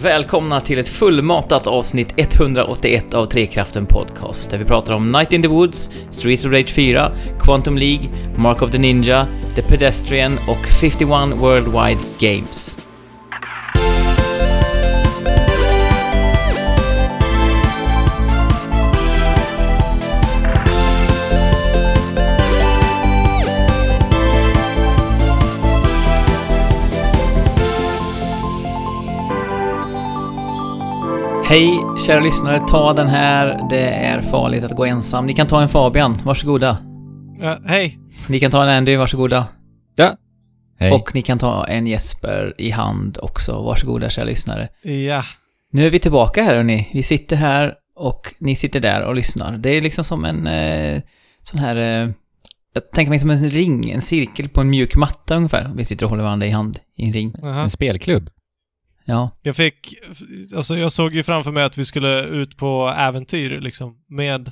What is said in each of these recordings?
Välkomna till ett fullmatat avsnitt 181 av Trekraften Podcast, där vi pratar om Night in the Woods, Streets of Rage 4, Quantum League, Mark of the Ninja, The Pedestrian och 51 Worldwide Games. Hej kära lyssnare, ta den här. Det är farligt att gå ensam. Ni kan ta en Fabian, varsågoda. Ja, hej! Ni kan ta en Andy, varsågoda. Ja. Hej. Och ni kan ta en Jesper i hand också. Varsågoda kära lyssnare. Ja, Nu är vi tillbaka här hörni. Vi sitter här och ni sitter där och lyssnar. Det är liksom som en eh, sån här... Eh, jag tänker mig som en ring, en cirkel på en mjuk matta ungefär. Vi sitter och håller varandra i hand i en ring. aha. En spelklubb. Ja, Jag fick... Alltså jag såg ju framför mig att vi skulle ut på äventyr liksom med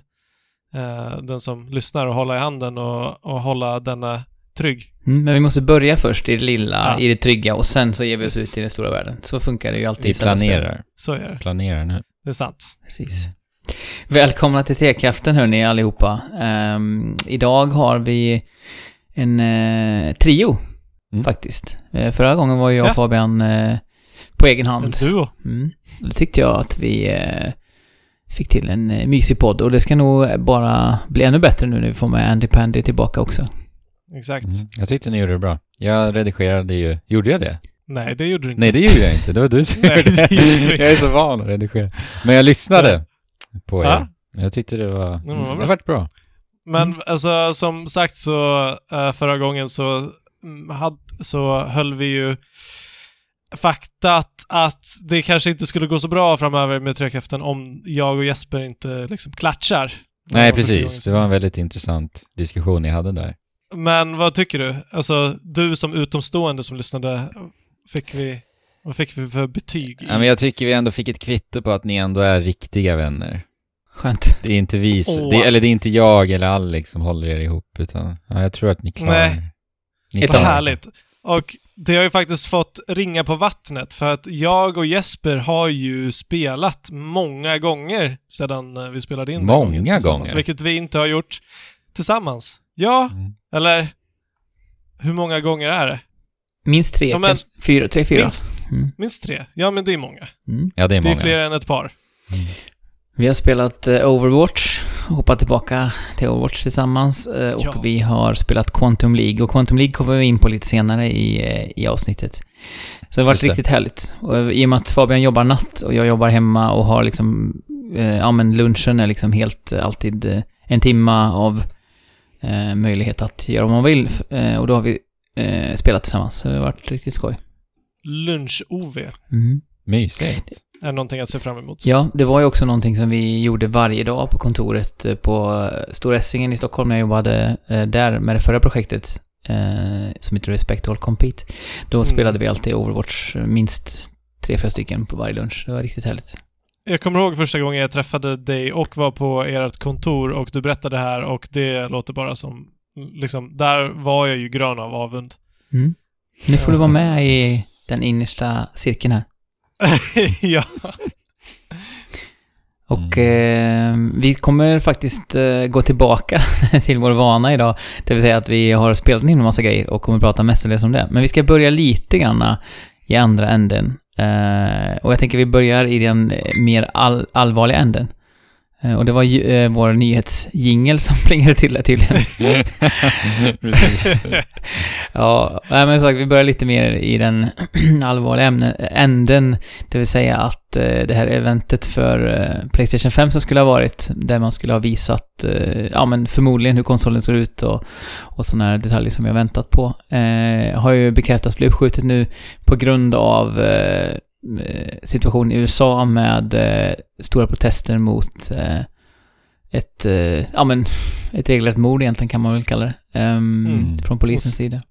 eh, den som lyssnar och hålla i handen och, och hålla denna trygg. mm, men vi måste börja först i det lilla, Ja. i det trygga och sen så ger vi oss Visst. ut i den stora världen. Så funkar det ju alltid Vi planerar. Så är det. Planerar nu. Det är sant. Precis. Välkomna till Trekraften hörni allihopa. Ehm, idag har vi en eh, trio, Mm. faktiskt. Eh, förra gången var jag och Ja. Fabian eh, på egen En hand. duo. Mm. Då tyckte jag att vi eh, fick till en eh, mysig podd och det ska nog bara bli ännu bättre nu när vi får med Andy Pandy tillbaka också. Exakt. Mm. Jag tyckte ni gjorde det bra. Jag redigerade ju... Gjorde jag det? Nej, det gjorde du inte. Nej, det gjorde jag inte. Det var du som Nej, gjorde det gjorde du inte. Jag är så van att redigera. Men jag lyssnade på er. Ja. Jag tyckte det var... Mm, bra. det varit bra. Men alltså som sagt så eh, förra gången så, mm, had, så höll vi ju faktat att det kanske inte skulle gå så bra framöver med Trekraften om jag och Jesper inte liksom klatschar. Nej, precis. Det var en väldigt intressant diskussion ni hade där. Men vad tycker du? Alltså, du som utomstående som lyssnade, fick vi, vad fick vi för betyg? i- Ja, men jag tycker vi ändå fick ett kvitto på att ni ändå är riktiga vänner. Skönt. Det är inte vi, Åh. det, eller det är inte jag eller Alex som håller er ihop, utan ja, jag tror att ni klarar Nej. Ni Vad klarar er. härligt. Och det har ju faktiskt fått ringa på vattnet för att jag och Jesper har ju spelat många gånger sedan eh, vi spelade in Många gånger? Vilket vi inte har gjort tillsammans. Ja, Mm. eller hur många gånger är det? Minst tre, Ja, men-. Fyra, tre, fyra. Minst, Mm. minst tre. Ja, men det är många. Mm. Ja, det är Det många. är fler än ett par. Vi har spelat eh, Overwatch, hoppat tillbaka till Overwatch tillsammans eh, och Ja. vi har spelat Quantum League och Quantum League kommer vi in på lite senare i, eh, i avsnittet. Så det har varit riktigt härligt. Och I och med att Fabian jobbar natt och jag jobbar hemma och har liksom, ja men lunchen är liksom helt alltid en timma av eh, möjlighet att göra vad man vill och då har vi eh, spelat tillsammans. Så det har varit riktigt skoj. Lunch-OV Mm. Mysigt. Är någonting att se fram emot. Ja, det var ju också någonting som vi gjorde varje dag på kontoret eh, på eh, Stora Essingen i Stockholm när jag jobbade eh, där med det förra projektet som heter Respect All Compete. Då Mm. spelade vi alltid Overwatch minst tre, fyra stycken på varje lunch. Det var riktigt härligt. Jag kommer ihåg första gången jag träffade dig och var på ert kontor och du berättade det här och det låter bara som, liksom, där var jag ju grön av avund. Mm. Nu får du vara med i den innersta cirkeln här. ja. Och eh, vi kommer faktiskt eh, gå tillbaka till vår vana idag. Det vill säga att vi har spelat in en massa grejer och kommer prata mestadels om det. Men vi ska börja lite grann i andra änden. Eh, och jag tänker vi börjar i den mer all, allvarliga änden. Eh, och det var ju, eh, vår nyhetsjingel som plingade till där tydligen. Precis. Ja, men sagt, vi börjar lite mer i den allvarliga ämne, änden. Det vill säga att eh, det här eventet för eh, Playstation 5 som skulle ha varit, där man skulle ha visat, eh, ja men förmodligen hur konsolen ser ut och, och sådana här detaljer som vi har väntat på, eh, har ju bekräftats bli uppskjutet nu på grund av eh, situationen i USA med eh, stora protester mot eh, ett, eh, ja men, ett regelrätt mord egentligen kan man väl kalla det. ehm, Mm. Från polisens Och- sida.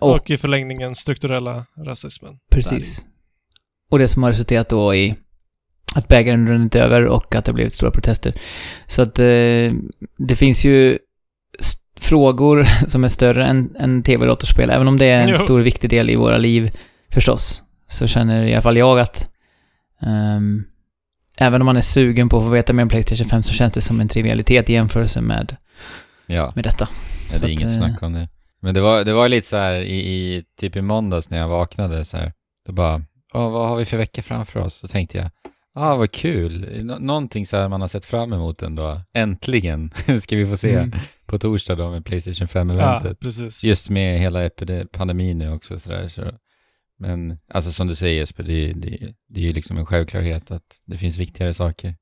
Och, Och i förlängningen strukturella rasismen. precis. Och det som har resulterat då i att bägaren runnit över och att det har blivit stora protester. Så att eh, det finns ju frågor som är större än, än tv och datorspel, även om det är en Jo. stor viktig del i våra liv förstås. Så känner i alla fall jag att ehm, även om man är sugen på att få veta mer om Playstation 5 så känns det som en trivialitet i jämförelse med, Ja, med detta. ja det är att, inget eh, snack om det. Men det var, det var lite så här i, i, typ i måndags när jag vaknade så här. Då bara, Åh, vad har vi för vecka framför oss? Så tänkte jag, ah vad kul. Nå- någonting så här man har sett fram emot ändå. Äntligen ska vi få se Mm. på torsdag då med Playstation Ja, 5-eventet. precis. Just med hela pandemin nu också så där, så. Men alltså som du säger Jesper, det, det, det är ju liksom en självklarhet att det finns viktigare saker.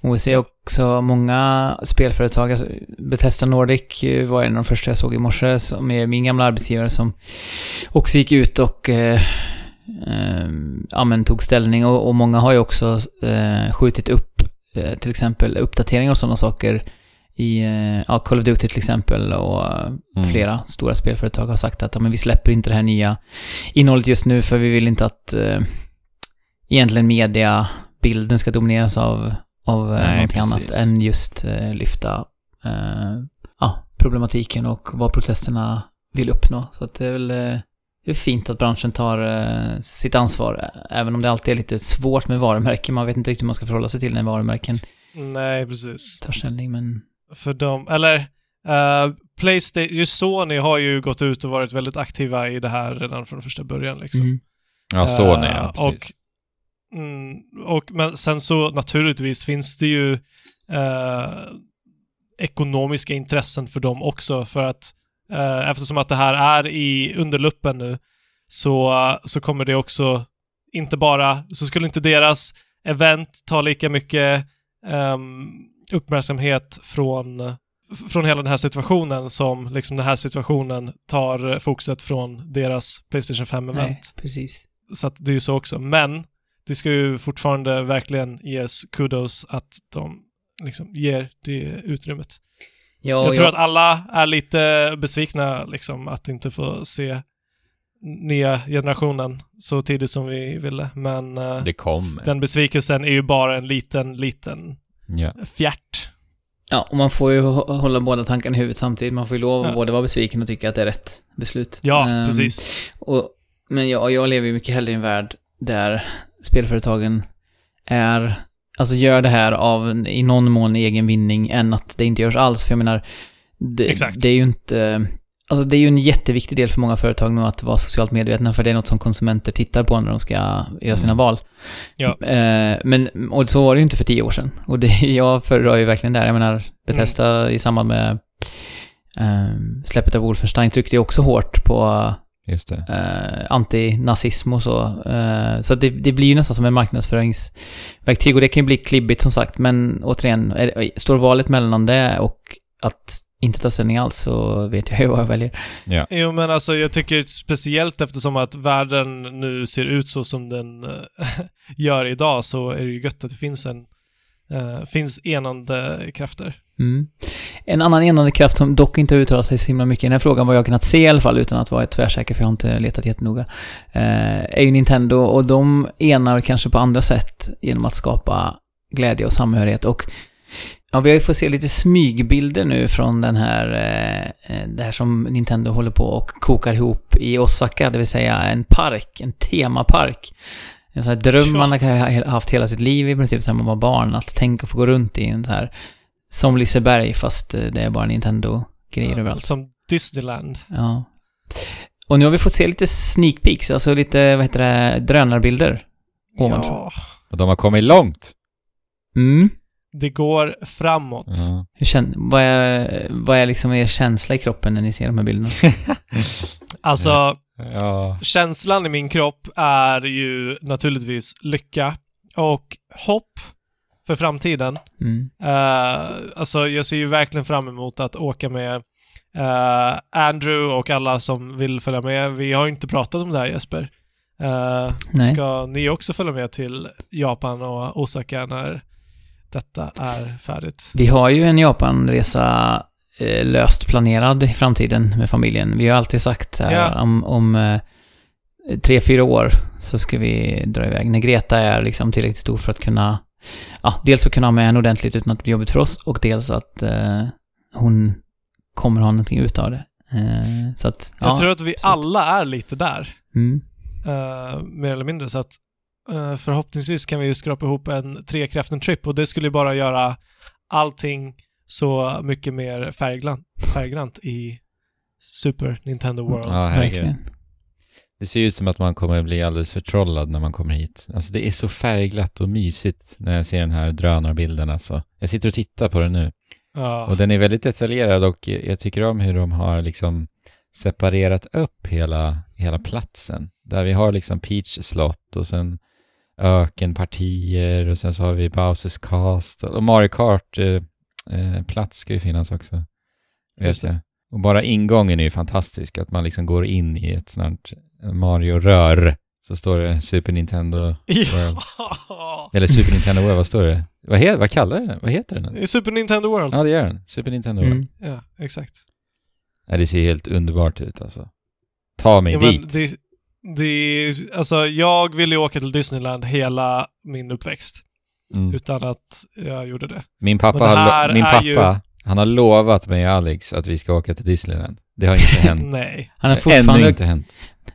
Och vi ser också många spelföretag, alltså Bethesda Nordic var en av de första jag såg i morse, som är min gamla arbetsgivare som också gick ut och eh, eh, ja, tog ställning och, och många har ju också eh, skjutit upp eh, till exempel uppdateringar och sådana saker i eh, ja, Call of Duty till exempel och eh, Mm. flera stora spelföretag har sagt att ja, men vi släpper inte det här nya innehållet just nu för vi vill inte att eh, egentligen mediabilden ska domineras av, av Nej, Nej, någonting precis. annat än just eh, lyfta eh, ja, problematiken och vad protesterna vill uppnå. Så att det är väl eh, det är fint att branschen tar eh, sitt ansvar, även om det alltid är lite svårt med varumärken. Man vet inte riktigt hur man ska förhålla sig till när varumärken Nej, precis. tar ställning, men... För dem, eller uh, Playstation, just Sony har ju gått ut och varit väldigt aktiva i det här redan från första början liksom. Mm. Ja, så nej, Eh, ja, precis. och, mm, och, men sen så naturligtvis finns det ju eh, ekonomiska intressen för dem också för att eh, eftersom att det här är i underluppen nu så, så kommer det också inte bara, så skulle inte deras event ta lika mycket ehm, uppmärksamhet från, från hela den här situationen som liksom den här situationen tar fokuset från deras Playstation 5-event. Nej, precis. Så att det är ju så också. Men det ska ju fortfarande verkligen ges kudos att de liksom ger det utrymmet. Ja, jag tror att alla är lite besvikna liksom att inte få se nya generationen så tidigt som vi ville. Men Det kommer. den besvikelsen är ju bara en liten, liten Ja. fjärt. Ja, och man får ju hå- hålla båda tankarna i huvudet samtidigt. Man får ju lov att Ja. både vara besviken och tycka att det är rätt beslut. Ja, Ehm, precis. Och, men jag, jag lever ju mycket hellre i en värld där spelföretagen är, alltså gör det här av i någon mån egen vinning än att det inte görs alls. För jag menar, det, Exakt. det är ju inte, alltså det är ju en jätteviktig del för många företag nu att vara socialt medvetna, för det är något som konsumenter tittar på när de ska göra sina Mm. val. Ja. Eh, men, och så var det ju inte för tio år sedan. Och det, jag föredrar ju verkligen det här. Jag menar, Bethesda i samband med eh, släppet av Wolfenstein tryckte ju också hårt på Just det. eh, antinazism och så. Eh, så det, det blir ju nästan som en marknadsföringsverktyg och det kan ju bli klibbigt som sagt, men återigen, är, står valet mellan det och att inte ta ställning alls så vet jag ju vad jag väljer. Ja. Jo, men alltså jag tycker speciellt eftersom att världen nu ser ut så som den eh, gör idag så är det ju gött att det finns en eh, finns enande krafter. Mm. En annan enande kraft som dock inte har uttalat sig så himla mycket i den här frågan, vad jag har kunnat se i alla fall, utan att vara tvärsäker, för jag har inte letat jättenoga, eh, är ju Nintendo och de enar kanske på andra sätt genom att skapa glädje och samhörighet och Ja, vi har ju fått se lite smygbilder nu från den här, eh, eh, det här som Nintendo håller på och kokar ihop i Osaka, det vill säga en park, en temapark. En sån här dröm man har haft hela sitt liv i princip sedan man var barn, att tänka få gå runt i en så här, som Liseberg fast eh, det är bara Nintendo-grejer överallt. Som Disneyland. Ja. Och nu har vi fått se lite sneak peeks, alltså lite, vad heter det, drönarbilder. Ovanför. Ja, Och de har kommit långt. Mm. Det går framåt. Ja. Hur känner, vad är, vad är liksom er känsla i kroppen när ni ser de här bilderna? Alltså, ja. känslan i min kropp är ju naturligtvis lycka och hopp för framtiden. Mm. Uh, alltså, jag ser ju verkligen fram emot att åka med eh, Andrew och alla som vill följa med. Vi har ju inte pratat om det här Jesper. Nej. ska ni också följa med till Japan och Osaka när detta är färdigt? Vi har ju en Japanresa eh, löst planerad i framtiden med familjen. Vi har alltid sagt här, Ja. om, om eh, tre, fyra år så ska vi dra iväg. När Greta är liksom tillräckligt stor för att kunna, ja, dels för att kunna ha med henne ordentligt utan att det blir jobbigt för oss och dels att eh, hon kommer ha någonting ut av det. Eh, så att, Jag ja. tror att vi att- alla är lite där. Mm. eh, mer eller mindre. Så att förhoppningsvis kan vi ju skrapa ihop en trekraften-trip och det skulle ju bara göra allting så mycket mer färgglant, färggrant i Super Nintendo World. Ja. Verkligen. Det ser ut som att man kommer bli alldeles förtrollad när man kommer hit. Alltså det är så färgglatt och mysigt när jag ser den här drönarbilden alltså. Jag sitter och tittar på den nu. Ja. Och den är väldigt detaljerad och jag tycker om hur de har liksom separerat upp hela, hela platsen. Där vi har liksom Peach slott och sen ökenpartier och sen så har vi Bowsers Cast och Mario Kart eh, eh, plats ska ju finnas också. Just det. Och bara ingången är ju fantastisk, att man liksom går in i ett sånt här Mario-rör. Så står det Super Nintendo World. Ja! Eller Super Nintendo World, vad står det? Vad, he- vad kallar det? Vad heter den? I Super Nintendo World. Ja, det gör den. Super Nintendo World. Mm. Ja, exakt. Ja, det ser helt underbart ut alltså. Ta mig Ja, dit. det, det, alltså, jag ville ju åka till Disneyland hela min uppväxt Mm. utan att jag gjorde det. Min pappa, har, min är pappa, ju- han har lovat mig och Alex att vi ska åka till Disneyland. Det har inte hänt. Nej. Han har har Ännu fortfarande, inte hänt.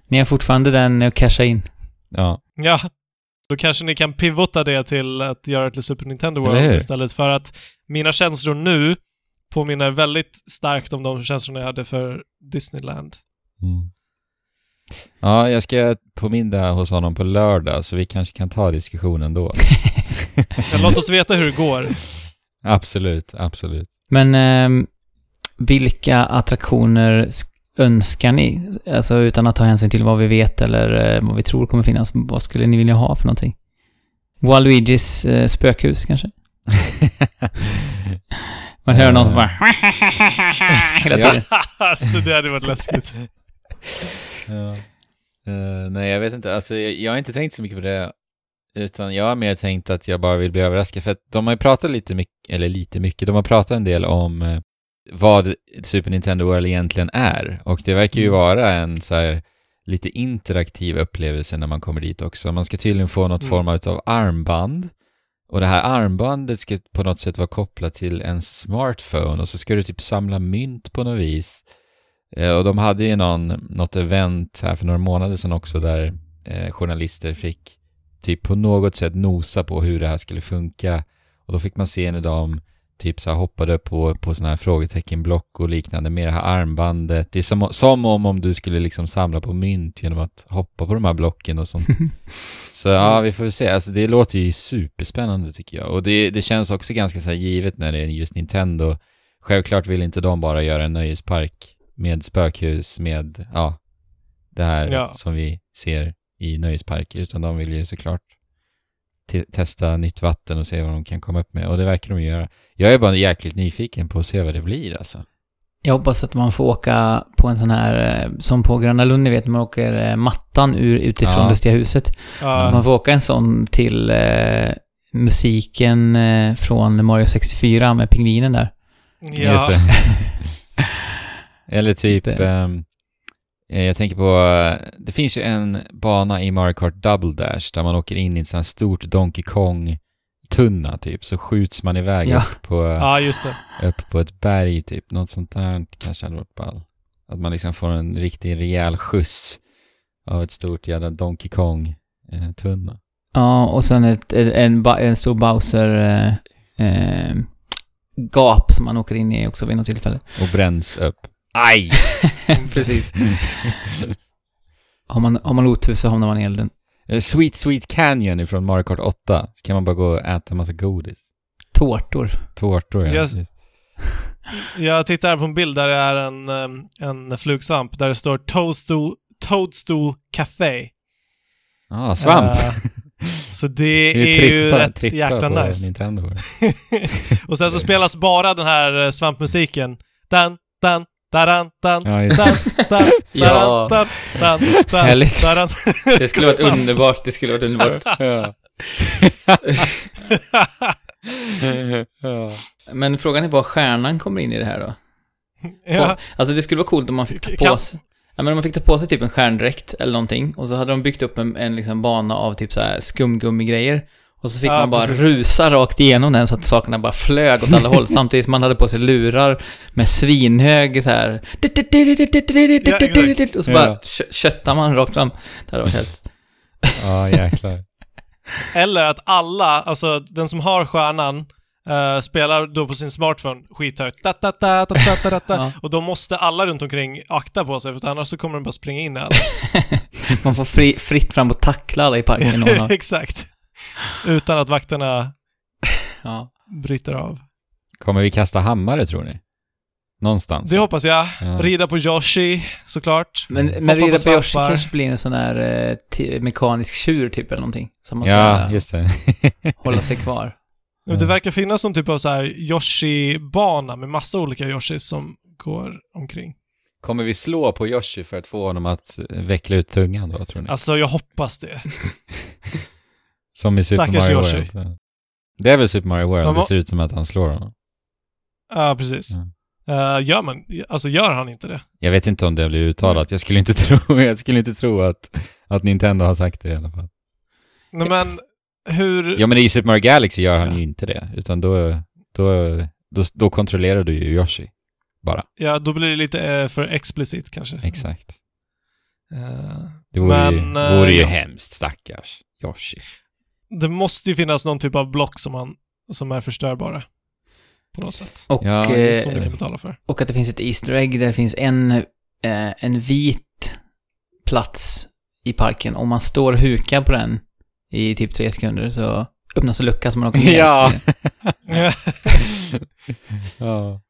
ni har fortfarande den att casha in. Ja. Ja, då kanske ni kan pivota det till att göra det till Super Nintendo? World istället för att mina känslor nu påminner väldigt starkt om de känslorna jag hade för Disneyland. Mm. Ja, jag ska på middag hos honom på lördag, så vi kanske kan ta diskussionen då. Men låt oss veta hur det går. absolut, absolut. Men ehm, vilka attraktioner sk- önskar ni? Alltså utan att ta hänsyn till vad vi vet eller eh, vad vi tror kommer finnas. Vad skulle ni vilja ha för någonting? Waluigis eh, spökhus kanske? Man hör någon som bara hela tiden. alltså det hade varit läskigt. Ja. Eh, nej, jag vet inte. Alltså, jag, jag har inte tänkt så mycket på det. Utan jag har mer tänkt att jag bara vill bli överraskad. För att de har ju pratat lite mycket, eller lite mycket, de har pratat en del om eh, vad Super Nintendo World egentligen är. Och det verkar ju Mm. vara en så här lite interaktiv upplevelse när man kommer dit också. Man ska tydligen få något Mm. form av armband. Och det här armbandet ska på något sätt vara kopplat till ens smartphone och så ska du typ samla mynt på något vis. Eh, Och de hade ju någon, något event här för några månader sedan också där eh, journalister fick typ på något sätt nosa på hur det här skulle funka. Och då fick man se när de typ så här hoppade på, på sådana här frågeteckenblock och liknande med det här armbandet. Det är som, som om, om du skulle liksom samla på mynt genom att hoppa på de här blocken och sånt. Så ja, vi får väl se. Alltså det låter ju superspännande tycker jag. Och det, det känns också ganska så här givet när det är just Nintendo. Självklart vill inte de bara göra en nöjespark med spökhus med, ja, det här Ja. som vi ser i nöjesparker, utan de vill ju såklart te- testa nytt vatten och se vad de kan komma upp med. Och det verkar de göra. Jag är bara jäkligt nyfiken på att se vad det blir alltså. Jag hoppas att man får åka på en sån här, eh, som på Gröna Lund, ni vet, man åker eh, mattan ur, utifrån Ja. Lustiga huset. Ja, Man får åka en sån till eh, musiken eh, från Mario 64 med pingvinen där. ja. Just det. Eller typ, eh, jag tänker på, eh, det finns ju en bana i Mario Kart Double Dash där man åker in i ett sånt här stort Donkey Kong-tunna typ, så skjuts man iväg Ja. upp, på, ja, just det. upp på ett berg typ. Något sånt där kanske hade varit ball. Att man liksom får en riktig rejäl skjuts av ett stort jävla Donkey Kong-tunna. Ja, och sen ett, ett, en, en stor Bowser eh, eh, gap som man åker in i också vid något tillfälle. Och bränns upp. Aj! Precis. Har man, har man otur så hamnar man i elden. Eh, Sweet Sweet Canyon ifrån Mario Kart 8. Så kan man bara gå och äta massa godis. Tårtor. Tårtor ja. Yes. Jag tittar här på en bild där det är en, en flugsvamp där det står Toadstool, Toadstool Café. Ah, svamp! Eh, så det, Det är ju trippa- rätt trippa jäkla på nice. Nintendo. och sen så spelas bara den här eh, svampmusiken. Dan, dan, daran, dan, Ja, dan, dan, dan, Härligt. Det skulle varit underbart. Det skulle varit underbart. ja. ja. Men frågan är var stjärnan kommer in i det här då? ja. Alltså det skulle vara coolt om man fick ta på sig... Ja, men om man fick ta på sig typ en stjärndräkt eller någonting och så hade de byggt upp en, en liksom bana av typ så här skumgummigrejer och så fick Ja, man bara precis. rusa rakt igenom den så att sakerna bara flög åt alla håll samtidigt som man hade på sig lurar med svinhög så här och så bara Ja. kö- köttar man rakt fram. Det hade varit helt... Ja, jäklar. Eller att alla, alltså den som har stjärnan, eh, spelar då på sin smartphone skithögt. Da, da, da, da, da, da, da, da. Ja. Och då måste alla runt omkring akta på sig, för annars så kommer den bara springa in i alla. Man får fri, fritt fram och tackla alla i parken. Exakt. Utan att vakterna ja. bryter av. Kommer vi kasta hammare, tror ni? Någonstans? Det hoppas jag. Ja. Rida på Yoshi, såklart. Men, men Hoppa Rida på på Yoshi kanske blir en sån där eh, mekanisk tjur typ eller någonting. Som man ska Ja, just det. hålla sig kvar. Men Det verkar finnas någon typ av så här Yoshi-bana med massa olika Yoshis som går omkring. Kommer vi slå på Yoshi för att få honom att veckla ut tungan då, tror ni? Alltså, jag hoppas det. Som i Super Stackars Mario Yoshi. World. Det är väl Super Mario World? Det ser ut som att han slår honom. Ja, precis. Mm. Eh, gör man, alltså gör han inte det? Jag vet inte om det blir uttalat. Jag skulle inte tro, jag skulle inte tro att, att Nintendo har sagt det i alla fall. Nej, men hur... Ja, men i Super Mario Galaxy gör han Ja. ju inte det. Utan då, då, då, då kontrollerar du ju Yoshi. Bara. Ja, då blir det lite eh, för explicit kanske. Exakt. Eh, Det vore, ju, Men, eh, vore ju ja. hemskt, stackars Yoshi. Det måste ju finnas någon typ av block som, man, som är förstörbara. På något sätt. Och, Ja, eh, Som du kan betala för. och att det finns ett Easter egg där det finns en, eh, en vit plats i parken. Om man står och hukar på den i typ tre sekunder så öppnas en lucka som man åker ner. Ja. ja.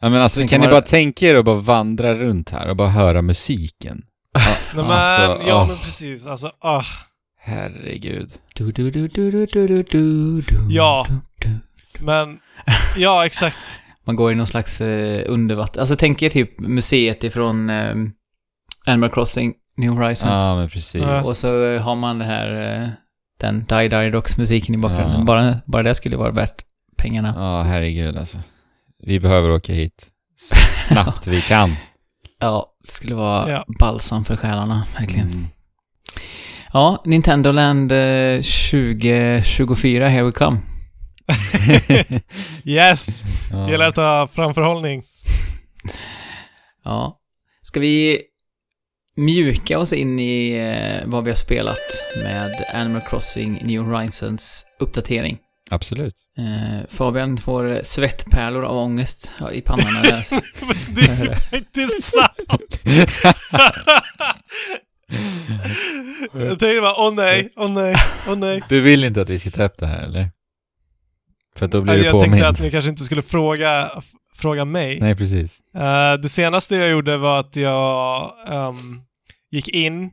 Ja, men alltså, kan kan ni bara tänka er att bara vandra runt här och bara höra musiken? Ja, Nej, men, alltså, ja åh, men precis. Alltså, ah. Herregud. Du, du, du, du, du, du, du, ja, men... Ja, exakt. Man går i någon slags eh, undervatten... Alltså tänk er typ museet ifrån eh, Animal Crossing, New Horizons. Ja, men precis. Och så eh, har man den här... Eh, den Die Die Rocks musiken i bakgrunden. Ja. Bara, bara det skulle vara värt pengarna. Ja, herregud alltså. Vi behöver åka hit så snabbt vi kan. Ja, det skulle vara ja. balsam för själarna, verkligen. Mm. Ja, Nintendo Land eh, 2024, here we come. yes! Ja. Gäller att ha framförhållning. Ja. Ska vi mjuka oss in i eh, vad vi har spelat med Animal Crossing New Horizons uppdatering? Absolut. Eh, Fabian får eh, svettpärlor av ångest i pannan. det är faktiskt sant! Jag tänkte bara, åh nej, åh nej, åh nej. Du vill inte att vi ska ta upp det här, eller? För att då blir Nej, du jag påmind. tänkte att ni kanske inte skulle fråga, fråga mig. Nej, precis. Eh, det senaste jag gjorde var att jag ehm, gick in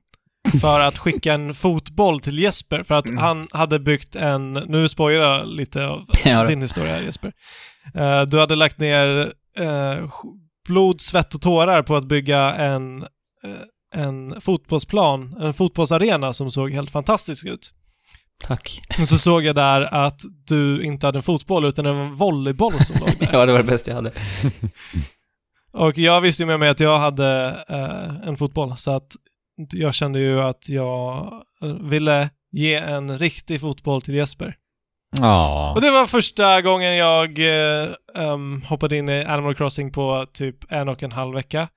för att skicka en fotboll till Jesper för att Mm. han hade byggt en, nu spoilar jag lite av Ja, din historia Jesper. Eh, du hade lagt ner sk- blod, svett och tårar på att bygga en, en fotbollsplan, en fotbollsarena som såg helt fantastisk ut. Tack. Men så såg jag där att du inte hade en fotboll utan en volleyboll som låg där. Ja, det var det bästa jag hade. Och jag visste ju med mig att jag hade eh, en fotboll, så att jag kände ju att jag eh, ville ge en riktig fotboll till Jesper. Ja. Och det var första gången jag eh, em, hoppade in i Animal Crossing på typ en och en halv vecka.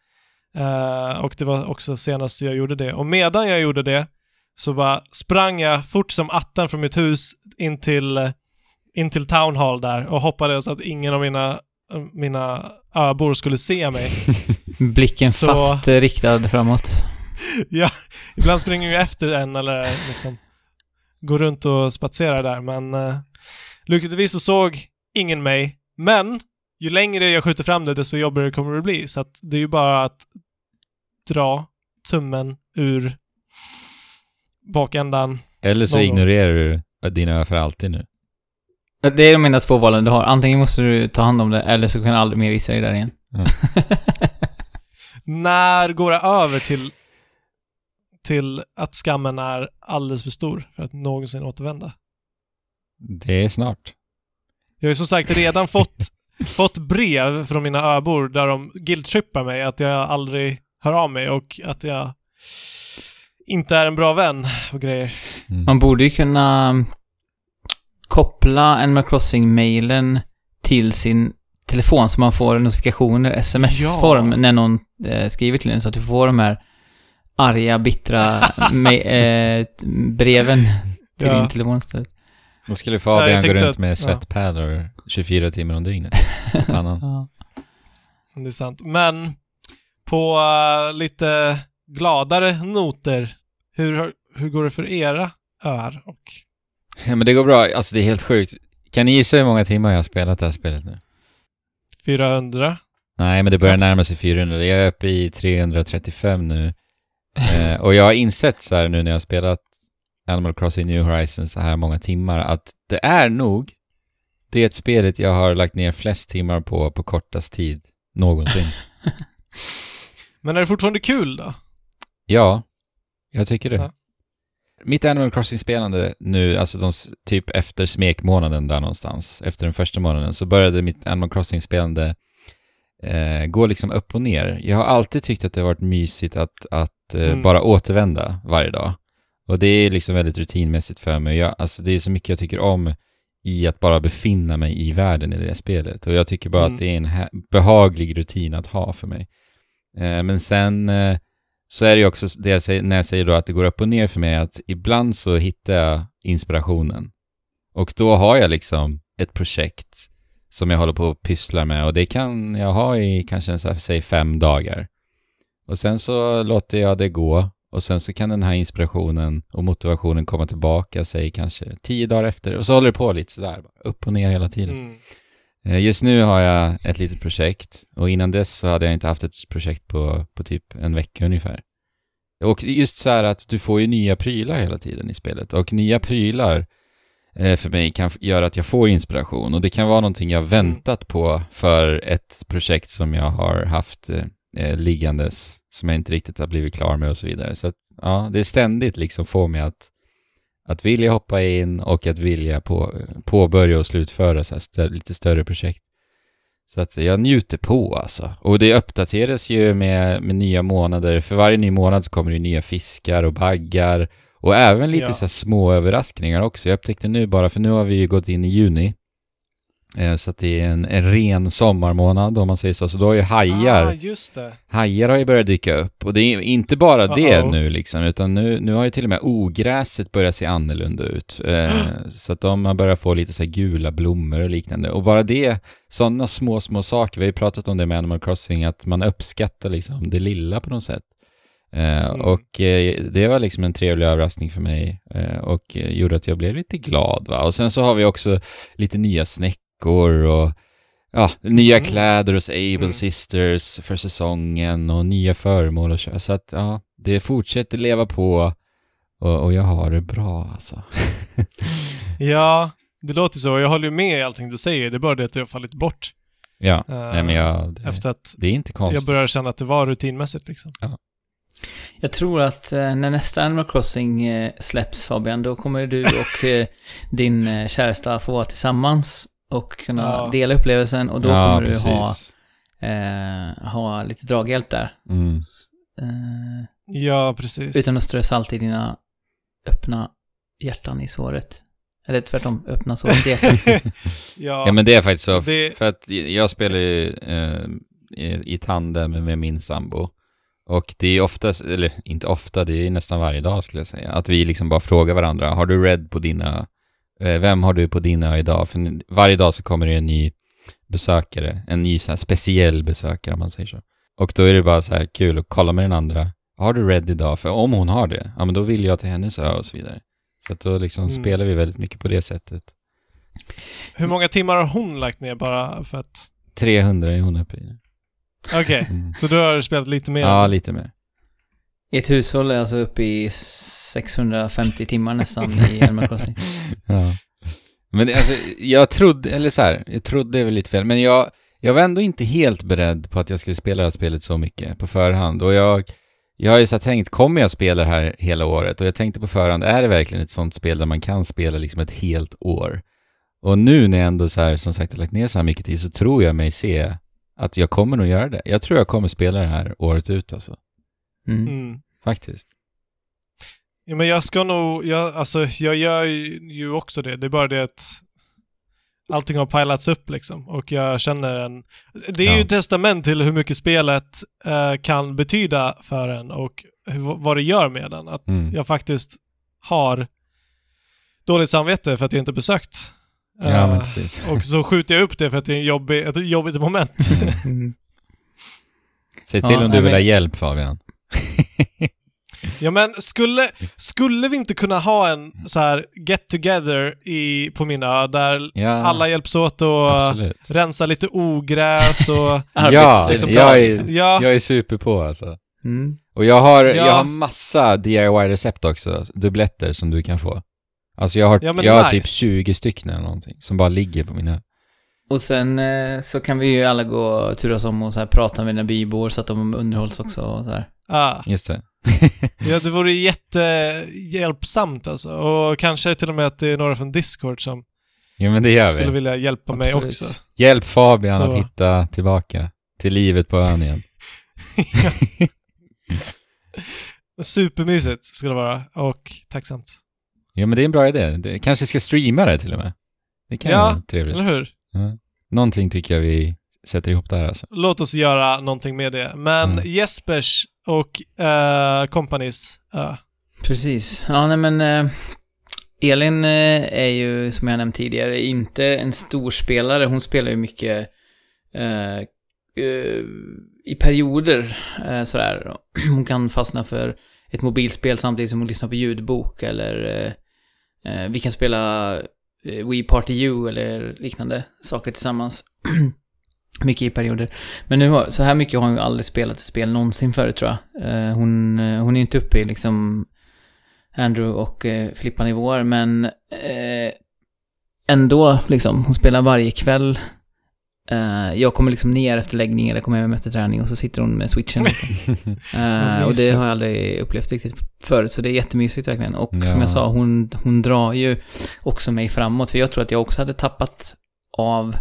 Eh, och det var också senast jag gjorde det. Och medan jag gjorde det så bara sprang jag fort som attan från mitt hus in till, eh, in till Town Hall där och hoppades att ingen av mina, mina öbor skulle se mig. Blicken Så- fast eh, riktad framåt. Ja, ibland springer jag efter en eller liksom går runt och spatserar där, men uh, lyckligtvis så såg ingen mig. Men ju längre jag skjuter fram det, desto jobbigare kommer det bli. Så att det är ju bara att dra tummen ur bakändan. Eller så ignorerar du dina för alltid nu. Det är de enda två valen du har. Antingen måste du ta hand om det, eller så kan du aldrig mer visa dig där igen. Ja. När går det över till, till att skammen är alldeles för stor för att någonsin återvända? Det är snart. Jag har ju som sagt redan fått, fått brev från mina öbor där de guilt-trippar mig att jag aldrig hör av mig och att jag inte är en bra vän och grejer. Mm. Man borde ju kunna koppla Animal Crossing-mailen till sin telefon så man får notifikationer, sms-form, Ja. när någon eh, skriver till en så att du får de här arga, bittra eh, breven till Ja. din telefon istället. Då skulle Nej, Fabian jag gå runt att- med ja. svettpärlor 24 timmar om dygnet. Annan. Ja. Det är sant. Men på eh, lite gladare noter, hur, hur går det för era öar? Och, Ja, men det går bra. Alltså det är helt sjukt. Kan ni gissa hur många timmar jag har spelat det här spelet nu? 400? Nej, men det börjar närma sig 400. Jag är uppe i 335 nu. Eh, och jag har insett så här nu när jag har spelat Animal Crossing New Horizons så här många timmar att det är nog det spelet jag har lagt ner flest timmar på på kortast tid någonsin. Men är det fortfarande kul då? Ja, jag tycker det. Ja. Mitt Animal Crossing-spelande nu, alltså de, typ efter smekmånaden där någonstans, efter den första månaden, så började mitt Animal Crossing-spelande eh, gå liksom upp och ner. Jag har alltid tyckt att det har varit mysigt att, att eh, Mm. bara återvända varje dag. Och det är liksom väldigt rutinmässigt för mig. Jag, alltså det är så mycket jag tycker om i att bara befinna mig i världen i det spelet. Och jag tycker bara Mm. att det är en behaglig rutin att ha för mig. Eh, men sen eh, så är det ju också det jag säger, när jag säger då att det går upp och ner för mig, att ibland så hittar jag inspirationen. Och då har jag liksom ett projekt som jag håller på och pysslar med och det kan jag ha i kanske så här, säg fem dagar. Och sen så låter jag det gå och sen så kan den här inspirationen och motivationen komma tillbaka, säg kanske tio dagar efter. Och så håller det på lite sådär, upp och ner hela tiden. Mm. Eh, Just nu har jag ett litet projekt och innan dess så hade jag inte haft ett projekt på, på typ en vecka ungefär. Och just så här att du får ju nya prylar hela tiden i spelet och nya prylar eh, för mig kan göra att jag får inspiration och det kan vara någonting jag väntat på för ett projekt som jag har haft eh, eh, liggandes som jag inte riktigt har blivit klar med och så vidare. Så att, ja, det är ständigt liksom får mig att, att vilja hoppa in och att vilja på, påbörja och slutföra så stö- lite större projekt. Så att jag njuter på alltså. Och det uppdateras ju med, med nya månader. För varje ny månad så kommer det nya fiskar och baggar. Och även lite Ja. så små överraskningar också. Jag upptäckte nu bara, för nu har vi ju gått in i juni. Eh, så att det är en, en ren sommarmånad om man säger så. Så då har ju hajar Ah, just det. Hajar har ju börjat dyka upp och det är inte bara det Uh-oh. nu liksom, utan nu, nu har ju till och med ogräset börjat se annorlunda ut. Eh, så att de har börjat få lite så här gula blommor och liknande. Och bara det, sådana små, små saker, vi har ju pratat om det med Animal Crossing, att man uppskattar liksom det lilla på något sätt. Eh, Mm. Och eh, det var liksom en trevlig överraskning för mig eh, och eh, gjorde att jag blev lite glad. Va? Och sen så har vi också lite nya snäckor och ja, nya Mm. kläder hos Able Mm. Sisters för säsongen och nya föremål och köra. Så att ja, det fortsätter leva på och, och jag har det bra alltså. Ja, det låter så. Jag håller ju med i allting du säger. Det är bara det att det har fallit bort. ja, eh, nej men jag, det, Efter att det är inte jag konstigt. började känna att det var rutinmässigt liksom. Jag tror att eh, när nästa Animal Crossing eh, släpps Fabian, då kommer du och eh, din eh, käresta få vara tillsammans och kunna Ja. dela upplevelsen och då ja, kommer du ha, precis. eh, ha lite draghjälp där. Mm. Eh, Ja, precis. utan att strö salt i dina öppna hjärtan i såret. Eller tvärtom, öppna såret i hjärtat. ja, Ja men det är faktiskt så, det, för att jag spelar ju eh, i, i tandem med min sambo. Och det är oftast, eller inte ofta, det är nästan varje dag skulle jag säga, att vi liksom bara frågar varandra, har du red på dina, vem har du på dina idag? För varje dag så kommer det en ny besökare, en ny så speciell besökare om man säger så. Och då är det bara så här kul att kolla med den andra, har du red idag? För om hon har det, ja men då vill jag till hennes ö och så vidare. Så att då liksom Mm. spelar vi väldigt mycket på det sättet. hur många timmar har hon lagt ner bara för att... 300 är hon uppe i. Okej, Mm. så du har spelat lite mer? Ja, lite mer. Ert hushåll är alltså uppe i 650 timmar nästan i Animal Crossing. Ja. Men det, alltså, jag trodde, eller så här, jag trodde väl lite fel, men jag, jag var ändå inte helt beredd på att jag skulle spela det här spelet så mycket på förhand. Och jag, jag har ju så här tänkt, kommer jag spela det här hela året? Och jag tänkte på förhand, är det verkligen ett sånt spel där man kan spela liksom ett helt år? Och nu när jag ändå så här, som sagt har lagt ner så här mycket tid så tror jag mig se att jag kommer nog göra det. Jag tror jag kommer spela det här året ut alltså. Mm. Mm. Faktiskt. Ja, men jag ska nog, jag, alltså jag gör ju också det. Det är bara det att allting har pilats upp liksom. Och jag känner en... Det är Ja. ju ett testament till hur mycket spelet eh, kan betyda för en och hur, vad det gör med den. Att Mm. jag faktiskt har dåligt samvete för att jag inte besökt. Ja, Eh, men precis. och så skjuter jag upp det för att det är en jobbig, ett jobbigt moment. Mm. Säg till Ja, om du nej, vill ha hjälp Fabian. Ja men skulle, skulle vi inte kunna ha en så här get together i, på min ö där Ja, alla hjälps åt och absolut. rensa lite ogräs och... Ja, Arbets- liksom jag liksom. är, Ja, jag är super på alltså. Mm. Och jag har, Ja. jag har massa DIY-recept också, dubbletter som du kan få. Alltså jag har, Ja, jag har nice. typ 20 stycken eller någonting som bara ligger på mina... Och sen eh, så kan vi ju alla gå och turas om och så här prata med dina bybor så att de underhålls också och så här. ah, Just det. ja, det vore jättehjälpsamt alltså. Och kanske till och med att det är några från Discord som Jo men det gör skulle vi. vilja hjälpa mig Absolut. också. Hjälp Fabian Så. att hitta tillbaka till livet på ön igen. Supermysigt skulle det vara och tacksamt. Ja men det är en bra idé. Det, kanske ska streama det till och med. Det kan Ja, vara trevligt. Eller hur? Ja. Någonting tycker jag vi sätter ihop där alltså. Låt oss göra någonting med det. Men Mm. Jespers och uh, Companys ö. Precis. Ja, nej men... Eh, Elin eh, är ju, som jag nämnt tidigare, inte en stor spelare. Hon spelar ju mycket eh, eh, i perioder eh, sådär. Hon kan fastna för ett mobilspel samtidigt som hon lyssnar på ljudbok eller eh, eh, vi kan spela eh, Eh, We Party You eller liknande saker tillsammans. mycket i perioder. Men nu har, så här mycket har hon ju aldrig spelat ett spel någonsin förut tror jag. Eh, hon, eh, hon är ju inte uppe i liksom Andrew och eh, Filippa-nivåer, men eh, ändå liksom, hon spelar varje kväll. Eh, jag kommer liksom ner efter läggning eller kommer hem efter träning och så sitter hon med switchen. Eh, och det har jag aldrig upplevt riktigt förut, så det är jättemysigt verkligen. Och som Ja. jag sa, hon, hon drar ju också mig framåt, för jag tror att jag också hade tappat av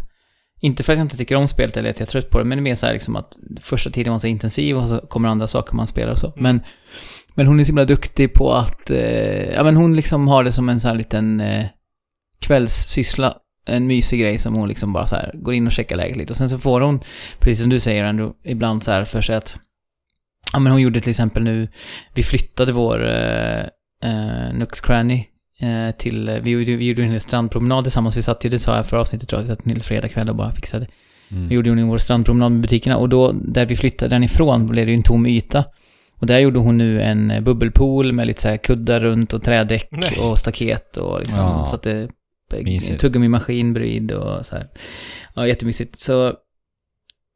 inte för att jag inte tycker om spelet eller att jag är trött på det, men det är mer så här liksom att första tiden var så intensiv och så kommer andra saker man spelar och så. Men, men hon är så himla duktig på att, eh, ja men hon liksom har det som en sån här liten eh, kvällssyssla. En mysig grej som hon liksom bara så här går in och checkar läget lite. Och sen så får hon, precis som du säger Andrew, ibland så här för sig att, ja men hon gjorde till exempel nu, vi flyttade vår eh, eh, Nooks Cranny eh, till, vi gjorde, vi gjorde en strandpromenad tillsammans. Vi satt ju, det sa jag för avsnittet tror jag, vi satt en hel fredag kväll och bara fixade vi Mm. gjorde hon i vår strandpromenad med butikerna och då, där vi flyttade den ifrån, blev det ju en tom yta. Och där gjorde hon nu en bubbelpool med lite så här kuddar runt och trädäck Nej. och staket och liksom Ja. satte Mysigt. tuggummi-maskin bredvid och så här. Ja, jättemysigt. Så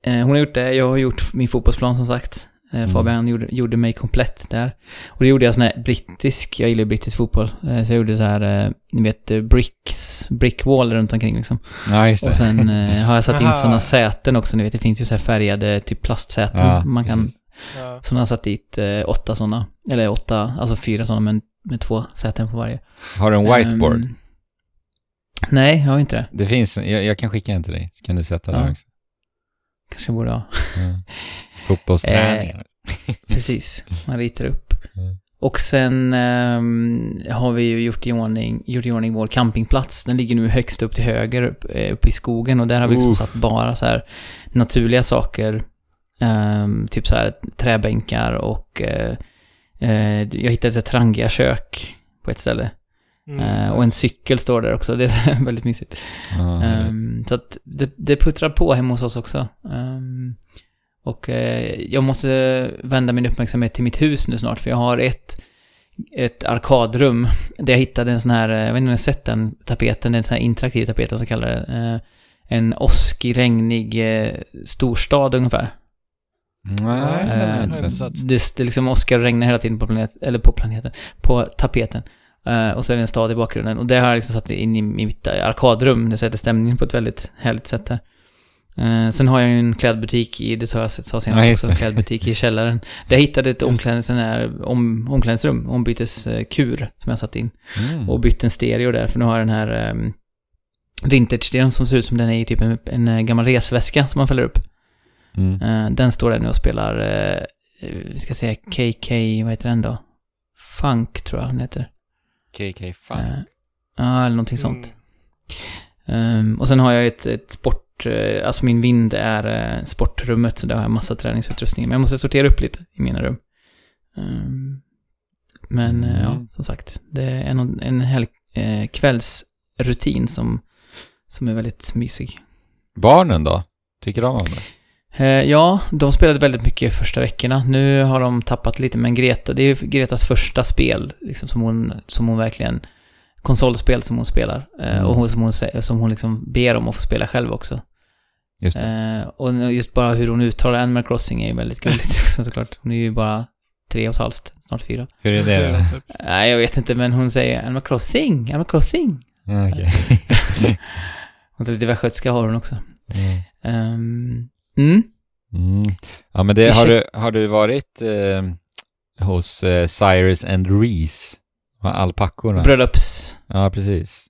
eh, hon har gjort det, jag har gjort min fotbollsplan som sagt. Eh, Mm. Fabian gjorde, gjorde mig komplett där. Och det gjorde jag sån här brittisk, jag gillar brittisk fotboll. Eh, så jag gjorde så här, eh, ni vet, eh, bricks, brickwall runt omkring liksom. Ja, just det. Och sen eh, har jag satt in sådana säten också, ni vet det finns ju så här färgade typ plastsäten. Ja, man kan, precis. Ja. så jag har satt dit eh, åtta sådana. Eller åtta, alltså fyra sådana men med två säten på varje. Har du en whiteboard? Ehm, nej, jag har inte det. Det finns, jag, jag kan skicka en till dig, så kan du sätta Ja. där också. Kanske borde ha. Ja. Fotbollsträningar. Precis, man ritar upp. Mm. Och sen ehm, har vi ju gjort i, ordning, gjort i ordning vår campingplats. Den ligger nu högst upp till höger, upp, eh, uppe i skogen. Och där har vi liksom Uff. satt bara så här naturliga saker. Ehm, typ så här träbänkar och eh, eh, jag hittade ett trangiga kök på ett ställe. Mm. Eh, och en cykel står där också. Det är väldigt mysigt. Härligt. Ehm, så att det, det puttrar på hemma hos oss också. Ehm, och eh, jag måste vända min uppmärksamhet till mitt hus nu snart, för jag har ett, ett arkadrum där jag hittade en sån här, eh, jag vet inte om ni har sett den tapeten, det är en sån här interaktiv tapet, så kallar det. Eh, en åskig, regnig eh, storstad ungefär. Nej, det Eh, sett. sett. Det, det liksom åskar och regnar hela tiden på planeten, eller på planeten, på tapeten. Eh, och så är det en stad i bakgrunden. Och det har jag liksom satt in i mitt arkadrum. Det sätter stämningen på ett väldigt härligt sätt där. Eh, sen har jag ju en klädbutik i, det sa jag sa senast Ja, också, en klädbutik i källaren. Där jag hittade ett Just omklädnings, sån här, om, omklädningsrum, ombyteskur som jag satt in. Mm. Och bytt en stereo där, för nu har jag den här um, vintage-stereon som ser ut som den är i typ en, en eh, gammal resväska som man fäller upp. Mm. Eh, den står där nu och spelar, eh, vi ska säga KK, vad heter den då? Funk tror jag den heter. KK Funk. Eh, Ja, eller någonting sånt. Mm. Ehm, och sen har jag ett, ett sport, eh, alltså min vind är eh, sportrummet, så där har jag massa träningsutrustning. Men jag måste sortera upp lite i mina rum. Ehm, men eh, ja, Mm. som sagt, det är en, en hel, kvällsrutin som, som är väldigt mysig. Barnen då? Tycker de om det? Eh, ja, de spelade väldigt mycket första veckorna. Nu har de tappat lite, men Greta, det är ju Gretas första spel, liksom som hon, som hon verkligen, konsolspel som hon spelar. Eh, Mm. Och hon, som, hon, som hon liksom ber om att få spela själv också. Just det. Eh, och just bara hur hon uttalar Animal Crossing är ju väldigt gulligt också såklart. Hon är ju bara tre och ett halvt, snart fyra. Hur är det då? Nej, jag vet inte, men hon säger Animal Crossing, Animal Crossing. Ja, okej. Hon tar lite västgötska har hon också. Mm. Ehm, mm. Mm. Ja, men det, har, du, har du varit eh, hos eh, Cyrus and Reese? Alpackorna? Bröllops... Ja, precis.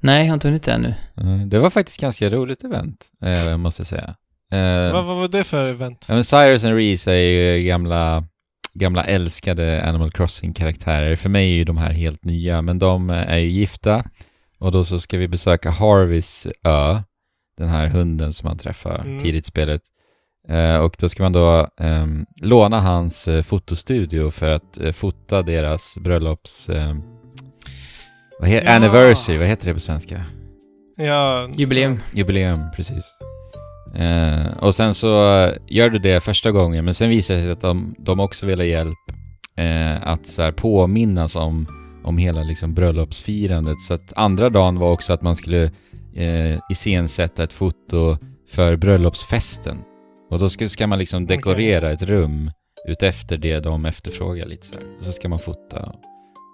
Nej, jag har inte hunnit det ännu. Eh, Det var faktiskt ganska roligt event, eh, måste jag säga. Eh, Vad, vad var det för event? Ja, men Cyrus and Reese är ju gamla, gamla älskade Animal Crossing-karaktärer. För mig är ju de här helt nya, men de är ju gifta. Och då så ska vi besöka Harveys ö, den här hunden som man träffar Mm. tidigt i spelet. Eh, och då ska man då ehm, låna hans eh, fotostudio för att eh, fota deras bröllops... Eh, vad he- Ja. Anniversary, vad heter det på svenska? Ja, Jubileum. Jubileum, precis. Eh, och sen så eh, gör du det första gången, men sen visar det sig att de, de också vill ha hjälp eh, att så här, påminnas om, om hela liksom, bröllopsfirandet. Så att andra dagen var också att man skulle eh, iscensätta ett foto för bröllopsfesten. Och då ska, ska man liksom dekorera ett rum utefter det de efterfrågar lite så här. Och så ska man fota.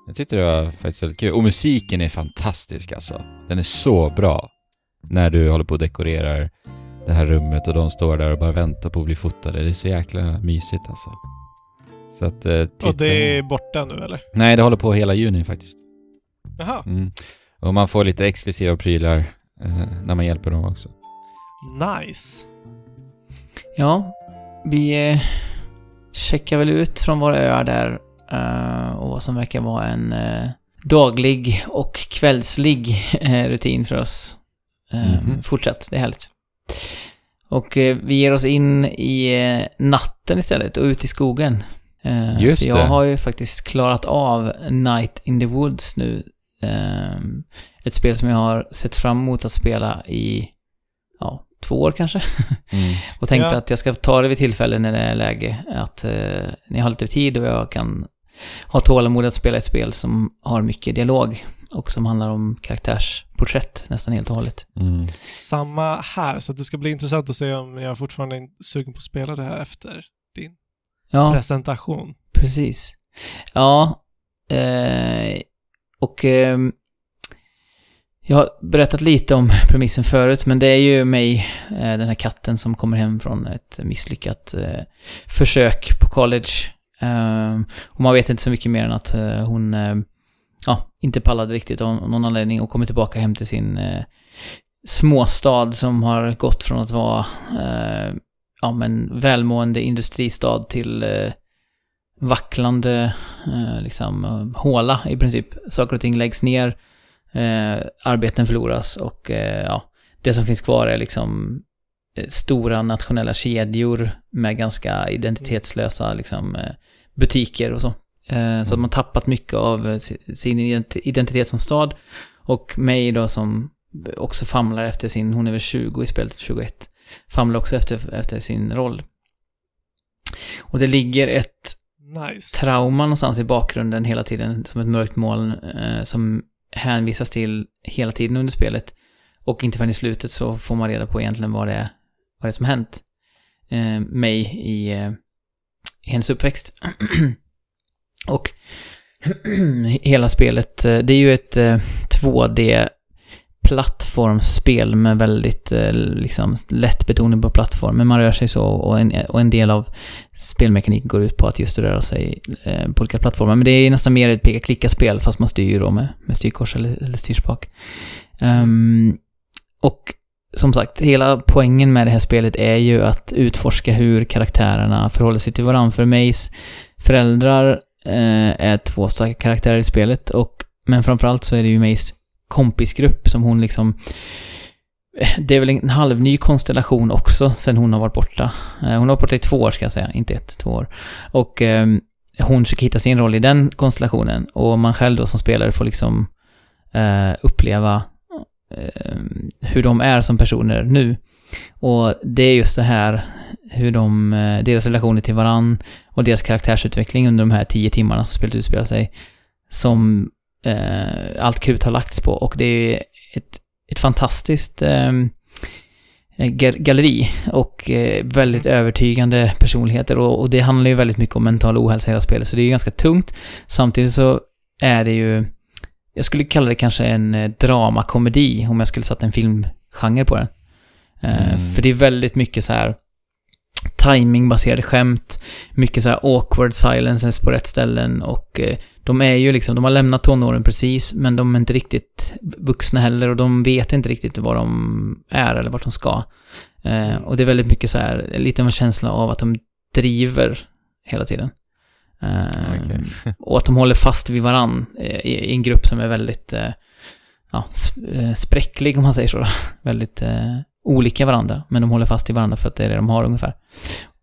Jag tyckte det var faktiskt väldigt kul. Och musiken är fantastisk alltså. Den är så bra. När du håller på och dekorerar det här rummet och de står där och bara väntar på att bli fotade. Det är så jäkla mysigt alltså. Så att... Eh, och det är borta nu eller? Nej, det håller på hela juni faktiskt. Jaha, Mm. Och man får lite exklusiva prylar när man hjälper dem också. nice. Ja, vi eh, checkar väl ut från våra öar där eh, och vad som verkar vara en eh, daglig och kvällslig eh, rutin för oss. Eh, Mhm. Fortsätt, det är härligt. Och eh, vi ger oss in i eh, natten istället och ut i skogen. Eh, Just för jag det. har ju faktiskt klarat av Night in the Woods nu. Ett spel som jag har sett fram emot att spela i, ja, två år kanske. Mm. Och tänkte Ja. att jag ska ta det vid tillfälle när det är läge. Att eh, när jag har lite tid och jag kan ha tålamod att spela ett spel som har mycket dialog. Och som handlar om karaktärsporträtt nästan helt och hållet. Mm. Samma här, så att det ska bli intressant att se om jag fortfarande är sugen på att spela det här efter din Ja, presentation. precis. Ja, eh, och eh, jag har berättat lite om premissen förut, men det är ju mig, eh, den här katten som kommer hem från ett misslyckat eh, försök på college. Ehm, och man vet inte så mycket mer än att eh, hon ja, inte pallade riktigt av någon anledning och kommer tillbaka hem till sin småstad som har gått från att vara ja, men välmående industristad till vacklande liksom håla i princip. Saker och ting läggs ner, eh, arbeten förloras och eh, ja, det som finns kvar är liksom eh, stora nationella kedjor med ganska identitetslösa liksom, eh, butiker och så. Eh, så att man tappat mycket av eh, si- sin ident- identitet som stad. Och mig då som också famlar efter sin, hon är väl 20 i spelet, 21, famlar också efter, efter sin roll. Och det ligger ett Nice. trauma någonstans i bakgrunden hela tiden, som ett mörkt moln, eh, som hänvisas till hela tiden under spelet. Och inte förrän i slutet så får man reda på egentligen vad det är, vad det är som hänt eh, mig i, eh, i hennes uppväxt. och hela spelet, eh, det är ju ett eh, 2D plattformsspel med väldigt eh, liksom lätt betoning på plattform. Men man rör sig så och en, och en del av spelmekaniken går ut på att just röra sig eh, på olika plattformar. Men det är nästan mer ett peka-klicka-spel fast man styr då med, med styrkors eller, eller styrspak. Um, ehm, och som sagt, hela poängen med det här spelet är ju att utforska hur karaktärerna förhåller sig till varandra. För Mays föräldrar eh, är två starka karaktärer i spelet och men framförallt så är det ju Mays kompisgrupp som hon liksom eh, det är väl en halvny konstellation också sen hon har varit borta. Eh, hon har varit borta i två år ska jag säga, inte ett, två år. Och eh, hon försöker hitta sin roll i den konstellationen och man själv då som spelare får liksom eh, uppleva eh, hur de är som personer nu. Och det är just det här hur de, eh, deras relationer till varann och deras karaktärsutveckling under de här tio timmarna som spelet utspelar sig som eh, allt krut har lagts på och det är ett, ett fantastiskt eh, galleri och eh, väldigt övertygande personligheter och, det handlar ju väldigt mycket om mental ohälsa i hela spelet så det är ju ganska tungt. Samtidigt så är det ju, jag skulle kalla det kanske en eh, dramakomedi om jag skulle satt en filmgenre på den. Eh, mm. För det är väldigt mycket så här timingbaserade skämt, mycket så här awkward silences på rätt ställen och de är ju liksom, de har lämnat tonåren precis, men de är inte riktigt vuxna heller och de vet inte riktigt vad de är eller vart de ska. Eh, och det är väldigt mycket så här, lite av en känsla av att de driver hela tiden. Eh, okay. och att de håller fast vid varann eh, i, i, en grupp som är väldigt, eh, ja, eh, spräcklig om man säger så. väldigt eh, olika varandra, men de håller fast i varandra för att det är det de har ungefär.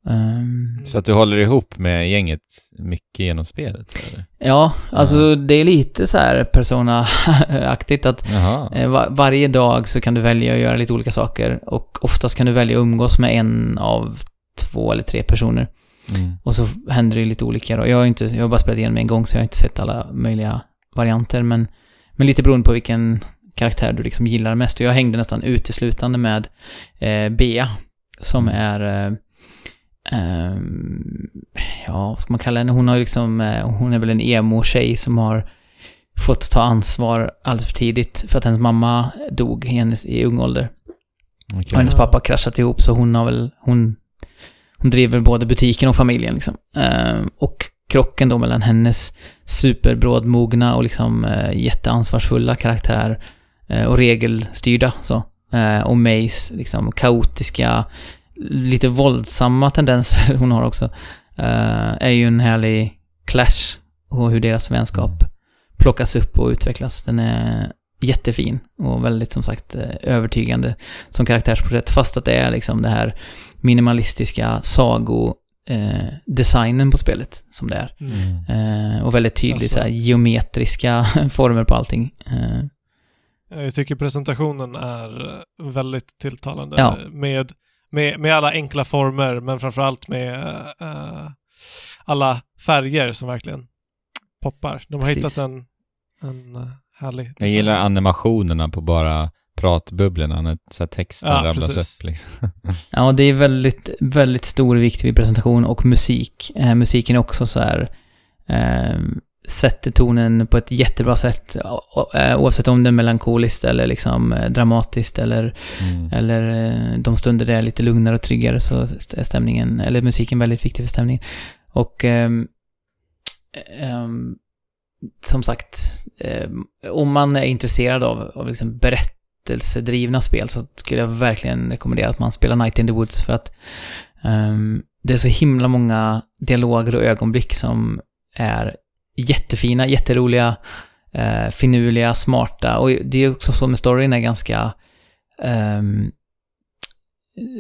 Um, så att du håller ihop med gänget mycket genom spelet? Eller? Ja, alltså ja. det är lite så här Persona-aktigt att eh, var, varje dag så kan du välja att göra lite olika saker och oftast kan du välja att umgås med en av två eller tre personer. Mm. Och så händer det lite olika då. Jag har, inte, jag har bara spelat igenom en gång så jag har inte sett alla möjliga varianter men, men lite beroende på vilken karaktär du liksom gillar mest. Och jag hängde nästan uteslutande med eh, Bea som mm. är eh, ja, vad ska man kalla henne? Hon har liksom, uh, hon är väl en emo-tjej som har fått ta ansvar alldeles för tidigt för att hennes mamma dog i, hennes, i ung ålder. Okay. Och hennes pappa kraschat ihop så hon har väl, hon, hon driver både butiken och familjen liksom. Uh, och krocken då mellan hennes superbrådmogna och liksom uh, jätteansvarsfulla karaktär uh, och regelstyrda så. och Mays liksom kaotiska, lite våldsamma tendenser hon har också, uh, är ju en härlig clash och hur deras vänskap mm. plockas upp och utvecklas. Den är jättefin och väldigt som sagt eh, övertygande som karaktärsporträtt fast att det är liksom det här minimalistiska sago eh, designen på spelet som det är. Mm. Eh, och väldigt tydligt alltså. så här, geometriska former på allting. Eh. Jag tycker presentationen är väldigt tilltalande ja. med med, med alla enkla former, men framförallt med uh, alla färger som verkligen poppar. De har Precis. hittat en, en uh, härlig design. Jag gillar animationerna på bara pratbubblorna när så här texten ja, rabblas precis. upp. Liksom. ja, det är väldigt, väldigt stor vikt vid presentation och musik. Eh, musiken är också så här eh, sätter tonen på ett jättebra sätt eh, oavsett om det är melankoliskt eller liksom eh, dramatiskt eller, mm. eller eh, de stunder det är lite lugnare och tryggare så är stämningen, eller musiken väldigt viktig för stämningen. Och um, um, som sagt, um, om man är intresserad av, av liksom berättelsedrivna spel så skulle jag verkligen rekommendera att man spelar Night in the Woods för att det är så himla många dialoger och ögonblick som är jättefina, jätteroliga, eh, finurliga, smarta. Och det är också så med storyn är ganska... Um,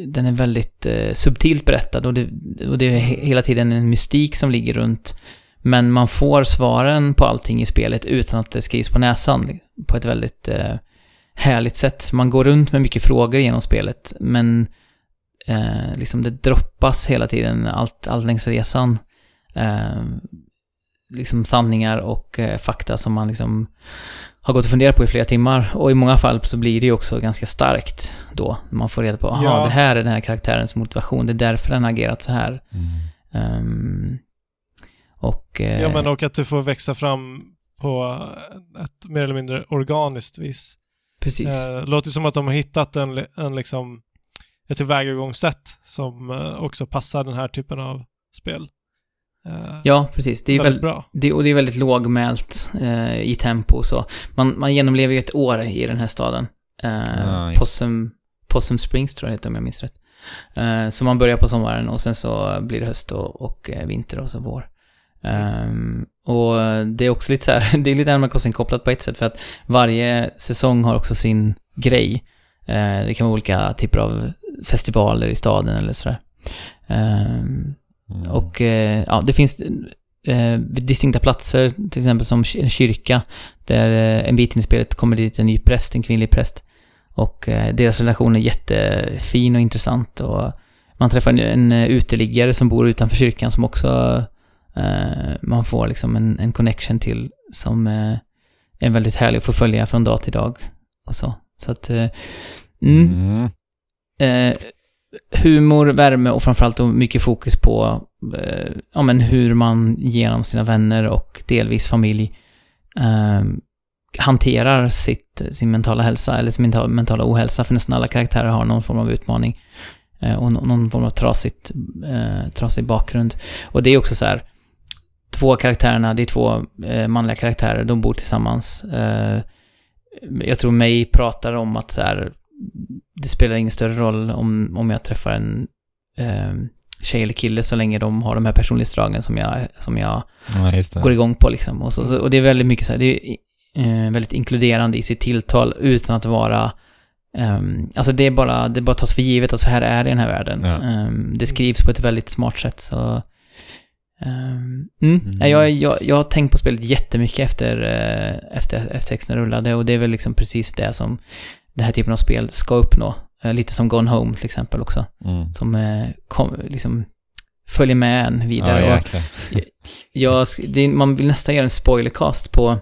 den är väldigt eh, subtilt berättad och det, och det är hela tiden en mystik som ligger runt. Men man får svaren på allting i spelet utan att det skrivs på näsan liksom, på ett väldigt eh, härligt sätt. Man går runt med mycket frågor genom spelet, men eh, liksom det droppas hela tiden allt, allt längs resan. Eh, liksom sanningar och eh, fakta som man liksom har gått och funderat på i flera timmar. Och i många fall så blir det ju också ganska starkt då. Man får reda på, att ja. det här är den här karaktärens motivation. Det är därför den har agerat så här. Mm. Um, och... Eh, ja, men och att det får växa fram på ett mer eller mindre organiskt vis. Precis. Eh, låter som att de har hittat en, en liksom, ett tillvägagångssätt som eh, också passar den här typen av spel. Uh, ja, precis. Det är väldigt, bra. Det, och det är väldigt lågmält uh, i tempo och så. Man, man genomlever ju ett år i den här staden. Uh, nice. Possum, Possum Springs tror jag det heter om jag minns rätt. så man börjar på sommaren och sen så blir det höst och, och vinter och så vår. Um, och det är också lite så här, det är lite Animal Crossing-kopplat på ett sätt för att varje säsong har också sin grej. det kan vara olika typer av festivaler i staden eller sådär. Um, Mm. Och eh, ja, det finns eh, distinkta platser, till exempel som en kyrka, där eh, en bit in i spelet kommer dit en ny präst, en kvinnlig präst. Och eh, deras relation är jättefin och intressant och man träffar en, uteliggare som bor utanför kyrkan som också man får liksom en, en connection till som är väldigt härlig att få följa från dag till dag och så. Så att, mm, Mm humor, värme och framförallt då mycket fokus på eh, ja, men hur man genom sina vänner och delvis familj eh, hanterar sitt, sin mentala hälsa eller sin mentala, mentala ohälsa. För nästan alla karaktärer har någon form av utmaning eh, och någon form av trasigt, eh, trasig bakgrund. Och det är också så här, två av karaktärerna, det är två eh, manliga karaktärer, de bor tillsammans. Eh, jag tror mig pratar om att så här, det spelar ingen större roll om, om jag träffar en eh, tjej eller kille så länge de har de här personlighetsdragen som jag, som jag Ja, går igång på liksom. Och, så, så, och det är väldigt mycket så här, det är eh, väldigt inkluderande i sitt tilltal utan att vara ehm, alltså det är bara, det bara tas för givet att så här är det i den här världen. Ja. Ehm, det skrivs på ett väldigt smart sätt så... ehm, mm. Mm. Jag, jag, jag har tänkt på spelet jättemycket efter, eh, efter, efter texten rullade och det är väl liksom precis det som den här typen av spel ska uppnå. Eh, lite som Gone Home till exempel också. Mm. Som eh, kom, liksom följer med en vidare. Ja, jag, det, man vill nästan göra en spoilercast på,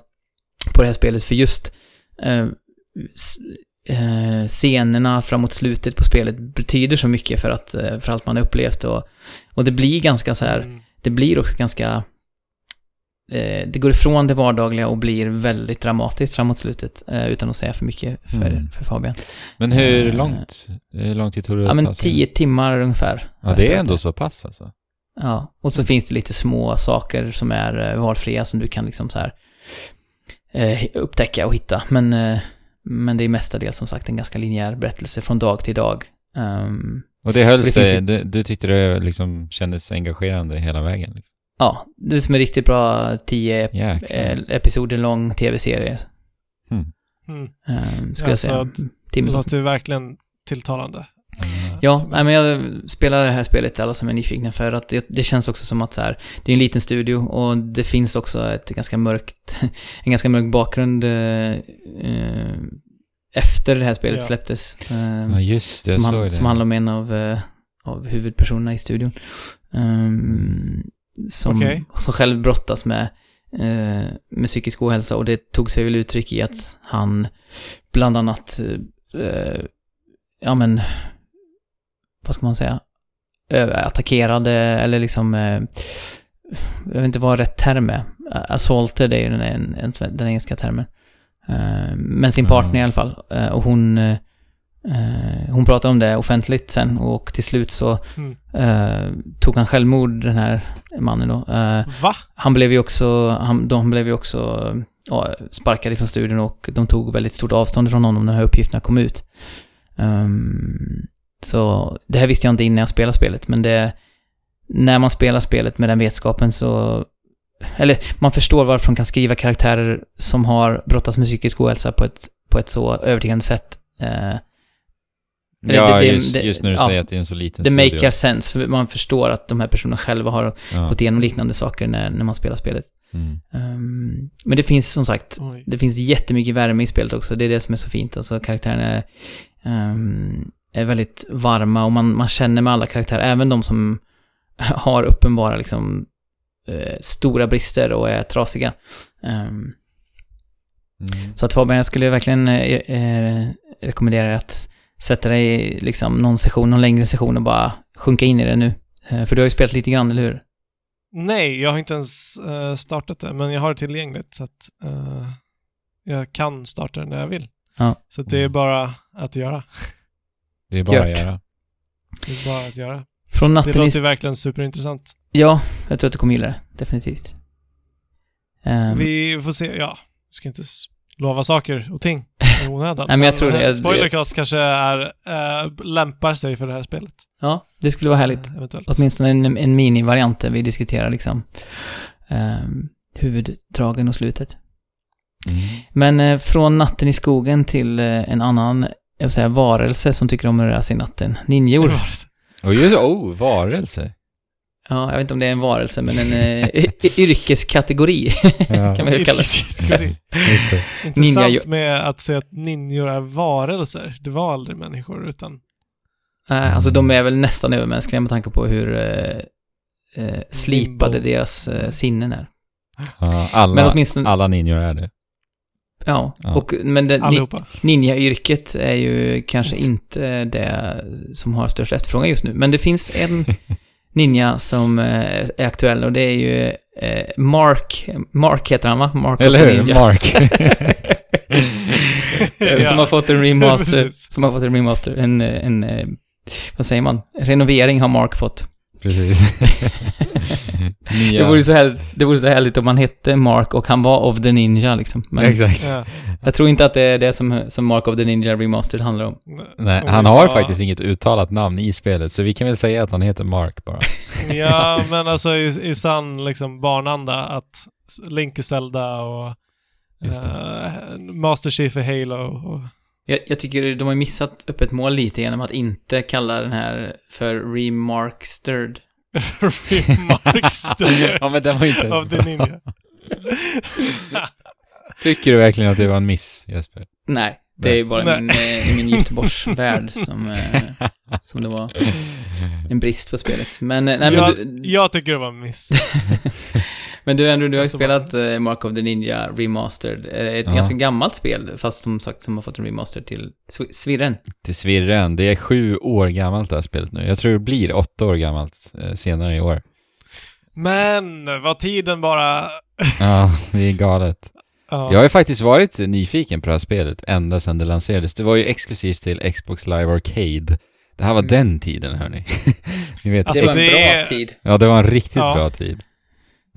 på det här spelet för just eh, eh, scenerna framåt slutet på spelet betyder så mycket för, att, för allt man har upplevt och, och det blir ganska så här, Mm. det blir också ganska eh, det går ifrån det vardagliga och blir väldigt dramatiskt framåt slutet eh, utan att säga för mycket för, Mm. för Fabian. Men hur Eh, långt? Hur lång tid tog det Ja men tio timmar ungefär. Ja, det är ändå så pass alltså. Ja, och så finns det lite små saker som är eh, valfria som du kan liksom så här eh, upptäcka och hitta. Men, eh, men det är mestadels som sagt en ganska linjär berättelse från dag till dag. Ehm, Och det höll Och det sig, finns du, du tyckte det liksom kändes engagerande hela vägen? Liksom. Ja, det är som en riktigt bra tio Jäklar. eh, episoder lång tv-serie, Mm. Mm. ehm, skulle Ja, jag så säga. att- Det Timmen som- låter verkligen tilltalande. Ja, nej, men jag spelar det här spelet alla som är nyfikna för att det, det känns också som att så här, det är en liten studio och det finns också ett ganska mörkt, en ganska mörk bakgrund eh, eh, efter det här spelet Ja. släpptes. Eh, Ja, just det, jag som, såg han, det. som handlar om en av, eh, av huvudpersonerna i studion. Ehm, som, Okej. som själv brottas med, eh, med psykisk ohälsa och det tog sig väl uttryck i att han bland annat, eh, ja men, vad ska man säga, attackerade eller liksom, eh, jag vet inte vad rätt term är. Assaulted är ju den, en, en, den engelska termen. Eh, men sin partner Mm. i alla fall. Eh, och hon, eh, hon pratade om det offentligt sen och till slut så Mm. eh, tog han självmord, den här mannen då. Eh, Va? han blev ju också, han, de blev ju också ja, sparkade från studion och de tog väldigt stort avstånd från honom när de här uppgifterna kom ut. Ehm, så det här visste jag inte innan jag spelade spelet, men det... När man spelar spelet med den vetskapen så... Eller man förstår varför de kan skriva karaktärer som har brottats med psykisk ohälsa på ett, på ett så övertygande sätt. Eh, Ja, det- just, det- just när du ja. säger att det är en så liten det studio. makar sense, för man förstår att de här personerna själva har Ja. gått igenom liknande saker när, när man spelar spelet. Mm. Ehm, men det finns som sagt, Oj. det finns jättemycket värme i spelet också. Det är det som är så fint. Alltså karaktärerna är, ehm, är väldigt varma och man, man känner med alla karaktärer, även de som har uppenbara liksom eh, stora brister och är trasiga. Ehm, Mm. så att Fabian, jag skulle verkligen eh, eh, rekommendera att sätta dig i liksom någon session, någon längre session och bara sjunka in i det nu. Eh, för du har ju spelat lite grann, eller hur? Nej, jag har inte ens eh, startat det, men jag har det tillgängligt så att eh, jag kan starta det när jag vill. Ja. Så att det är bara att göra. Det är bara att Gört. göra. Det är bara att göra. Från Det natten i låter verkligen superintressant. Ja, jag tror att du kommer gilla det. Definitivt. Ehm, Vi får se, ja, vi ska inte lova saker och ting i onödan. Nej, men jag tror det. eh, Spoilercast kanske är, eh, lämpar sig för det här spelet. Ja, det skulle vara härligt. Eh, eventuellt. Åtminstone en, en minivariant där vi diskuterar liksom ehm, huvuddragen och slutet. Mm. Men eh, från natten i skogen till en annan, jag vill säga varelse som tycker om att röra sig i natten. Ninjor. Och just oh, varelse. Ja, jag vet inte om det är en varelse, men en eh, yrkeskategori Ja, kan man ju kalla det. Yrkeskategori. just det. Intressant Ninja- med att säga att ninjor är varelser. Det var aldrig människor, utan... Nej, alltså de är väl nästan övermänskliga med tanke på hur eh, eh, slipade Limbo. deras eh, sinnen är. Ja, alla, Men åtminstone, alla ninjor är det. ja. Ja. Och, men det, ni, ninja-yrket är ju kanske inte det som har störst efterfrågan just nu. Men det finns en ninja som eh, är aktuell och det är ju eh, Mark, Mark heter han va? Mark Eller hur? Ninja. Mark. Som har fått en remaster. Som har fått en remaster. En, en, eh, vad säger man? Renovering har Mark fått. Precis. Nya... Det, vore så här, det vore så härligt om han hette Mark och han var of the Ninja liksom. Men Exakt. Ja. jag tror inte att det är det som, som Mark of the Ninja Remastered handlar om. Nej, Och han har var- faktiskt inget uttalat namn i spelet, så vi kan väl säga att han heter Mark bara. Ja, men alltså i, i sann liksom barnanda att Link är Zelda och Just det. eh, Master Chief är Halo och... Jag, jag tycker de har missat upp ett mål lite genom att inte kalla den här för Remarkstered. Remarkster ja, men den var inte ens av bra. Ninja. Tycker du verkligen att det var en miss, Jesper? Nej, det är bara Nej. min, eh, min Göteborgsvärld som, eh, som det var en brist på spelet. Men, eh, nej, men, jag, du, jag tycker det var en miss. men du, Andrew, du har ju spelat eh, Mark of the Ninja Remastered. Eh, Ett Ja. ganska gammalt spel, fast som sagt som har fått en remaster till Svirren. Till svirren. Det är sju år gammalt det här spelet nu. Jag tror det blir åtta år gammalt eh, senare i år. Men vad tiden bara... Ja, det är galet. Ja. Jag har ju faktiskt varit nyfiken på det här spelet ända sedan det lanserades. Det var ju exklusivt till Xbox Live Arcade. Det här var Mm. den tiden, hörni. Ni vet, Alltså, det var en bra är- tid. Ja, det var en riktigt Ja. bra tid.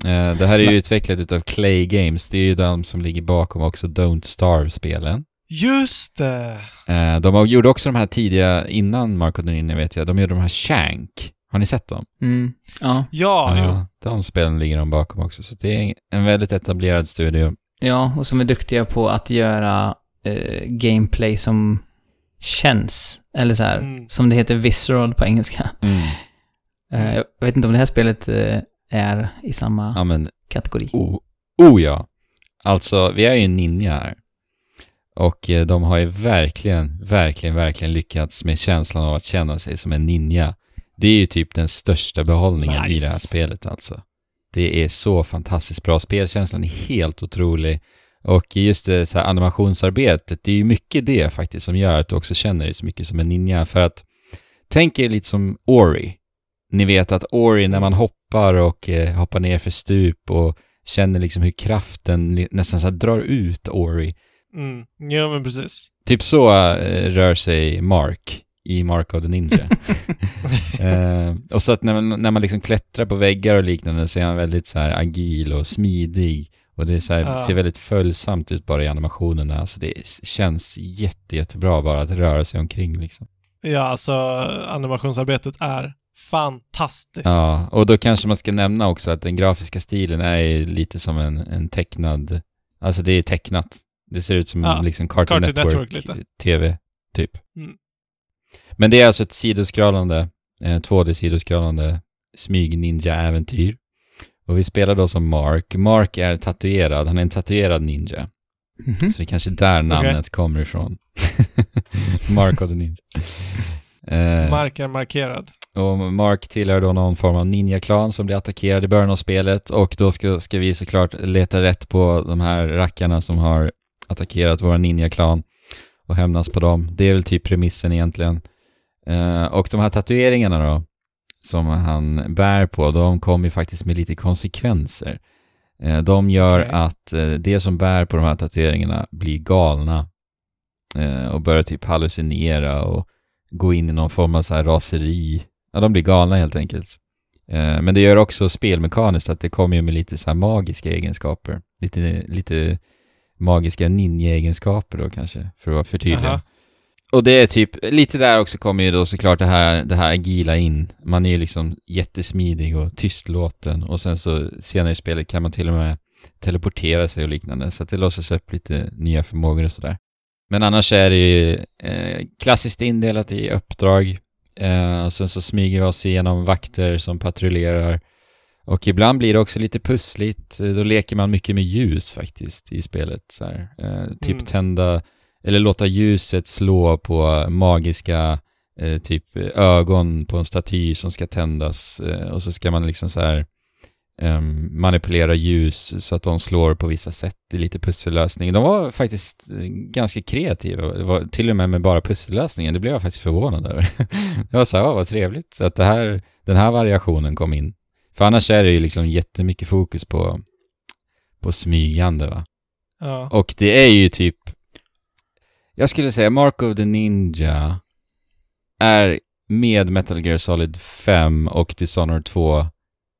Eh, det här är ju utvecklat utav Clay Games. Det är ju de som ligger bakom också Don't Starve-spelen. Just det! Eh, de har- gjorde också de här tidiga, innan Marco Ninja vet jag, de gjorde de här Shank. Har ni sett dem? Mm. Ja. Ja, jo. de spelen ligger de bakom också. Så det är en väldigt etablerad studio. ja, och som är duktiga på att göra eh, gameplay som känns. Eller så här, Mm. som det heter visceral på engelska. Mm. Eh, jag vet inte om det här spelet eh, är i samma Ja, men kategori. Oh, oh ja. Alltså, vi är ju en ninja här. Och eh, de har ju verkligen, verkligen, verkligen lyckats med känslan av att känna sig som en ninja. Det är ju typ den största behållningen i Nice. det här spelet alltså. Det är så fantastiskt bra. Spelkänslan är helt otrolig. Och just det så här animationsarbetet, det är ju mycket det faktiskt som gör att du också känner dig så mycket som en ninja. För att, tänk er lite som Ori. Ni vet att Ori, när man hoppar och eh, hoppar ner för stup och känner liksom hur kraften nästan så drar ut Ori. Mm. Ja, men precis. Typ så eh, rör sig Mark i Mark of the Ninja. eh, och så att när man, när man liksom klättrar på väggar och liknande så är han väldigt så här agil och smidig. Och det så här, Ja. ser väldigt följsamt ut bara i animationerna. Alltså det känns jätte, jättebra bara att röra sig omkring liksom. Ja, alltså animationsarbetet är fantastiskt. Ja, och då kanske man ska nämna också att den grafiska stilen är lite som en, en tecknad, alltså det är tecknat. Det ser ut som Ja, en liksom Cartoon, Cartoon Network, Network lite. TV, typ. Mm. Men det är alltså ett sidoskrollande, eh, 2D-sidoskrollande smyg-ninja-äventyr. Och vi spelar då som Mark. Mark är tatuerad, han är en tatuerad ninja. Mhm. Så det är kanske där namnet kommer ifrån. Mark of the Ninja. Eh, Mark är markerad. Och Mark tillhör då någon form av ninja-klan som blir attackerad i början av spelet och då ska, ska vi såklart leta rätt på de här rackarna som har attackerat våra ninja-klan och hämnas på dem. Det är väl typ premissen egentligen. Eh, och de här tatueringarna då, som han bär på, de kommer ju faktiskt med lite konsekvenser. Eh, de gör Okej. att eh, det som bär på de här tatueringarna blir galna och börjar typ hallucinera och gå in i någon form av så här raseri. Ja, de blir galna helt enkelt. Eh, men det gör också spelmekaniskt att det kommer ju med lite så här magiska egenskaper. Lite, lite magiska ninja-egenskaper då kanske, för att vara förtydliga. Aha. Och det är typ, lite där också kommer ju då såklart det här, det här agila in. Man är ju liksom jättesmidig och tystlåten och sen så senare i spelet kan man till och med teleportera sig och liknande så att det låses upp lite nya förmågor och sådär. Men annars är det ju eh, klassiskt indelat i uppdrag. Eh, och sen så smyger vi oss igenom vakter som patrullerar. Och ibland blir det också lite pussligt. Eh, Då leker man mycket med ljus faktiskt i spelet. Så. Eh, typ Mm. tända, eller låta ljuset slå på magiska eh, typ ögon på en staty som ska tändas. Eh, och så ska man liksom så här ehm, manipulera ljus så att de slår på vissa sätt. Är lite pussellösning. De var faktiskt eh, ganska kreativa. Det var till och med med bara pussellösningen. Det blev jag faktiskt förvånad över. det var så här, "Åh, vad trevligt. Så att det här, den här variationen kom in. För annars är det ju liksom jättemycket fokus på, på smygande va. Ja. Och det är ju typ, jag skulle säga Mark of the Ninja är med Metal Gear Solid 5 och Dishonored 2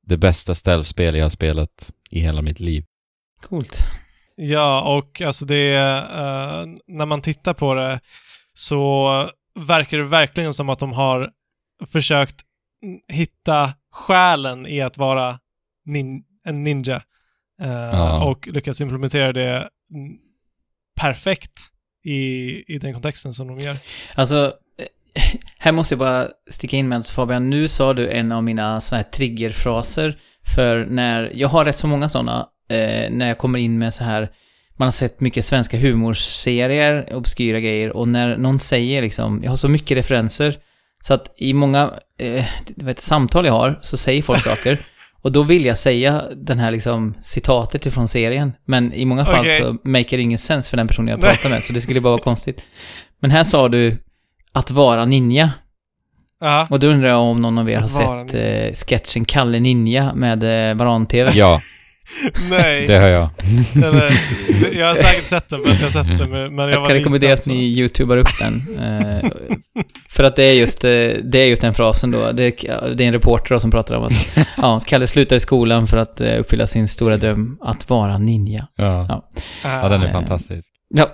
det bästa stealth-spel jag har spelat i hela mitt liv. Coolt. Ja, och alltså det... eh, när man tittar på det så verkar det verkligen som att de har försökt hitta själen i att vara nin en ninja. Eh, Ja. Och lyckas implementera det perfekt i, i den kontexten som de gör. Alltså, här måste jag bara sticka in med att Fabian, nu sa du en av mina sådana här triggerfraser. För när, jag har rätt så många sådana, eh, när jag kommer in med så här, man har sett mycket svenska humorserier, obskyra grejer, och när någon säger liksom, jag har så mycket referenser, så att i många eh, vet, samtal jag har så säger folk saker. Och då vill jag säga den här liksom citatet ifrån serien. Men i många fall Okej. så maker det ingen sens för den personen jag pratar med, så det skulle bara vara konstigt. Men här sa du att vara ninja. Ja. Och då undrar jag om någon av er Att har vara sett eh, sketchen Kalle Ninja med eh, Varan-TV. Ja, Nej. det har jag. Eller, jag har säkert sett den för att jag har sett den, men jag, Jag var kan rekommendera att ni youtubar upp den. Eh, för att det är just, eh, det är just den frasen då. Det är, det är en reporter då som pratar om att ja, Kalle slutar i skolan för att eh, uppfylla sin stora dröm att vara ninja. Ja, så. ja den är fantastisk. Ja.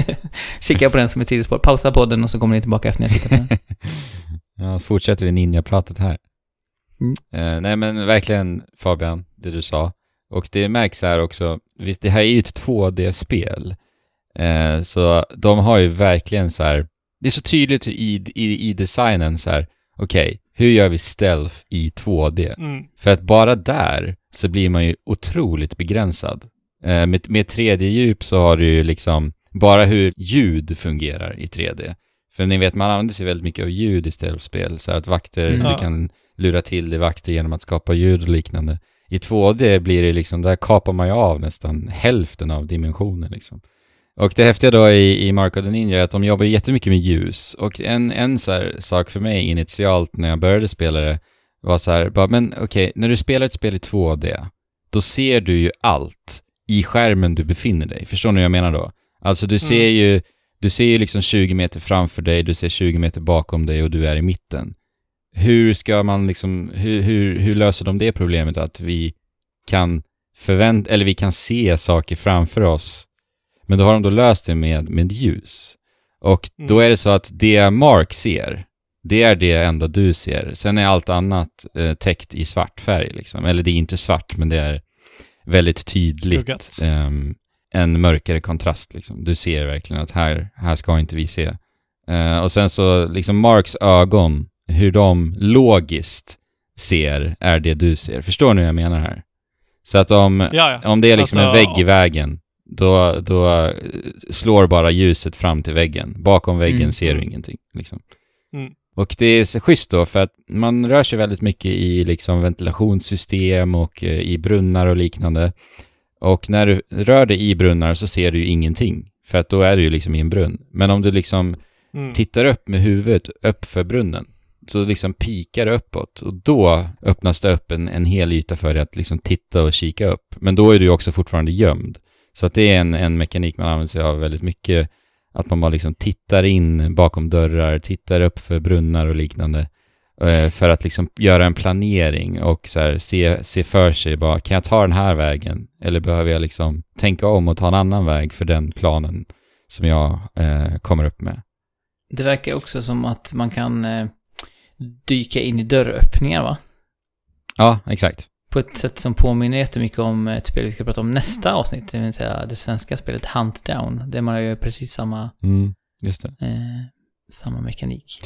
Kika på den som ett sidospår. Pausa podden och så kommer ni tillbaka efter ni har tittat på den. Ja, så fortsätter vi ninja-pratet här. Mm. Eh, nej men verkligen Fabian, det du sa. Och det märks här också, visst det här är ju ett 2D-spel. Eh, så de har ju verkligen så här, det är så tydligt i, i, i designen så här, okej, hur gör vi stealth i 2D? Mm. För att bara där så blir man ju otroligt begränsad. Eh, med, med 3D-djup så har du ju liksom bara hur ljud fungerar i 3D. För ni vet, man använder sig väldigt mycket av ljud i stealth-spel, så att vakter, Mm. du kan lura till dig vakter genom att skapa ljud och liknande. I 2D blir det liksom, där kapar man ju av nästan hälften av dimensionen liksom. Och det häftiga då i, i Mark of the Ninja är att de jobbar jättemycket med ljus. Och en, en så sak för mig initialt när jag började spela det var så här, bara, men okej, när du spelar ett spel i 2D, då ser du ju allt i skärmen du befinner dig. Förstår ni vad jag menar då? Alltså du ser Mm. ju, du ser ju liksom 20 meter framför dig, du ser 20 meter bakom dig och du är i mitten. Hur ska man liksom, hur, hur, hur löser de det problemet att vi kan förvänta, eller vi kan se saker framför oss men då har de då löst det med, med ljus. Och då Mm. är det så att det Mark ser, det är det enda du ser. Sen är allt annat eh, täckt i svart färg liksom. Eller det är inte svart, men det är väldigt tydligt. Ehm, en mörkare kontrast liksom. Du ser verkligen att här, här ska inte vi se. Eh, och sen så liksom Marks ögon, hur de logiskt ser, är det du ser. Förstår ni vad jag menar här? Så att om, Ja, ja. om det är liksom Alltså, en vägg i vägen, då, då eh, slår bara ljuset fram till väggen. Bakom väggen Mm. ser du ingenting. Liksom. Mm. Och det är så schysst då, för att man rör sig väldigt mycket i liksom ventilationssystem och eh, i brunnar och liknande. Och när du rör dig i brunnar så ser du ju ingenting, för att då är du ju liksom i en brunn. Men om du liksom Mm. tittar upp med huvudet upp för brunnen, så liksom pikar det uppåt och då öppnas det upp en, en hel yta för dig att liksom titta och kika upp. Men då är du också fortfarande gömd. Så att det är en, en mekanik man använder sig av väldigt mycket. Att man bara liksom tittar in bakom dörrar, tittar upp för brunnar och liknande. Eh, för att liksom göra en planering och så här, se, se för sig bara, kan jag ta den här vägen? Eller behöver jag liksom tänka om och ta en annan väg för den planen som jag eh, kommer upp med? Det verkar också som att man kan eh, dyka in i dörröppningar, va? Ja, exakt. På ett sätt som påminner jättemycket om ett spel vi ska prata om nästa avsnitt, det vill säga det svenska spelet Hunt Down, där man gör precis samma, Mm, just det. eh, samma mekanik.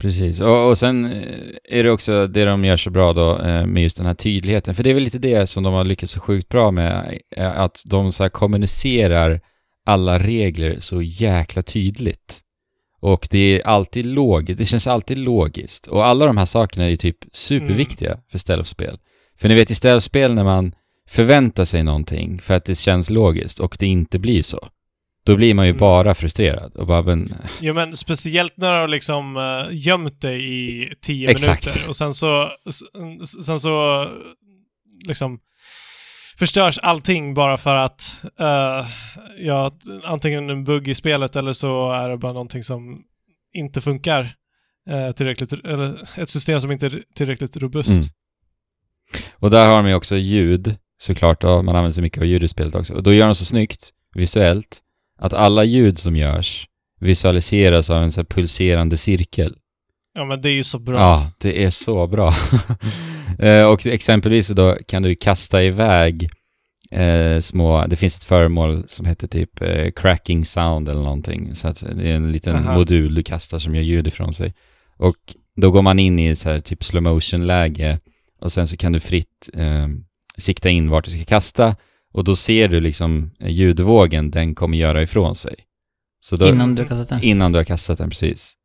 Precis, och, och sen eh, är det också det de gör så bra då eh, med just den här tydligheten. För det är väl lite det som de har lyckats så sjukt bra med, eh, att de så kommunicerar alla regler så jäkla tydligt. Och det är alltid logiskt, det känns alltid logiskt. Och alla de här sakerna är ju typ superviktiga för stealth-spel. För ni vet i stealth-spel när man förväntar sig någonting för att det känns logiskt och det inte blir så. Då blir man ju Mm. bara frustrerad och bara, men, Jo men speciellt när du har liksom uh, gömt dig i tio Exakt. minuter och sen så, sen så liksom förstörs allting bara för att uh, ja, antingen en bugg i spelet eller så är det bara någonting som inte funkar uh, tillräckligt, eller ett system som inte är tillräckligt robust. Mm. Och där har de ju också ljud, såklart, och man använder så mycket av ljud i spelet också. Och då gör de så snyggt, visuellt, att alla ljud som görs visualiseras av en så här pulserande cirkel. Ja men det är ju så bra. Ja, det är så bra. Eh, och exempelvis då kan du kasta iväg eh, små, det finns ett föremål som heter typ eh, cracking sound eller någonting. Så att det är en liten Aha. modul du kastar som gör ljud ifrån sig. Och då går man in i så här typ slow motion läge och sen så kan du fritt eh, sikta in vart du ska kasta och då ser du liksom eh, ljudvågen den kommer göra ifrån sig. Så då, Innan du har kastat den. innan du har kastat den precis.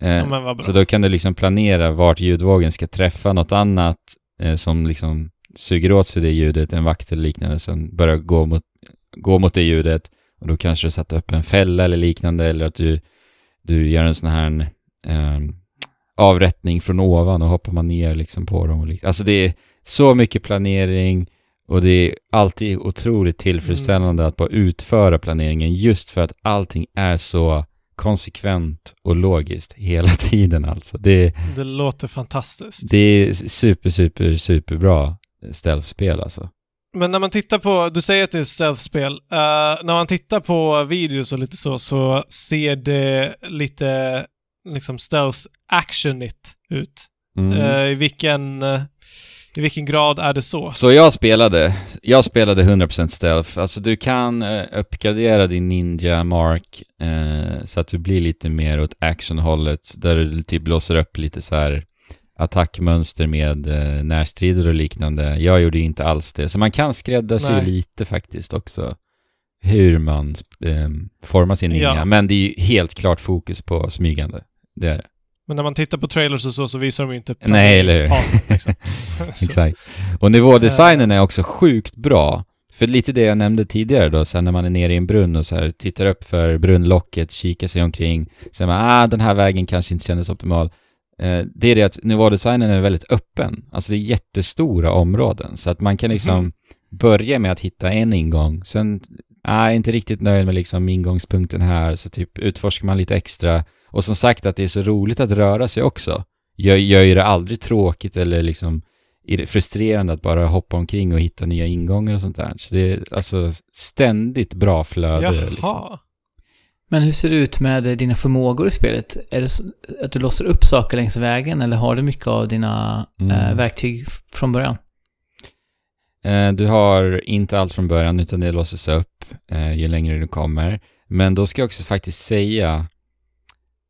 Eh, Ja, så då kan du liksom planera vart ljudvågen ska träffa något annat eh, som liksom suger åt sig det ljudet, en vakt eller liknande, sen börjar gå mot, gå mot det ljudet och då kanske du sätter upp en fälla eller liknande eller att du, du gör en sån här eh, avrättning från ovan och hoppar man ner liksom på dem och liknande. Alltså det är så mycket planering och det är alltid otroligt tillfredsställande att bara utföra planeringen just för att allting är så konsekvent och logiskt hela tiden alltså. Det, Det låter fantastiskt. det är super, super, superbra stealth-spel alltså. Men när man tittar på, du säger att det är stealth-spel. Eh, när man tittar på videos och lite så, så ser det lite liksom stealth-actionigt ut. Mm. Eh, I vilken, eh, i vilken grad är det så? Så jag spelade, jag spelade 100% stealth. Alltså du kan eh, uppgradera din Ninja Mark eh, så att du blir lite mer åt actionhållet där du typ låser upp lite så här attackmönster med eh, närstrider och liknande. Jag gjorde inte alls det. Så man kan skräddarsy Nej. lite faktiskt också hur man eh, formar sin ninja. Ja. Men det är ju helt klart fokus på smygande. Det är det. Men när man tittar på trailers och så, så visar de ju inte Nej, eller hur? liksom. Exakt. Och nivådesignen är också sjukt bra. För lite det jag nämnde tidigare då, sen när man är nere i en brunn och så här tittar upp för brunnlocket, kikar sig omkring, säger man ah, den här vägen kanske inte kändes optimal. Eh, det är det att nivådesignen är väldigt öppen. Alltså det är jättestora områden, så att man kan liksom Mhm. börja med att hitta en ingång, sen ah, inte riktigt nöjd med liksom ingångspunkten här, så typ utforskar man lite extra. Och som sagt att det är så roligt att röra sig också. Gör, gör ju det aldrig tråkigt eller liksom är det frustrerande att bara hoppa omkring och hitta nya ingångar och sånt där. Så det är alltså ständigt bra flöde. Jaha. Liksom. Men hur ser det ut med dina förmågor i spelet? Är det så att du låser upp saker längs vägen eller har du mycket av dina Mm. eh, verktyg från början? Eh, du har inte allt från början utan det låses upp eh, ju längre du kommer. Men då ska jag också faktiskt säga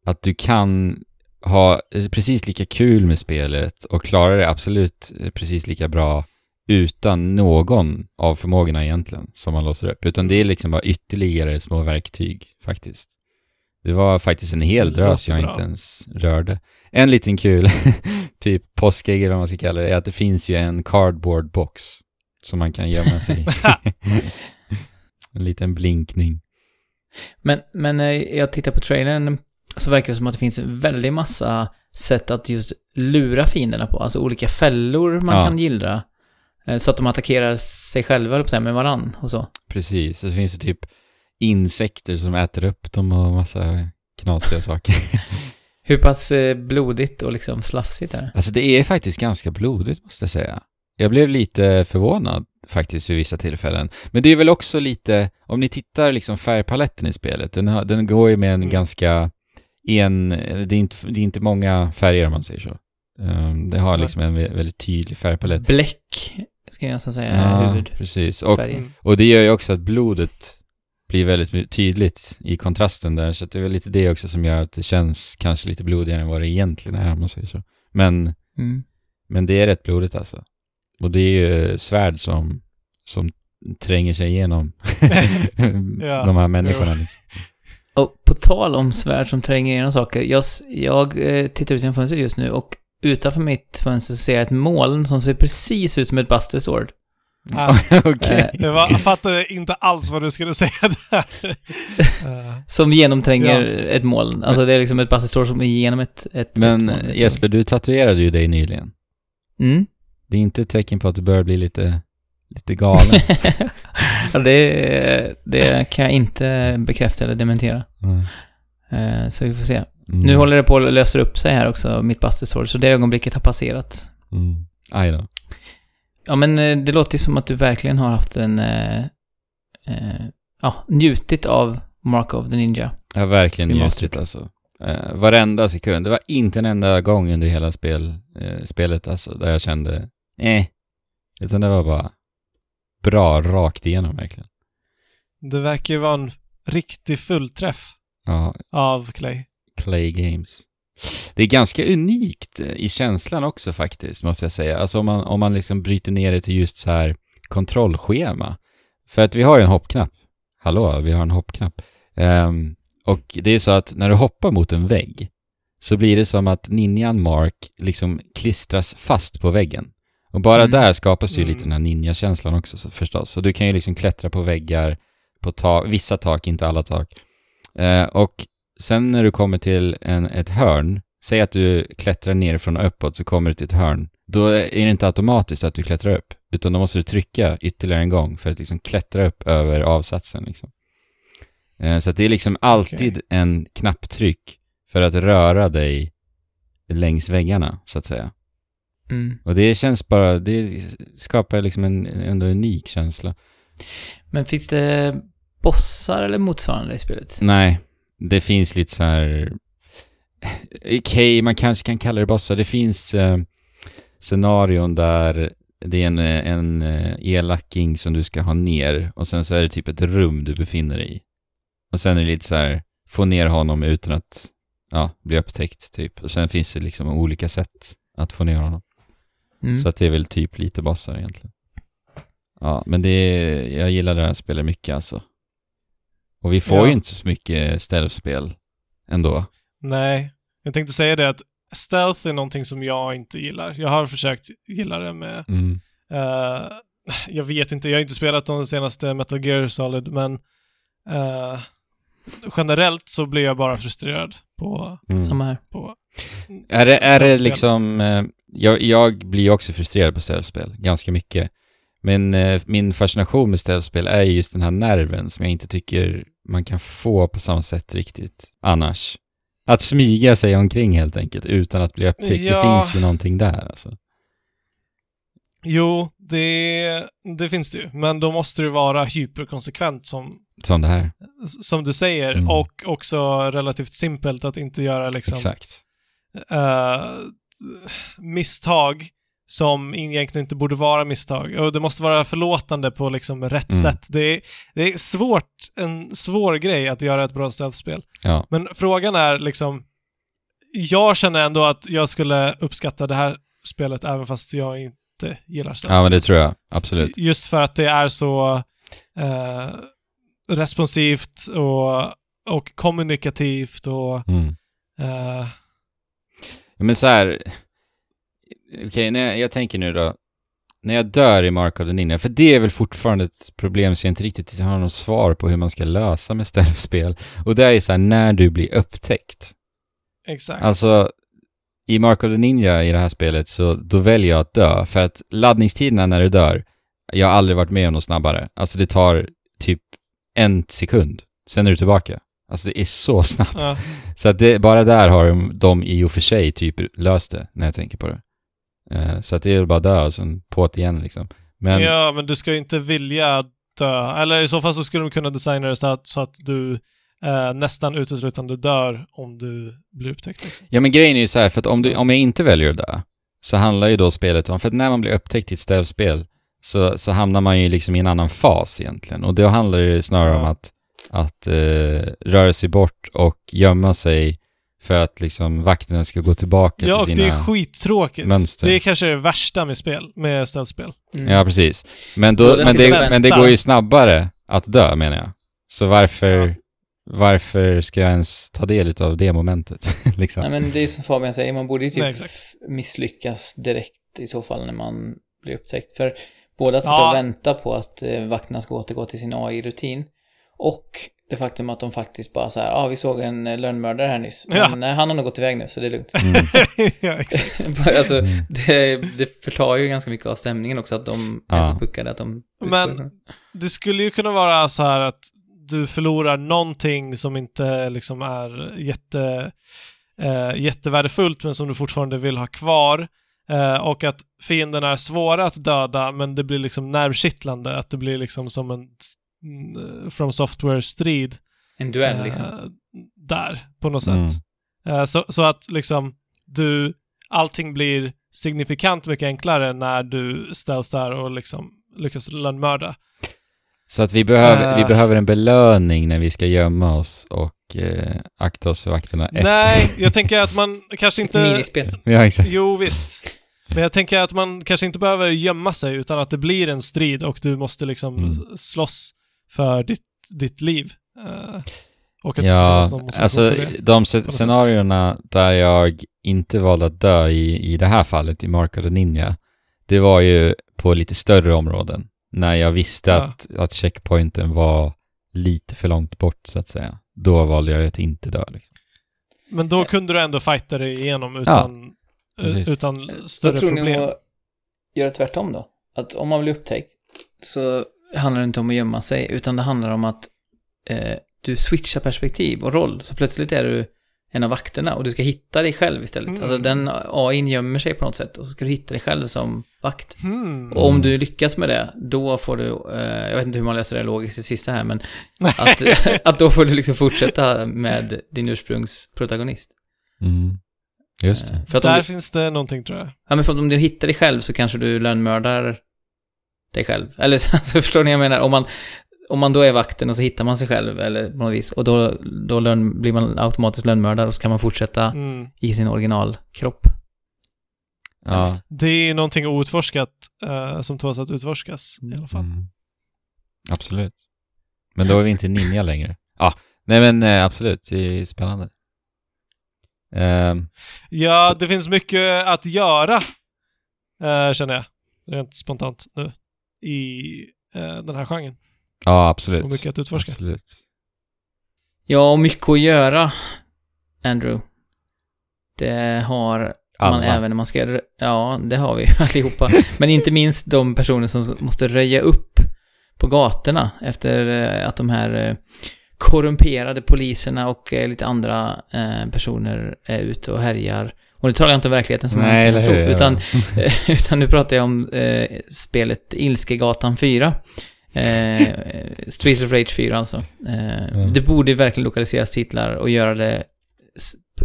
att du kan ha precis lika kul med spelet och klara det absolut eh, precis lika bra utan någon av förmågorna egentligen som man låser upp. Utan det är liksom bara ytterligare små verktyg faktiskt. Det var faktiskt en hel drös jag bra. inte ens rörde. En liten kul, typ påskägg eller vad man ska kalla det, är att det finns ju en cardboard box som man kan gömma sig i. en liten blinkning. Men, men eh, jag tittar på trailern så verkar det som att det finns en väldig massa sätt att just lura fienderna på. Alltså olika fällor man Ja. kan gillra. eh, Så att de attackerar sig själva, eller med varann och så. Precis, så finns det typ insekter som äter upp dem och massa knasiga saker. Hur pass eh, blodigt och liksom slafsigt är det? Alltså det är faktiskt ganska blodigt måste jag säga. Jag blev lite förvånad faktiskt vid vissa tillfällen. Men det är väl också lite, om ni tittar liksom färgpaletten i spelet, den, har, den går ju med en Mm. ganska en, det är, inte, det är inte många färger om man säger så. Um, det har liksom en vä- väldigt tydlig färgpalett. Bläck, ska jag nästan säga, Ja, huvudfärgen. precis. Och, Mm. och det gör ju också att blodet blir väldigt tydligt i kontrasten där. Så att det är väl lite det också som gör att det känns kanske lite blodigare än vad det egentligen är om man säger så. Men, Mm. men det är rätt blodigt alltså. Och det är ju svärd som, som tränger sig igenom Ja, de här människorna. Liksom. Tal om svärd som tränger igenom saker. Jag, jag eh, tittar ut genom fönstret just nu och utanför mitt fönster ser jag ett moln som ser precis ut som ett Buster. Ah, var, jag fattade inte alls vad du skulle säga där. Eh, Som genomtränger ett moln. Alltså det är liksom ett Buster som är genom ett, ett Men ett moln, liksom. Jesper, du tatuerade ju dig nyligen. Mm. Det är inte ett tecken på att du börjar bli lite, lite galen. det, det kan jag inte bekräfta eller dementera. Mm. Så vi får se. Mm. Nu håller det på att lösa upp sig här också, mitt Sword, så det ögonblicket har passerat. Mm. Aj då. Ja, men eh, det låter ju som att du verkligen har haft en... Eh, eh, ja, njutit av Mark of the Ninja. Jag har verkligen njutit alltså. Eh, varenda sekund. Det var inte en enda gång under hela spel, eh, spelet alltså, där jag kände, eh. Utan det var bara bra rakt igenom verkligen. det verkar ju vara en riktig fullträff Ja, av Clay. Clay Games. Det är ganska unikt eh, i känslan också faktiskt, måste jag säga. Alltså om man, om man liksom bryter ner det till just så här kontrollschema. För att vi har ju en hoppknapp. Hallå, vi har en hoppknapp. Ehm, och det är så att när du hoppar mot en vägg så blir det som att ninjan Mark liksom klistras fast på väggen. Och bara Mm. där skapas ju Mm. lite den här ninja-känslan också så, förstås. Så du kan ju liksom klättra på väggar, på ta- vissa tak, inte alla tak. Eh, och sen när du kommer till en, ett hörn, säg att du klättrar nerifrån och uppåt så kommer du till ett hörn. Då är det inte automatiskt att du klättrar upp, utan då måste du trycka ytterligare en gång för att liksom klättra upp över avsatsen. Liksom. Eh, så det är liksom alltid en knapptryck för att röra dig längs väggarna, så att säga. Mm. Och det känns bara, det skapar liksom en ändå unik känsla. Men finns det bossar eller motsvarande i spelet? Nej, det finns lite så här... Okej, man kanske kan kalla det bossar. Det finns eh, scenarion där det är en, en eh, elaking som du ska ha ner och sen så är det typ ett rum du befinner dig i. Och sen är det lite så här, få ner honom utan att ja, bli upptäckt typ. Och sen finns det liksom olika sätt att få ner honom. Mm. Så att det är väl typ lite bossar egentligen. Ja, men det är, jag gillar det här spelet mycket alltså. Och vi får Ja. ju inte så mycket stealth-spel ändå. Nej, jag tänkte säga det att stealth är någonting som jag inte gillar. Jag har försökt gilla det med... Mm. eh, jag vet inte, jag har inte spelat de senaste Metal Gear Solid, men eh, generellt så blir jag bara frustrerad på... Mm. Samma här. på Är det, är det liksom, eh, jag, jag blir också frustrerad på stealth-spel, ganska mycket. Men eh, min fascination med stealth-spel är ju just den här nerven som jag inte tycker man kan få på samma sätt riktigt annars. Att smyga sig omkring helt enkelt utan att bli upptäckt. Ja. Det finns ju någonting där alltså. Jo, det, det finns det ju. Men då måste det vara hyperkonsekvent som, Som det här. som du säger Mm. och också relativt simpelt att inte göra liksom Exakt. eh, misstag som egentligen inte borde vara misstag. Och det måste vara förlåtande på liksom rätt Mm. sätt. Det är, det är svårt, en svår grej att göra ett bra stealth-spel. Ja. Men frågan är liksom, jag känner ändå att jag skulle uppskatta det här spelet även fast jag inte gillar stealth ja, men det tror jag. Absolut. Just för att det är så eh, responsivt och, och kommunikativt och Mm. eh, Ja, Men så här. Okej, när jag, jag tänker nu då. När jag dör i Mark of the Ninja, för det är väl fortfarande ett problem så jag inte riktigt har något svar på hur man ska lösa med stealth-spel. Och det är så här, när du blir upptäckt. exakt. Alltså, i Mark of the Ninja i det här spelet så då väljer jag att dö. För att laddningstiderna när du dör, jag har aldrig varit med om något snabbare. Alltså det tar typ en sekund, sen är du tillbaka. Alltså det är så snabbt. ja. Så att det, bara där har de, de i och för sig typ löst det, när jag tänker på det. Eh, så att det är väl bara dö och sen på det igen liksom. Men, ja, men du ska ju inte vilja dö. Eller i så fall så skulle de kunna designa det så att, så att du eh, nästan uteslutande dör om du blir upptäckt. Liksom. ja men grejen är ju så här, för att om, du, om jag inte väljer att dö, så handlar ju då spelet om, för att när man blir upptäckt i ett stealth-spel, så, så hamnar man ju liksom i en annan fas egentligen. Och då handlar det snarare Ja. om att att eh, röra sig bort och gömma sig för att liksom vakterna ska gå tillbaka Ja, till det sina... är skittråkigt. mönster. Det är kanske det värsta med spel, med ställspel. Mm. Ja, precis. Men, Båda då, men, sitter det, men det väntar. går ju snabbare att dö, menar jag. Så varför, Ja. varför ska jag ens ta del av det momentet? liksom. Nej, men det är som Fabian säger, man borde ju typ Nej, misslyckas direkt i så fall när man blir upptäckt. För både att sitta Ja. och vänta på att eh, vakterna ska återgå till sin AI-rutin och det faktum att de faktiskt bara så här, ja ah, vi såg en eh, lönnmördare här nyss, men Ja. nej, han har nog gått iväg nu så det är lugnt. Mm. ja, exakt. alltså, Mm. det, det förtar ju ganska mycket av stämningen också att de är Ja. så puckade att de... Men- Det skulle ju kunna vara så här att du förlorar någonting som inte liksom är jätte, eh, jättevärdefullt men som du fortfarande vill ha kvar. Eh, och att fienderna är svåra att döda men det blir liksom nervkittlande. Att det blir liksom som en From Software-strid. En duell eh, liksom. Där, på något Mm. sätt. Eh, så, så att liksom du, allting blir signifikant mycket enklare när du stealthar och liksom lyckas lönnmörda. Så att vi behöver, vi Eh. behöver en belöning när vi ska gömma oss och eh, akta oss för vakterna efter. Nej, jag tänker att man kanske inte... Minispel. Ja, exakt. Jo, visst. Men jag tänker att man kanske inte behöver gömma sig utan att det blir en strid och du måste liksom Mm. slåss för ditt, ditt liv. Eh, och att det ska Ja, finnas någon motivation alltså för det. de scenarierna där jag inte valde att dö i, i det här fallet, i Mark of the Ninja, det var ju på lite större områden. När jag visste Ja. att, att checkpointen var lite för långt bort, så att säga. Då valde jag att inte dö. Liksom. Men då kunde du ändå fighta dig igenom utan, eh, precis. utan Vad större tror ni problem. om att göra tvärtom då? Att om man blir upptäckt så handlar det inte om att gömma sig, utan det handlar om att eh, du switchar perspektiv och roll. Så plötsligt är du en av vakterna och du ska hitta dig själv istället. Mm. Alltså den AI gömmer sig på något sätt och så ska du hitta dig själv som vakt. Hmm. Och om du lyckas med det, då får du, eh, jag vet inte hur man löser det logiskt i sista här, men att, att då får du liksom fortsätta med din ursprungsprotagonist. Mm. Just det. Eh, För att om Där du, finns det någonting tror jag. Ja, men för att om du hittar dig själv så kanske du lönnmördar dig själv. Eller så, så förstår ni vad jag menar? Om man, om man då är vakten och så hittar man sig själv, eller på något vis, och då, då lön, blir man automatiskt lönnmördare och så kan man fortsätta Mm. i sin originalkropp. Ja. Det är någonting outforskat eh, som tåls att utforskas i alla fall. Mm. Absolut. Men då är vi inte ninja längre. Ja, nej men eh, absolut, det är spännande. Ehm, Ja, Så- det finns mycket att göra, eh, känner jag. Rent spontant nu. I eh, den här genren. ja, absolut. Och mycket att utforska. Absolut. Ja, och mycket att göra, Andrew. Det har man Alla. även när man ska... Ja, det har vi ju allihopa. Men inte minst de personer som måste röja upp på gatorna efter eh, att de här eh, korrumperade poliserna och eh, lite andra personer är ute och härjar. Och nu talar jag inte om verkligheten som Nej, eller tror, hur? utan, eh, utan nu pratar jag om eh, spelet Ilskegatan 4. Eh, Streets of Rage 4 alltså. Eh, Mm. Det borde verkligen lokaliseras titlar och göra det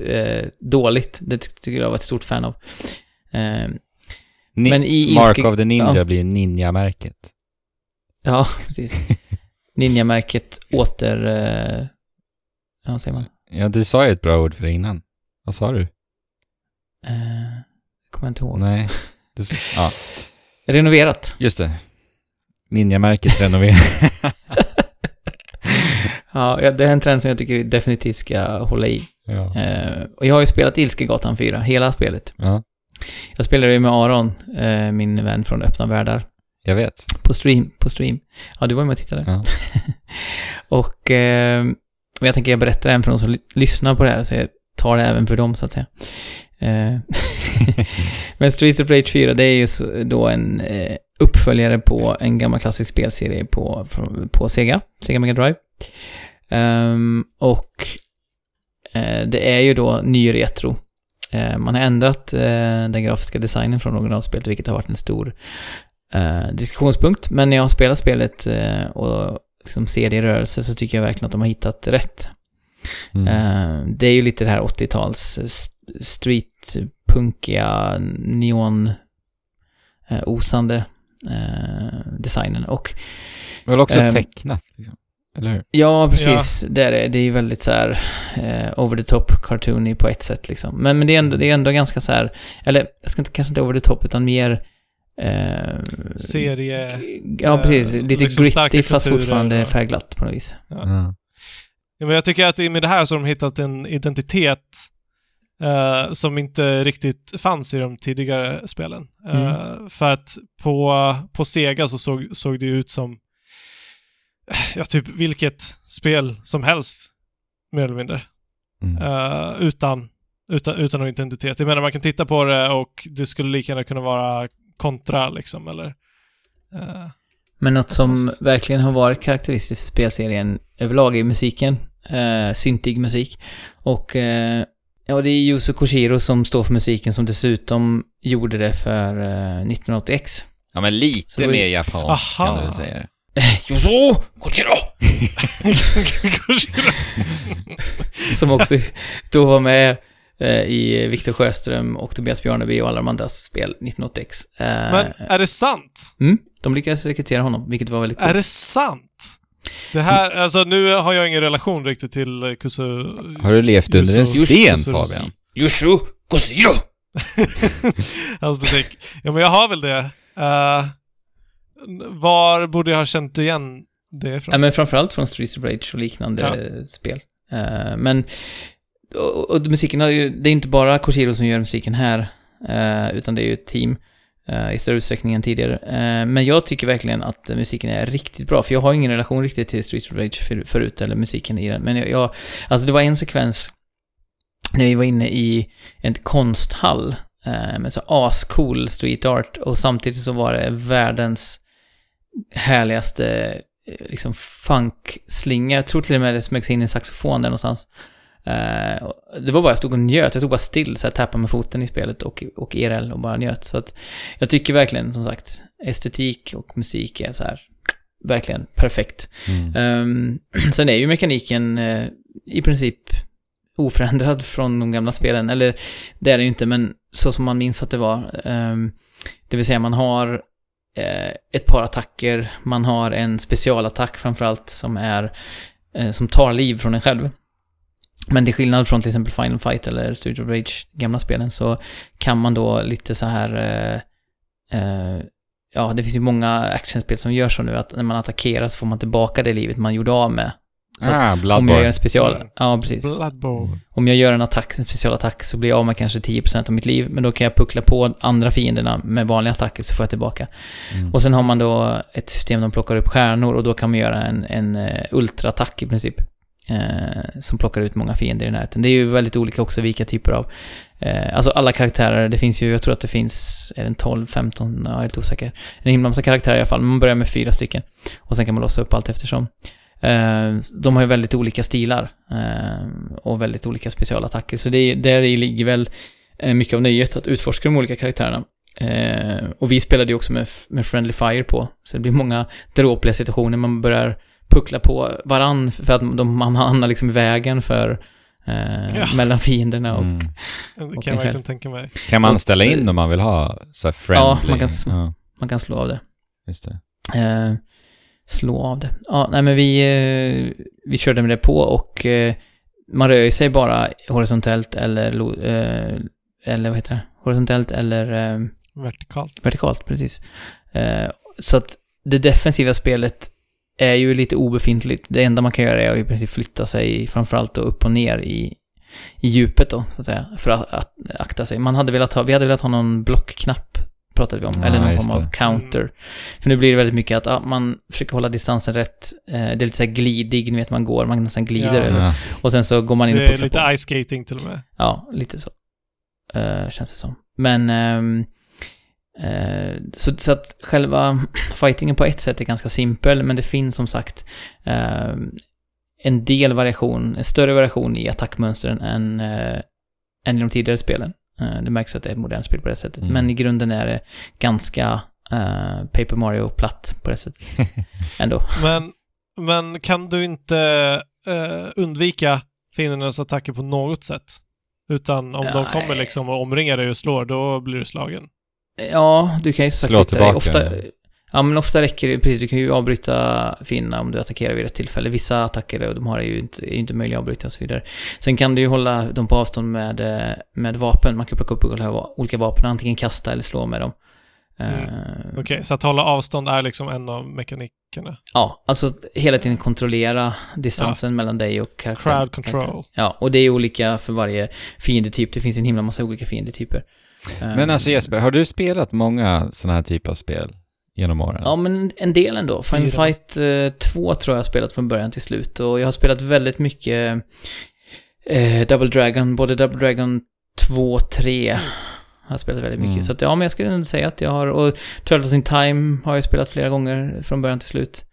eh, dåligt. Det tycker jag var ett stort fan av. Eh, Ni- Men i Mark ilske- of the Ninja ja. blir ninja-märket. ja, precis. Ninja-märket åter... Eh, ja, säger man? Ja, du sa ju ett bra ord för det innan. Vad sa du? Eh, kommer jag inte ihåg. Nej. Du, ja, Renoverat. just det. Ninja-märket renoverat. Ja, det är en trend som jag tycker vi definitivt ska hålla i. ja. Eh, och jag har ju spelat Ilskegatan 4, hela spelet. ja, Jag spelade ju med Aron, eh, min vän från Öppna Världar, jag vet. på stream. På stream. Ja, du var ju med och tittade. Ja. och eh, jag tänker jag berättar även för de som ly- lyssnar på det här, så jag tar det även för dem, så att säga. Eh, Men Streets of Rage 4, det är ju då en eh, uppföljare på en gammal klassisk spelserie på, på Sega, Sega Mega Drive. Ehm, och eh, det är ju då ny retro. Eh, man har ändrat eh, den grafiska designen från originalspelet, vilket har varit en stor eh, diskussionspunkt. Men när jag har spelat spelet eh, och liksom ser det i rörelse så tycker jag verkligen att de har hittat rätt. Mm. Eh, det är ju lite det här 80-tals eh, st- streetpunkiga, neon eh, osande eh, designen. Och Väl också ehm, tecknat. Liksom. Eller hur? Ja, precis. Det är det. Det är ju väldigt så här eh, over the top cartoony på ett sätt liksom. Men, men det, är ändå, det är ändå ganska så här, eller jag ska inte, kanske inte over the top, utan mer... Eh, Serie... Ja, precis. eh, Lite liksom gritty fast kulturer fortfarande och- färgglatt på något vis. Ja. Ja. Jag tycker att med det här så har de hittat en identitet eh, som inte riktigt fanns i de tidigare spelen. Eh, för att på, på Sega så såg, såg det ut som ja, typ vilket spel som helst, mer eller mindre. Mm. Eh, utan, utan, utan någon identitet. Jag menar, man kan titta på det och det skulle lika gärna kunna vara kontra liksom, eller... eh, Men något som verkligen har varit karaktäristiskt för spelserien överlag är musiken. Eh, syntig musik. Och och ja, det är Yuzo Koshiro som står för musiken som dessutom gjorde det för eh, 1980X. Ja, men lite mer japanskt kan du säga. Yuzo Koshiro! Som också då var med eh, i Viktor Sjöström och Tobias Bjarneby och alla de andras spel 1980X. Eh, Men är det sant? mm, de lyckades rekrytera honom, vilket var väldigt Är coolt. det sant? Det här, alltså nu har jag ingen relation riktigt till eh, Kusu... Har du levt under en sten. Fabian? Yuzo Koshiro! Hans musik. Ja, men jag har väl det. Eh, var borde jag ha känt igen det Ja, ifrån? men framförallt från Streets of Rage och liknande spel. Eh, men, och, och musiken har ju, det är inte bara Koshiro som gör musiken här, eh, utan det är ju ett team Eh, i större utsträckning än tidigare. Eh, men jag tycker verkligen att musiken är riktigt bra, för jag har ingen relation riktigt till Streets of Rage förut, eller musiken i den. Men jag, jag, alltså det var en sekvens när vi var inne i en konsthall eh, med så ascool street art och samtidigt så var det världens härligaste eh, liksom funkslinga. Jag tror till och med det smög sig in en saxofon där någonstans. Eh, det var bara, jag stod och njöt. Jag stod bara still, så här, tappade med foten i spelet och, och IRL och bara njöt. Så att jag tycker verkligen, som sagt, estetik och musik är så här, verkligen perfekt. Mm. Um, sen är ju mekaniken eh, i princip oförändrad från de gamla spelen. Eller det är det ju inte, men så som man minns att det var. Ehm, det vill säga man har eh, ett par attacker, man har en specialattack framförallt som är som tar liv från en själv. Men till skillnad från till exempel Final Fight eller of Rage, gamla spelen, så kan man då lite så här eh, eh, Ja, det finns ju många actionspel som gör så nu att när man attackerar så får man tillbaka det livet man gjorde av med. Så att Ah, om jag gör en special... Ja, precis. Bloodborne. Om jag gör en attack, en specialattack, så blir jag av med kanske 10% av mitt liv, men då kan jag puckla på andra fienderna med vanliga attacker så får jag tillbaka. Mm. Och sen har man då ett system där de plockar upp stjärnor och då kan man göra en, en uh, ultraattack i princip eh, som plockar ut många fiender i närheten. Det är ju väldigt olika också vilka typer av... eh, alltså alla karaktärer, det finns ju, jag tror att det finns, är det en 12, 15, jag är lite osäker. En himla massa karaktärer i alla fall, men man börjar med fyra stycken. Och sen kan man låsa upp allt eftersom. Eh, de har ju väldigt olika stilar eh, och väldigt olika specialattacker. Så det, är- där ligger väl eh, mycket av nöjet att utforska de olika karaktärerna. Eh, och vi spelade ju också med, med Friendly Fire på, så det blir många dråpliga situationer. Man börjar puckla på varann för att de, hamnar liksom i vägen för eh, Ja. mellan fienderna och Mm. Det kan jag verkligen tänka mig. Kan man ställa in om man vill ha så här friendly? Ja, man kan- Ja, man kan slå av det. just det. Eh, slå av det. Ja, nej men vi, eh, vi körde med det på och eh, man rör sig bara horisontellt eller, eh, eller vad heter det? Horisontellt eller eh, Vertikalt. vertikalt, precis. Eh, så att det defensiva spelet är ju lite obefintligt. Det enda man kan göra är att i princip flytta sig framförallt då upp och ner i, i djupet då, så att säga, för att, att akta sig. Man hade velat ha, vi hade velat ha någon blockknapp, pratade vi om, Ja, eller någon form av det. counter. För nu blir det väldigt mycket att ja, man försöker hålla distansen rätt, eh, det är lite så här glidig, ni vet man går, man nästan glider Ja. över. Och sen så går man in och Det är lite på. ice skating till och med. Ja, lite så. Eh, känns det som. Men... eh, så, så att själva fightingen på ett sätt är ganska simpel, men det finns som sagt ehm, en del variation, en större variation i attackmönstren än, eh, än i de tidigare spelen. Eh, det märks att det är ett modernt spel på det sättet. Mm. Men i grunden är det ganska eh, Paper Mario-platt på det sättet. Ändå. Men, men kan du inte eh, undvika fiendernas attacker på något sätt? Utan om de Nej. kommer liksom och omringar dig och slår, då blir du slagen. Ja, du kan ju Slå tillbaka. Ofta, Ja, men ofta räcker det, precis, du kan ju avbryta fienderna om du attackerar vid rätt tillfälle. Vissa attacker, och de har ju inte, är ju inte möjliga att avbryta och så vidare. Sen kan du ju hålla dem på avstånd med, eh, med vapen. Man kan plocka upp olika vapen, antingen kasta eller slå med dem. Mm. Eh, Okej, så att hålla avstånd är liksom en av mekanikerna. Ja, alltså hela tiden kontrollera distansen mellan dig och karaktären. Crowd control. Ja, och det är olika för varje fiendetyp. Det finns en himla massa olika fiendetyper. Men Eh, alltså Jesper, har du spelat många sådana här typer av spel genom åren? Ja, men en del ändå. Final Fyra. Fight eh, 2 tror jag har spelat från början till slut. Och jag har spelat väldigt mycket eh, Double Dragon, både Double Dragon 2 och 3 har jag spelat väldigt mycket. Mm. Så att, ja, men jag skulle ändå säga att jag har, och Turtles in Time har jag spelat flera gånger från början till slut.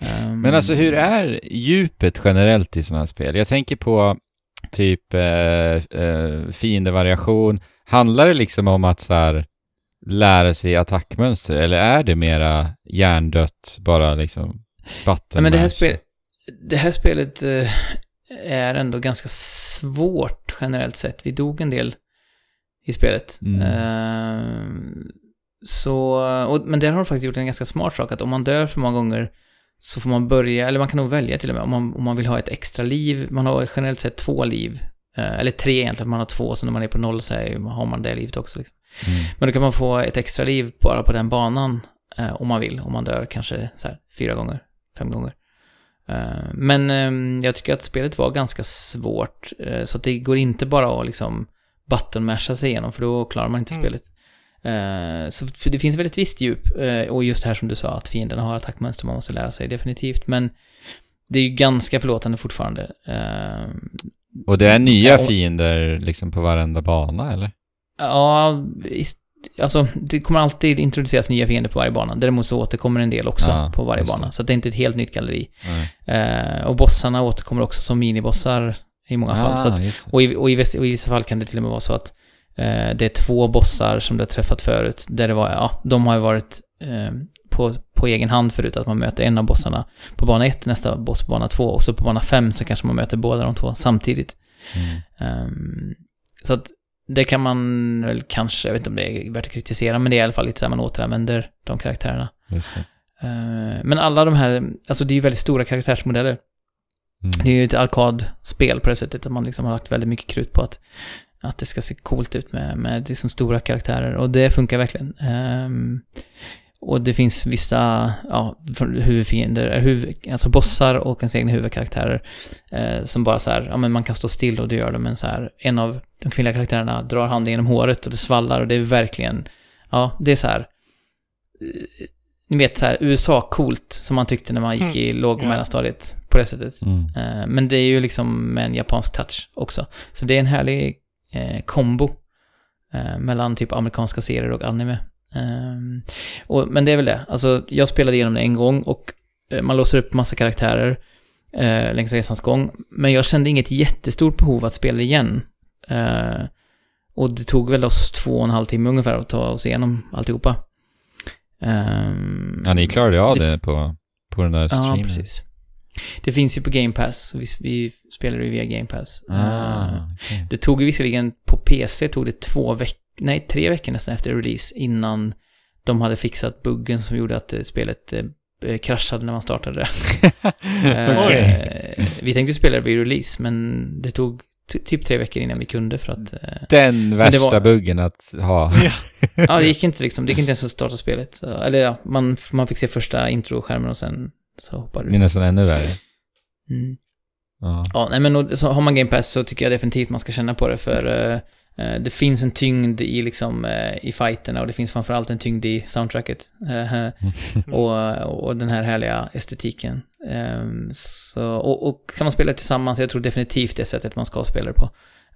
Ehm, Men alltså hur är djupet generellt i sådana här spel? Jag tänker på typ eh, eh, fiendevariation. Handlar det liksom om att så här, lära sig attackmönster eller är det mera hjärndött, bara liksom Nej, men det här, spel, det här spelet eh, är ändå ganska svårt generellt sett. Vi dog en del i spelet. Mm. Eh, så, och, men där har de faktiskt gjort en ganska smart sak, att om man dör för många gånger så får man börja, eller man kan nog välja till och med, om man, om man vill ha ett extra liv. Man har generellt sett två liv. Eh, eller tre egentligen, man har två, så när man är på noll så är, har man det livet också. Liksom. Mm. Men då kan man få ett extra liv bara på den banan eh, om man vill. Om man dör kanske så här, fyra gånger, fem gånger. Eh, men eh, jag tycker att spelet var ganska svårt. Eh, så att det går inte bara att liksom button-masha sig igenom, för då klarar man inte Mm. spelet. Eh, så det finns väl ett visst djup. Eh, och just här som du sa, att fienderna har attackmönster man måste lära sig, definitivt. Men det är ju ganska förlåtande fortfarande. Och det är nya Ja, fiender liksom på varenda bana eller? Ja, alltså det kommer alltid introduceras nya fiender på varje bana. Däremot så återkommer en del också Ja, på varje bana. Så att det är inte ett helt nytt galleri. Eh, och bossarna återkommer också som minibossar i många fall. Så att, Ah, just det. och, i, och, i, och i vissa fall kan det till och med vara så att eh, det är två bossar som du har träffat förut. Där det var, ja, de har ju varit eh, på, på egen hand förut. Att man möter en av bossarna på bana 1, nästa boss på bana 2. Och så på bana 5 så kanske man möter båda de två samtidigt. Mm. Ehm, så att det kan man väl kanske, jag vet inte om det är värt att kritisera, men det är i alla fall lite så här man återanvänder de karaktärerna. Ehm, men alla de här, alltså det är ju väldigt stora karaktärsmodeller. Mm. Det är ju ett arkadspel på det sättet, att man liksom har lagt väldigt mycket krut på att, att det ska se coolt ut med, med liksom stora karaktärer. Och det funkar verkligen. Ehm, och det finns vissa, ja, huvudfiender, huvud, alltså bossar och ens egna huvudkaraktärer eh, som bara så här, ja men man kan stå still och det gör det, men så här, en av de kvinnliga karaktärerna drar handen genom håret och det svallar och det är verkligen, ja, det är så här, eh, ni vet så här, USA-coolt som man tyckte när man gick i låg och mellanstadiet på det sättet. Mm. Eh, Men det är ju liksom med en japansk touch också. Så det är en härlig eh, kombo eh, mellan typ amerikanska serier och anime. Ehm, och, men det är väl det. Alltså, jag spelade igenom det en gång och eh, man låser upp massa karaktärer eh, längs resans gång. Men jag kände inget jättestort behov att spela igen. Eh, och det tog väl oss två och en halv timme ungefär att ta oss igenom alltihopa. Ehm, Ja, ni klarade av det- det på, på den där Ja, streamen. precis. Det finns ju på Game Pass. Vi, vi spelar ju via Game Pass. Ah, okej. Det tog ju visserligen, på PC tog det två veckor, nej tre veckor nästan efter release innan de hade fixat buggen som gjorde att eh, spelet eh, kraschade när man startade det. Eh, vi tänkte spela det vid release, men det tog ty- typ tre veckor innan vi kunde för att... Den värsta var- buggen att ha. ja, det gick inte liksom. Det gick inte ens att starta spelet. Så, eller ja, man, man fick se första introskärmen och sen så hoppade Det är det. nästan ännu värre. Mm. Ja. Ja, nej men och, så har man Game Pass så tycker jag definitivt man ska känna på det för eh, det finns en tyngd i liksom eh, i fighterna och det finns framförallt en tyngd i soundtracket. Eh, och, och den här härliga estetiken. Ehm, så, och, och kan man spela det tillsammans, jag tror definitivt det är sättet man ska spela det på.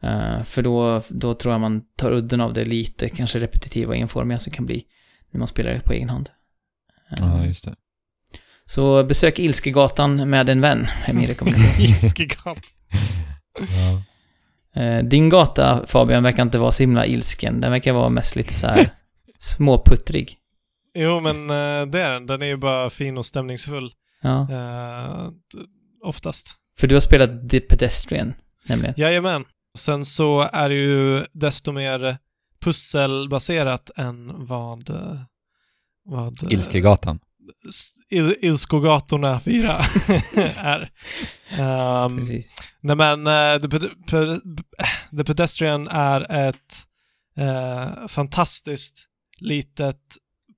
Eh, för då, då tror jag man tar udden av det lite, kanske repetitiva och enformiga som kan bli när man spelar det på egen hand. Ehm, ja, just det. så besök Ilskegatan med en vän, är min rekommendation. Ilskegatan. Ja. Eh, Din gata, Fabian, verkar inte vara så himla ilsken. Den verkar vara mest lite så här småputtrig. Jo, men eh, det är den. Den är ju bara fin och stämningsfull. Ja. D- oftast. För du har spelat The Pedestrian, nämligen. Jajamän. Sen så är det ju desto mer pusselbaserat än vad, vad Ilskegatan. Il- Ilskogatorna 4 är. Ehm, Precis. nej men, eh, The, Ped- The Pedestrian är ett eh, fantastiskt litet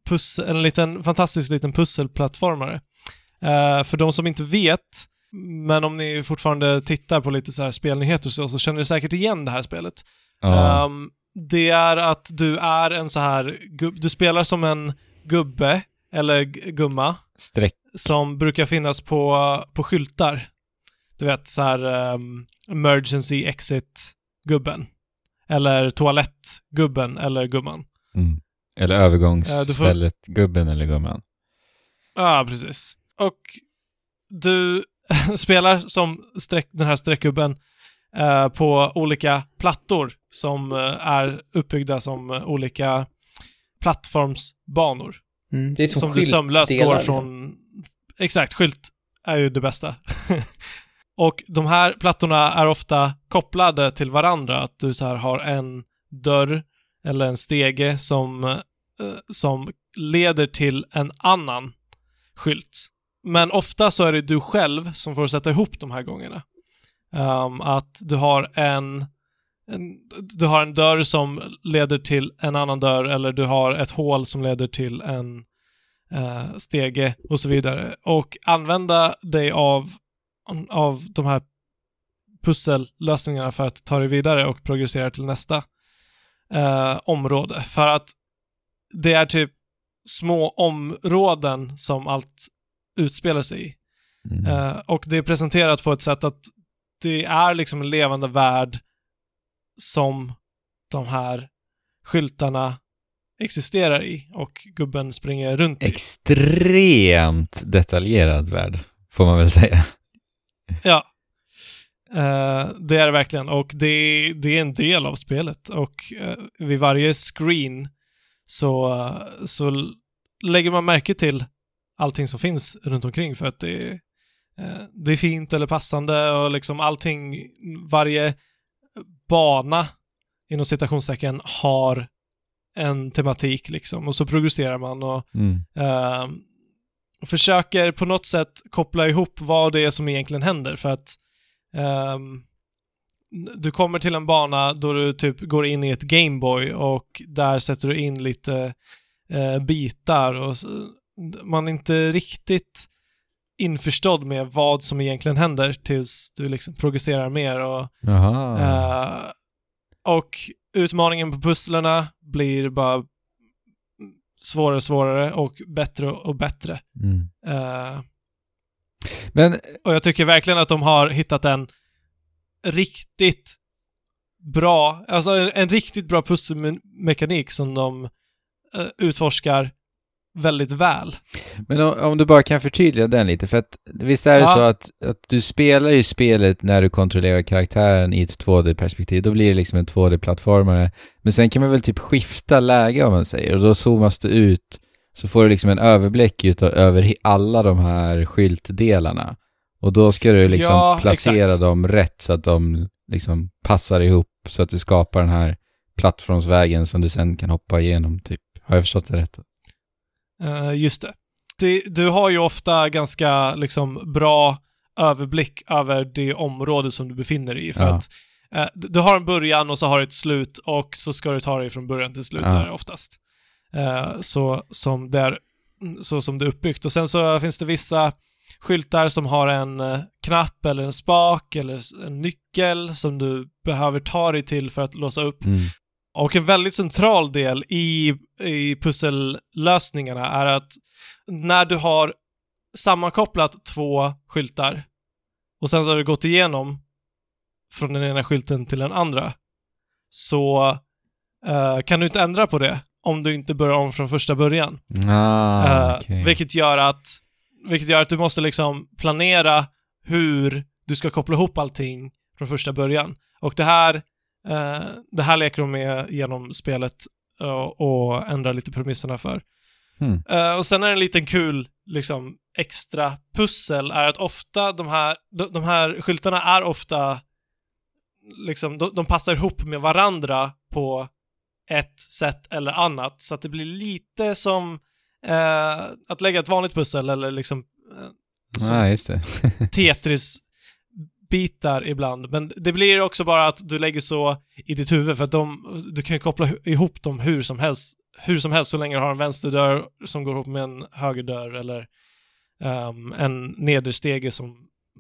pussel, en liten, fantastisk liten pusselplattformare. Eh, för de som inte vet, men om ni fortfarande tittar på lite så här spelnyheter och så, så känner ni säkert igen det här spelet. Ja. Ehm, det är att du är en så här, du spelar som en gubbe, eller gumma, Streck. som brukar finnas på, på skyltar. Du vet, så här ehm, emergency exit-gubben. Eller toalettgubben, eller gumman. Mm. Eller du får- eller gumman. Ja, precis. Och du spelar som streck, den här streckgubben eh, på olika plattor som eh, är uppbyggda som olika plattformsbanor. Mm, det är som, som du sömlöst går liksom. från... Exakt, skylt är ju det bästa. och de här plattorna är ofta kopplade till varandra. Att du så här har en dörr eller en stege som, eh, som leder till en annan skylt. Men ofta så är det du själv som får sätta ihop de här gångerna. Ehm, att du har en, en du har en dörr som leder till en annan dörr eller du har ett hål som leder till en eh, stege och så vidare. Och använda dig av, av de här pussellösningarna för att ta dig vidare och progressera till nästa eh, område. För att det är typ små områden som allt utspelar sig i. Mm. Eh, och det är presenterat på ett sätt att det är liksom en levande värld som de här skyltarna existerar i och gubben springer runt i. Extremt detaljerad värld, får man väl säga. Ja. Eh, det är det verkligen och det, det är en del av spelet och eh, vid varje screen så, eh, så lägger man märke till allting som finns runt omkring för att det, eh, det är fint eller passande och liksom allting, varje bana inom citationstecken har en tematik liksom och så progresserar man och Mm. eh, försöker på något sätt koppla ihop vad det är som egentligen händer för att ehm, du kommer till en bana då du typ går in i ett Gameboy och där sätter du in lite eh, bitar och man inte riktigt införstådd med vad som egentligen händer tills du liksom progresserar mer och. Eh, och utmaningen på pusslerna blir bara svårare och svårare och bättre och bättre. Mm. Eh, Men, och jag tycker verkligen att de har hittat en riktigt bra, alltså en, en riktigt bra pusselmekanik som de eh, utforskar väldigt väl. men om, om du bara kan förtydliga den lite, för att visst är det Ja. så att, att du spelar ju spelet när du kontrollerar karaktären i ett 2D-perspektiv, då blir det liksom en 2D-plattformare. Men sen kan man väl typ skifta läge om man säger, och då zoomas du ut, så får du liksom en överblick utav, över alla de här skyltdelarna. Och då ska du liksom Ja, placera exakt. dem rätt så att de liksom passar ihop, så att du skapar den här plattformsvägen som du sen kan hoppa igenom, typ. Har jag förstått det rätt? Eh, just det. det. Du har ju ofta ganska liksom bra överblick över det område som du befinner dig i. För Ja. att eh, du har en början och så har du ett slut och så ska du ta dig från början till slut Ja. där oftast. Eh, så, som det är, så som det är uppbyggt. Och sen så finns det vissa skyltar som har en knapp eller en spak eller en nyckel som du behöver ta dig till för att låsa upp. Mm. Och en väldigt central del i, i pussellösningarna är att när du har sammankopplat två skyltar och sen så har du gått igenom från den ena skylten till den andra så eh, kan du inte ändra på det om du inte börjar om från första början. Ah, Eh, okej. vilket, gör att, vilket gör att du måste liksom planera hur du ska koppla ihop allting från första början. Och det här, det här leker de med genom spelet och, och ändrar lite premisserna för. Eh, och sen är det en liten kul liksom, extra pussel är att ofta de här, de, de här skyltarna är ofta liksom, de, de passar ihop med varandra på ett sätt eller annat. Så att det blir lite som eh, att lägga ett vanligt pussel eller liksom eh, som Ja, Tetris-bitar ibland. Men det blir också bara att du lägger så i ditt huvud för att de, du kan ju koppla ihop dem hur som helst. Hur som helst så länge du har en vänsterdörr som går ihop med en högerdörr eller ehm, en nederstege som,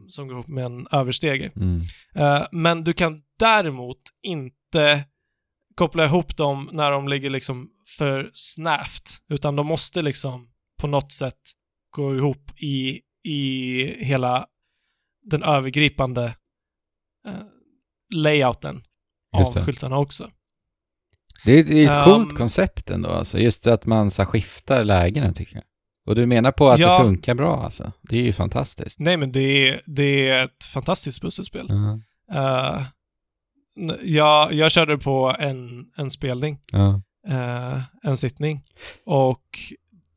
som går ihop med en överstege. Mm. Eh, men du kan däremot inte koppla ihop dem när de ligger liksom för snävt, utan de måste liksom på något sätt gå ihop i, i hela den övergripande eh, layouten av skyltarna också. Det är, det är ett Um, coolt koncept ändå, alltså. Just att man så skiftar lägena, tycker jag. Och du menar på att Ja. det funkar bra, alltså? Det är ju fantastiskt. Nej, men det är, det är ett fantastiskt pusselspel. Eh, n- jag, jag körde på en, en spelning eh, en sittning. Och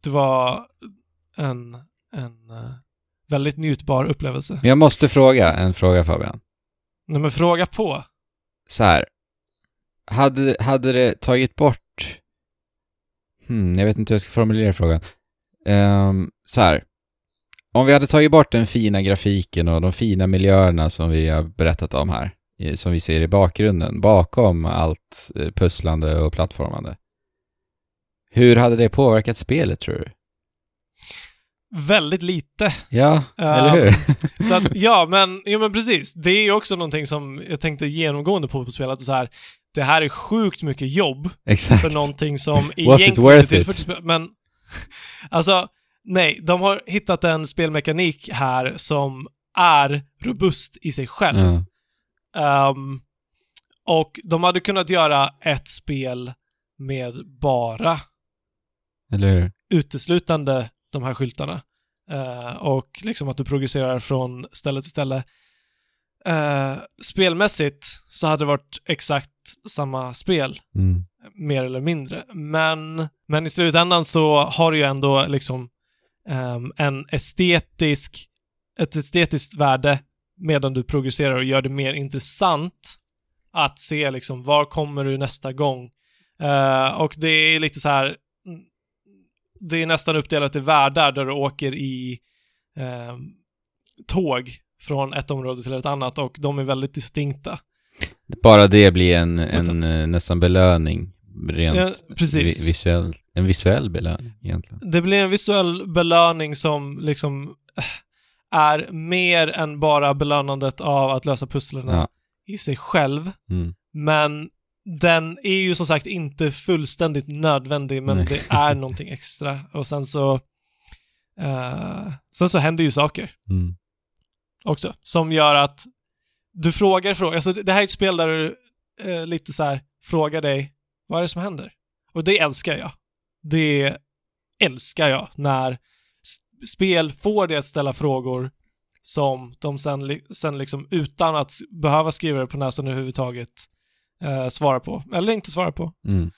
det var en, en eh, väldigt njutbar upplevelse. Jag måste fråga en fråga, Fabian. Nej, men fråga på. så här. Hade, hade det tagit bort... Hmm, jag vet inte hur jag ska formulera frågan. Um, så här. Om vi hade tagit bort den fina grafiken och de fina miljöerna som vi har berättat om här, som vi ser i bakgrunden, bakom allt eh, pusslande och plattformande. Hur hade det påverkat spelet, tror du? Väldigt lite. Ja, Ja. eller hur? Så att, ja, men, jo, men precis. Det är ju också någonting som jag tänkte genomgående på på spelet. Så här, det här är sjukt mycket jobb Exakt. för någonting som egentligen tillfört it? till spel. Men, alltså, nej. De har hittat en spelmekanik här som är robust i sig själv. Ja. Ehm, och de hade kunnat göra ett spel med bara Eller hur? uteslutande de här skyltarna. Eh, och liksom att du progresserar från ställe till ställe. Eh, spelmässigt så hade det varit exakt samma spel, Mm. mer eller mindre. Men, men i slutändan så har du ju ändå liksom ehm, en estetisk, ett estetiskt värde medan du progresserar och gör det mer intressant att se liksom var kommer du nästa gång. Eh, och det är lite så här det är nästan uppdelat i världar där du åker i eh, tåg från ett område till ett annat och de är väldigt distinkta. Bara det blir en, en eh, nästan belöning, rent Ja, precis. vi- visuell, en visuell belöning egentligen. Det blir en visuell belöning som liksom eh, är mer än bara belönandet av att lösa pusslen Ja. i sig själv. Mm. Men den är ju som sagt inte fullständigt nödvändig, men Nej. det är någonting extra. Och sen så... eh, sen så händer ju saker. Mm. också. Som gör att du frågar frågor. Alltså det här är ett spel där du eh, lite så här frågar dig, vad är det som händer? Och det älskar jag. Det älskar jag när spel får dig att ställa frågor som de sen, sen liksom utan att behöva skriva det på näsan överhuvudtaget eh, svarar på. Eller inte svarar på. Mm.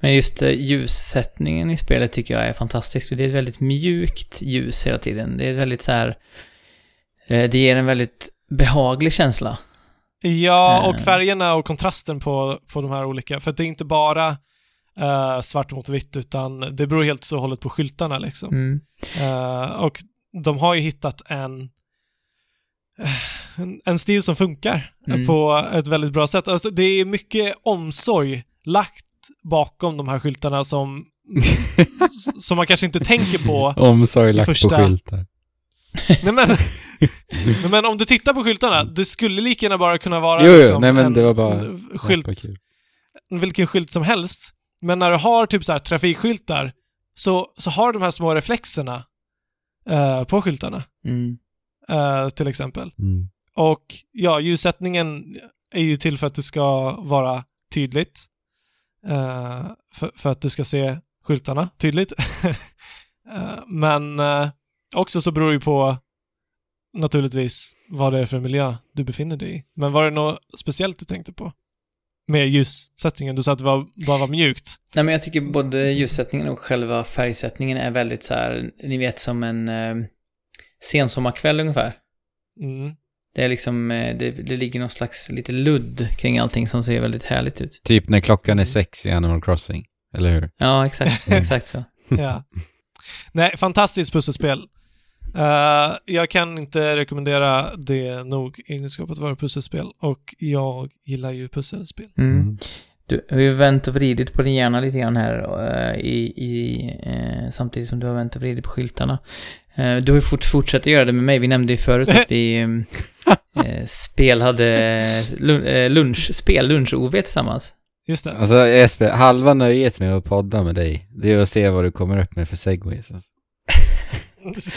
Men just eh, ljussättningen i spelet tycker jag är fantastisk. för Det är ett väldigt mjukt ljus hela tiden. Det är väldigt så här... eh, Det ger en väldigt behaglig känsla. Ja, och Eh. färgerna och kontrasten på, på de här olika. För det är inte bara eh, svart mot vitt, utan det beror helt så och hållet på skyltarna liksom. Mm. Eh, och de har ju hittat en, en, en stil som funkar Mm. på ett väldigt bra sätt. Alltså, det är mycket omsorg lagt bakom de här skyltarna som, som man kanske inte tänker på. Omsorg lagt första- på skyltar. Nej, men, nej, men om du tittar på skyltarna, det skulle lika gärna bara kunna vara Jo, liksom nej, men en det var bara- skylt, vilken skylt som helst. Men när du har typ så här trafikskyltar så, så har de här små reflexerna eh, på skyltarna, Mm. eh, till exempel. Mm. Och ja, ljussättningen är ju till för att det ska vara tydligt. Eh, för, för att du ska se skyltarna tydligt. Eh, men eh, också så beror det ju på naturligtvis vad det är för miljö du befinner dig i. Men var det något speciellt du tänkte på? Med ljussättningen? Du sa att det var, bara var mjukt. Nej, men jag tycker både ljussättningen och själva färgsättningen är väldigt så här, ni vet som en eh, sensommarkväll ungefär. Mm. Det är liksom, eh, det, det ligger någon slags lite ludd kring allting som ser väldigt härligt ut. Typ när klockan är Mm. sex i Animal Crossing, eller hur? Ja, exakt, exakt så. ja. Nej, fantastiskt pusselspel. Eh, jag kan inte rekommendera det nog egenskap att vara pusselspel och jag gillar ju pusselspel. Mm. Du har ju vänt och vridit på din hjärna lite grann här eh, i, i, eh, samtidigt som du har vänt och vridit på skyltarna. Eh, du har ju fort, fortsatt göra det med mig. Vi nämnde ju förut att vi spelade eh, lunchspel, lunch-OV tillsammans. Just det. Alltså Jesper, halva nöjet med att podda med dig, det är att se vad du kommer upp med för segways. Alltså.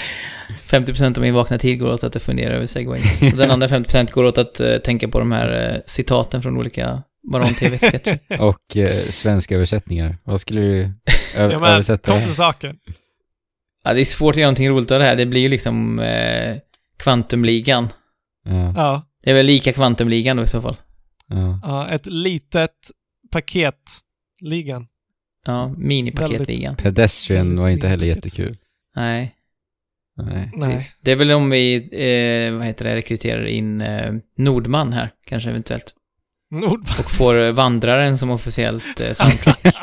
50% av min vakna tid går åt att fundera över segways. Och den andra 50% går åt att tänka på de här citaten från olika Baron-TV-sketcher. Och eh, svenska översättningar. Vad skulle du ö- Ja, men, översätta? kom till saken. ja, det är svårt att göra någonting roligt av det här. Det blir ju liksom eh, Kvantumligan. Ja, Ja. Det är väl lika Kvantumligan då i så fall. ja. ja, ett litet paket. Ligan. Ja, minipaketligan. Pedestrian var inte heller jättekul. Nej, Nej. Nej. Det är väl om vi, eh, vad heter det, rekryterar in eh, Nordman här, kanske eventuellt. Nord. Och får eh, Vandraren som officiellt eh, soundtrack.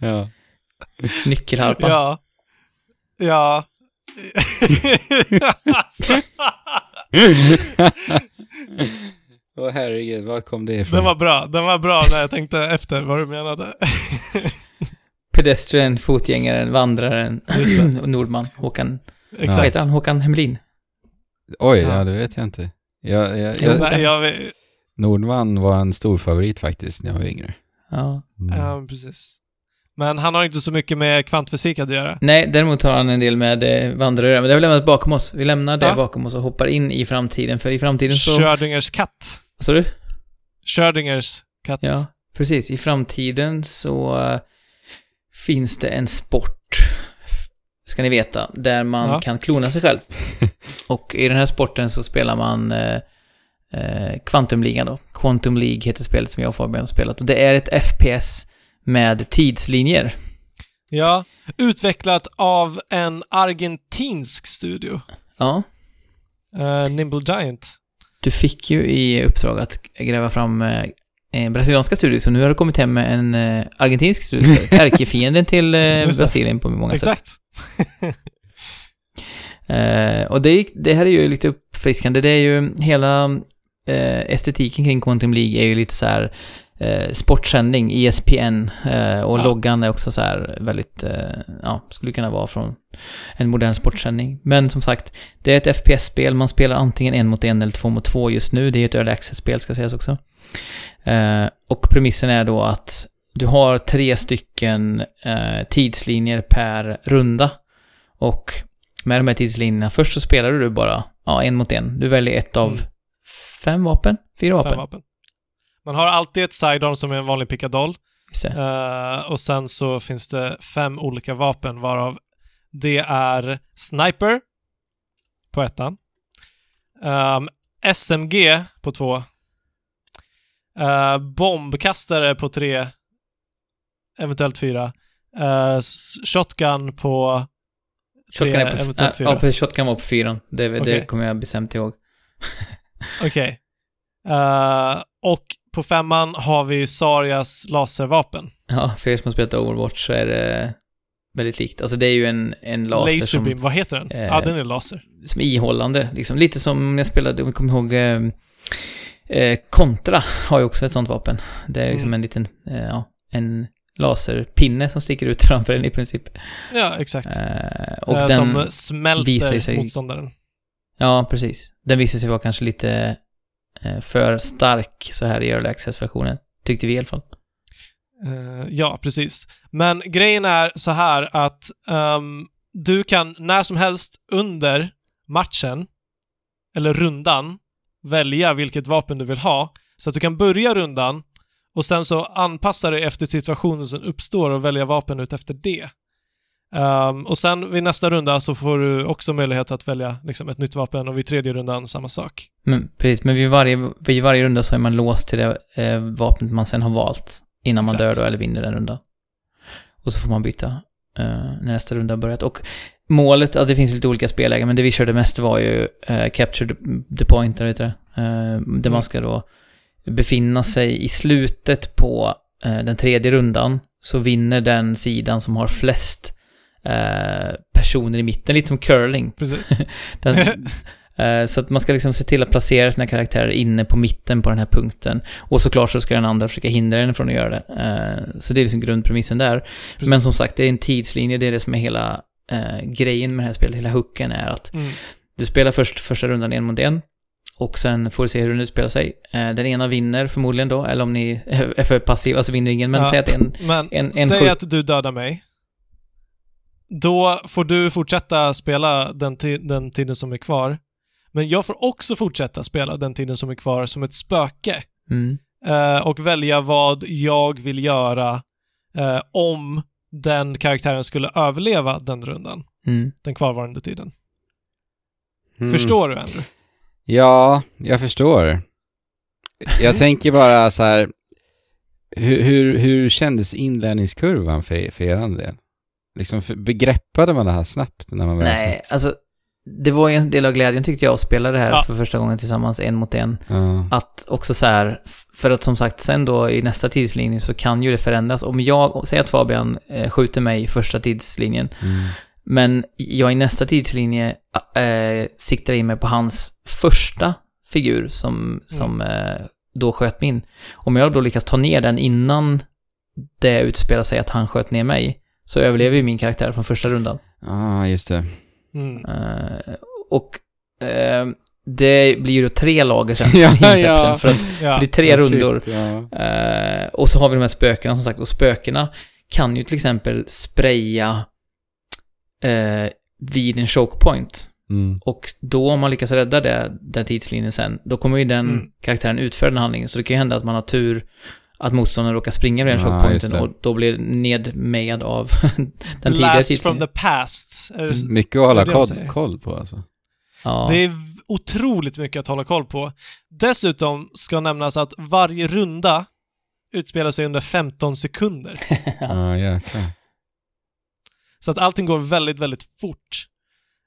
ja. Nyckelharpa. Ja. Ja. alltså, Åh herregud, var kom det ifrån? den var bra. Den var bra när jag tänkte efter vad du menade. Pedestrian, fotgängaren, vandraren, Nordman. Håkan, vad Exakt. heter han? Håkan Hemlin. Oj, Ja. ja det vet jag inte. Jag, jag, jag, Nej, jag, vet- Nordman var en stor favorit faktiskt när jag var yngre. Ja. Mm. ja, precis. Men han har inte så mycket med kvantfysik att göra. Nej, däremot har han en del med eh, vandrare, men det har vi lämnat bakom oss. Vi lämnar det Ja. bakom oss och hoppar in i framtiden, för i framtiden så... Schrödingers katt. Vad sa du? Schrödingers katt. Ja, precis. I framtiden så eh, finns det en sport, ska ni veta, där man Ja. kan klona sig själv. Och i den här sporten så spelar man eh, eh, Quantum-ligan då. Quantum League heter spelet som jag och Fabian har spelat. Och det är ett FPS med tidslinjer. Ja. Utvecklat av en argentinsk studio. Ja, Uh, Nimble Giant. du fick ju i uppdrag att gräva fram eh, brasilianska studier, så nu har du kommit hem med en eh, argentinsk studio. Ärkefienden till eh. Brasilien på många sätt. Exakt. Eh, och det, det här är ju lite uppfriskande. Det är ju hela eh, estetiken kring Quantum League är ju lite så här eh, sportsändning, ESPN eh, och Ja. loggan är också så här väldigt, eh, ja, skulle kunna vara från en modern sportsändning. Men som sagt, det är ett FPS-spel. Man spelar antingen en mot en eller två mot två just nu. Det är ett early access-spel ska sägas också. Eh, och premissen är då att du har tre stycken eh, tidslinjer per runda. Och med de här tidslinjerna, först så spelar du bara ja, en mot en. Du väljer ett av Mm. Fem vapen? Fyra vapen? Fem vapen. Man har alltid ett sidearm som är en vanlig pickadoll. Det. Eh, och sen så finns det fem olika vapen varav det är Sniper på ettan. Ehm, SMG på två. Eh, bombkastare på tre. Eventuellt fyra. S- shotgun på tre, Shotgun är på, eventuellt fyra. ja, shotgun var på fyran. Det, det Okej. kommer jag bestämt ihåg. Okej. Eh, och på femman har vi Sarias laservapen. Ja, för er som har spelat Overwatch så är det väldigt likt. Alltså det är ju en, en laser Laserbeam, som, vad heter den? eh, ja, den är laser. som är ihållande. Liksom. Lite som när jag spelade, om jag kommer ihåg, eh, eh, Contra har ju också ett sånt vapen. Det är liksom Mm. en liten, eh, ja, en laserpinne som sticker ut framför en i princip. Ja, exakt. Eh, och den, som visar smälter sig- motståndaren. ja precis. Den visade sig vara kanske lite eh, för stark så här i Early Access-versionen. Tyckte vi i alla fall. Uh, ja, precis. Men grejen är så här att um, du kan när som helst under matchen, eller rundan, välja vilket vapen du vill ha. Så att du kan börja rundan och sen så anpassa dig efter situationen som uppstår och välja vapen ut efter det. Ehm, och sen vid nästa runda så får du också möjlighet att välja liksom, ett nytt vapen och vid tredje rundan samma sak. Men, precis, men vid varje, vid varje runda så är man låst till det eh, vapnet man sen har valt. Innan man Exakt. dör då, eller vinner den rundan. Och så får man byta eh, när nästa runda har börjat. Och målet, ja det finns lite olika spellägen, men det vi körde mest var ju eh, Capture the, Point, eller du det? Eh, Där Mm. man ska då befinna sig i slutet på eh, den tredje rundan. så vinner den sidan som har flest eh, personer i mitten, lite som curling. Precis. Den, eh, så att man ska liksom se till att placera sina karaktärer inne på mitten på den här punkten. Och såklart så ska den andra försöka hindra den från att göra det. Eh, så det är liksom grundpremissen där. Precis. Men som sagt, det är en tidslinje, det är det som är hela grejen med det här spelet, hela hooken är att Mm. du spelar först första rundan en mot en. Och sen får du se hur den utspelar sig. Den ena vinner förmodligen då, eller om ni är för passiva så vinner ingen. Men Ja. säg att en... Men En- en säg skjut- att du dödar mig. Då får du fortsätta spela den, den tiden som är kvar. Men jag får också fortsätta spela den tiden som är kvar som ett spöke. Mm, Eh, och välja vad jag vill göra eh, om den karaktären skulle överleva den rundan. mm. Den kvarvarande tiden. Mm. Förstår du, Andrew? Ja, jag förstår. Jag tänker bara så här, hur, hur, hur kändes inlärningskurvan för, för er del? Liksom, begreppade man det här snabbt när man väl Nej, alltså... Det var ju en del av glädjen tyckte jag att spela det här Ja. för första gången tillsammans, en mot en. Ja. Att också så här, för att som sagt sen då i nästa tidslinje så kan ju det förändras. Om jag, säg att Fabian eh, skjuter mig i första tidslinjen, Mm. men jag i nästa tidslinje eh, siktar in mig på hans första figur som, som eh, då sköt min. Om jag då lyckas ta ner den innan det utspelar sig att han sköt ner mig, så överlever ju min karaktär från första rundan. Ja, just det. Mm. Eh, och eh, det blir ju då tre lager sen Ja, Inception, ja. för att Ja. för det är tre shit, rundor. Ja. Eh, och så har vi de här spökena som sagt, och spökena kan ju till exempel spraya vid en choke point. Mm. Och då om man lyckas rädda det, den tidslinjen sen, då kommer ju den Mm. karaktären utföra den handlingen. Så det kan ju hända att man har tur att motståndaren råkar springa vid den Ja, choke just pointen det. och då blir nedmejad av den tidigare Blast from tidslinjen. the past. Är Mycket att hålla koll, koll på alltså. Ja. det är otroligt mycket att hålla koll på. Dessutom ska nämnas att varje runda utspelar sig under 15 sekunder. Ja, jäklar. Så att allting går väldigt, väldigt fort.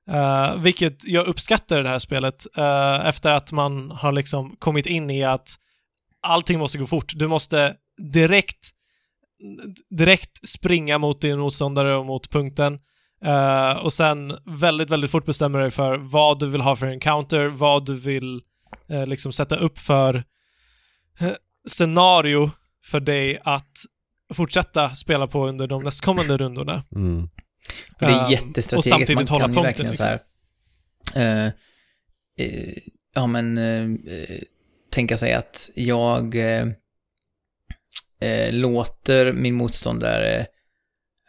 Eh, vilket jag uppskattar i det här spelet eh, efter att man har liksom kommit in i att allting måste gå fort. Du måste direkt direkt springa mot din motståndare och mot punkten. Eh, och sen väldigt, väldigt fort bestämma dig för vad du vill ha för encounter, vad du vill eh, liksom sätta upp för eh, scenario för dig att fortsätta spela på under de nästkommande rundorna. Mm. Och det är jättestrategiskt. och samtidigt hålla punkten, liksom. så här, ja men, tänka sig att jag eh, eh, låter min motståndare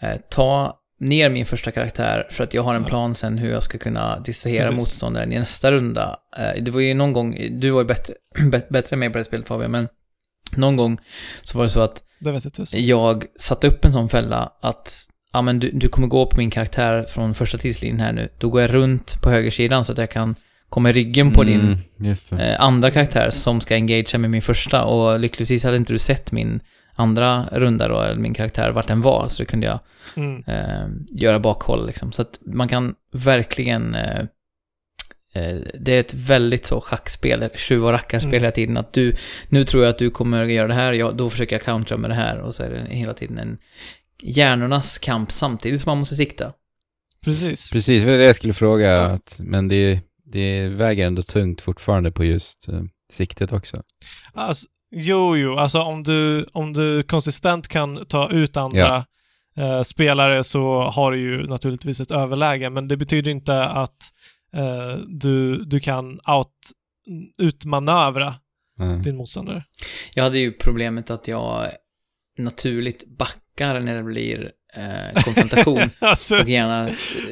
eh, ta ner min första karaktär för att jag har en plan sen hur jag ska kunna distrahera Precis. motståndaren i nästa runda. Eh, det var ju någon gång, du var ju bättre, bä- bättre med på det spelet Fabian, men någon gång så var det så att Det jag satte upp en sån fälla att ja, men du, du kommer gå på min karaktär från första tidslinjen här nu. Då går jag runt på högersidan så att jag kan komma i ryggen på din Mm, just det. eh, andra karaktär som ska engagea med min första och lyckligtvis hade inte du sett min andra runda då, eller min karaktär, vart den var, så det kunde jag Mm. eh, göra bakhåll liksom. Så att man kan verkligen eh, eh, det är ett väldigt så schackspel, tjuv och rackarspel Mm. hela tiden. Att du, nu tror jag att du kommer göra det här, ja, då försöker jag countera med det här. Och så är det hela tiden en hjärnornas kamp samtidigt som man måste sikta. Precis. Precis, det var det jag skulle fråga. Ja. Att, men det, det väger ändå tungt fortfarande på just eh, siktet också. Alltså, jo, jo, alltså om du, om du konsistent kan ta ut andra eh, spelare så har du ju naturligtvis ett överläge, men det betyder inte att eh, du, du kan out, utmanövra Ja. din motståndare. Jag hade ju problemet att jag naturligt backar när det blir eh, konfrontation. alltså, och gärna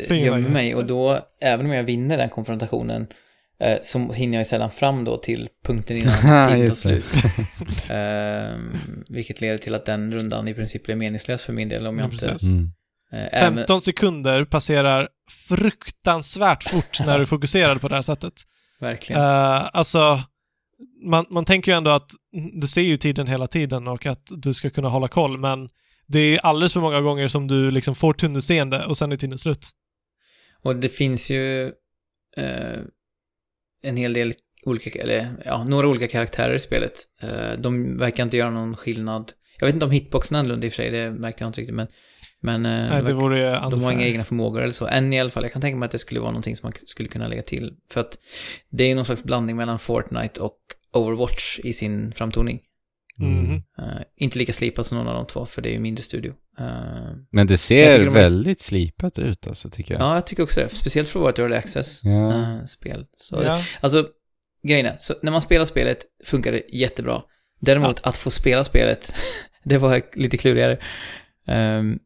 eh, gömmer mig. Och då, även om jag vinner den konfrontationen, eh, så hinner jag ju sällan fram då till punkten innan tiden tar slut. Ehm, vilket leder till att den rundan i princip blir meningslös för min del om jag Ja, inte... precis. Mm. eh, även, 15 sekunder passerar fruktansvärt fort när du fokuserar på det här sättet. verkligen. Uh, alltså, man, man tänker ju ändå att du ser ju tiden hela tiden och att du ska kunna hålla koll, men det är alldeles för många gånger som du liksom får tunnelseende och sen är tiden slut. Och det finns ju eh, en hel del olika, eller ja, några olika karaktärer i spelet. Eh, de verkar inte göra någon skillnad. Jag vet inte om hitboxen är annorlunda i och för sig, det märkte jag inte riktigt, men... Men eh, Nej, det vore de har inga egna förmågor eller så. Än i alla fall. Jag kan tänka mig att det skulle vara någonting som man skulle kunna lägga till. För att det är någon slags blandning mellan Fortnite och Overwatch i sin framtoning. Eh, inte lika slipat som någon av de två, för det är ju mindre studio. Eh, Men det ser tycker de är- väldigt slipat ut alltså, tycker jag. ja, jag tycker också det. Speciellt för att vara ett early access-spel. Ja. så, Ja. Alltså, grejen är, så när man spelar spelet funkar det jättebra. Däremot att få spela spelet, det var lite klurigare. Ehm,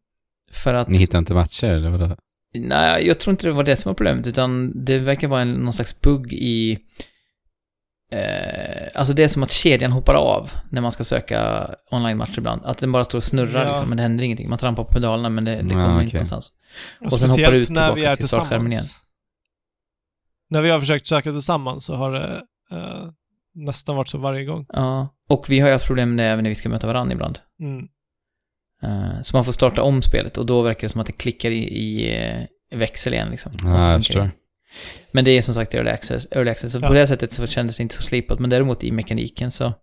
för att... Ni hittar inte matcher eller vadå? Nej, jag tror inte det var det som var problemet, utan det verkar vara en, någon slags bugg i... Eh, alltså det är som att kedjan hoppar av när man ska söka online-matcher ibland. Att den bara står och snurrar Ja. liksom, men det händer ingenting. Man trampar på pedalerna men det, det Ja, kommer inte någonstans. Och, Och sen hoppar du ut när vi är till startskärmen tillsammans. När vi har försökt söka tillsammans så har det eh, nästan varit så varje gång. Ja, och vi har ju haft problem med det även när vi ska möta varandra ibland. Mm. Eh, så man får starta om spelet och då verkar det som att det klickar i, i eh, växel igen liksom. Ja, jag det. förstår. Men det är som sagt early access. Early access. Så Ja. på det sättet så kändes det inte så slipat, men däremot i mekaniken så...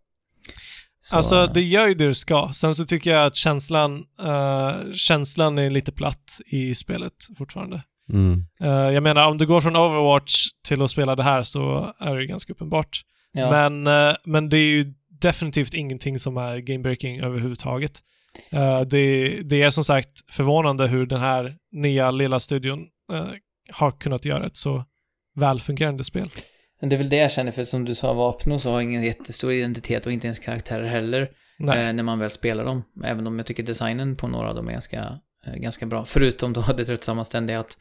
så Alltså, det gör ju det det ska. Sen så tycker jag att känslan, eh, känslan är lite platt i spelet fortfarande. Mm. Eh, jag menar, om du går från Overwatch till att spela det här så är det ganska uppenbart. ja. Men, eh, men det är ju definitivt ingenting som är game-breaking överhuvudtaget. Eh, det, det är som sagt förvånande hur den här nya lilla studion har kunnat göra ett så välfungerande spel. Men det är väl det jag känner, för som du sa, Vapno så har ingen jättestor identitet och inte ens karaktärer heller eh, när man väl spelar dem. Även om jag tycker designen på några av dem är ganska, eh, ganska bra. Förutom då det tröttsamma ständiga att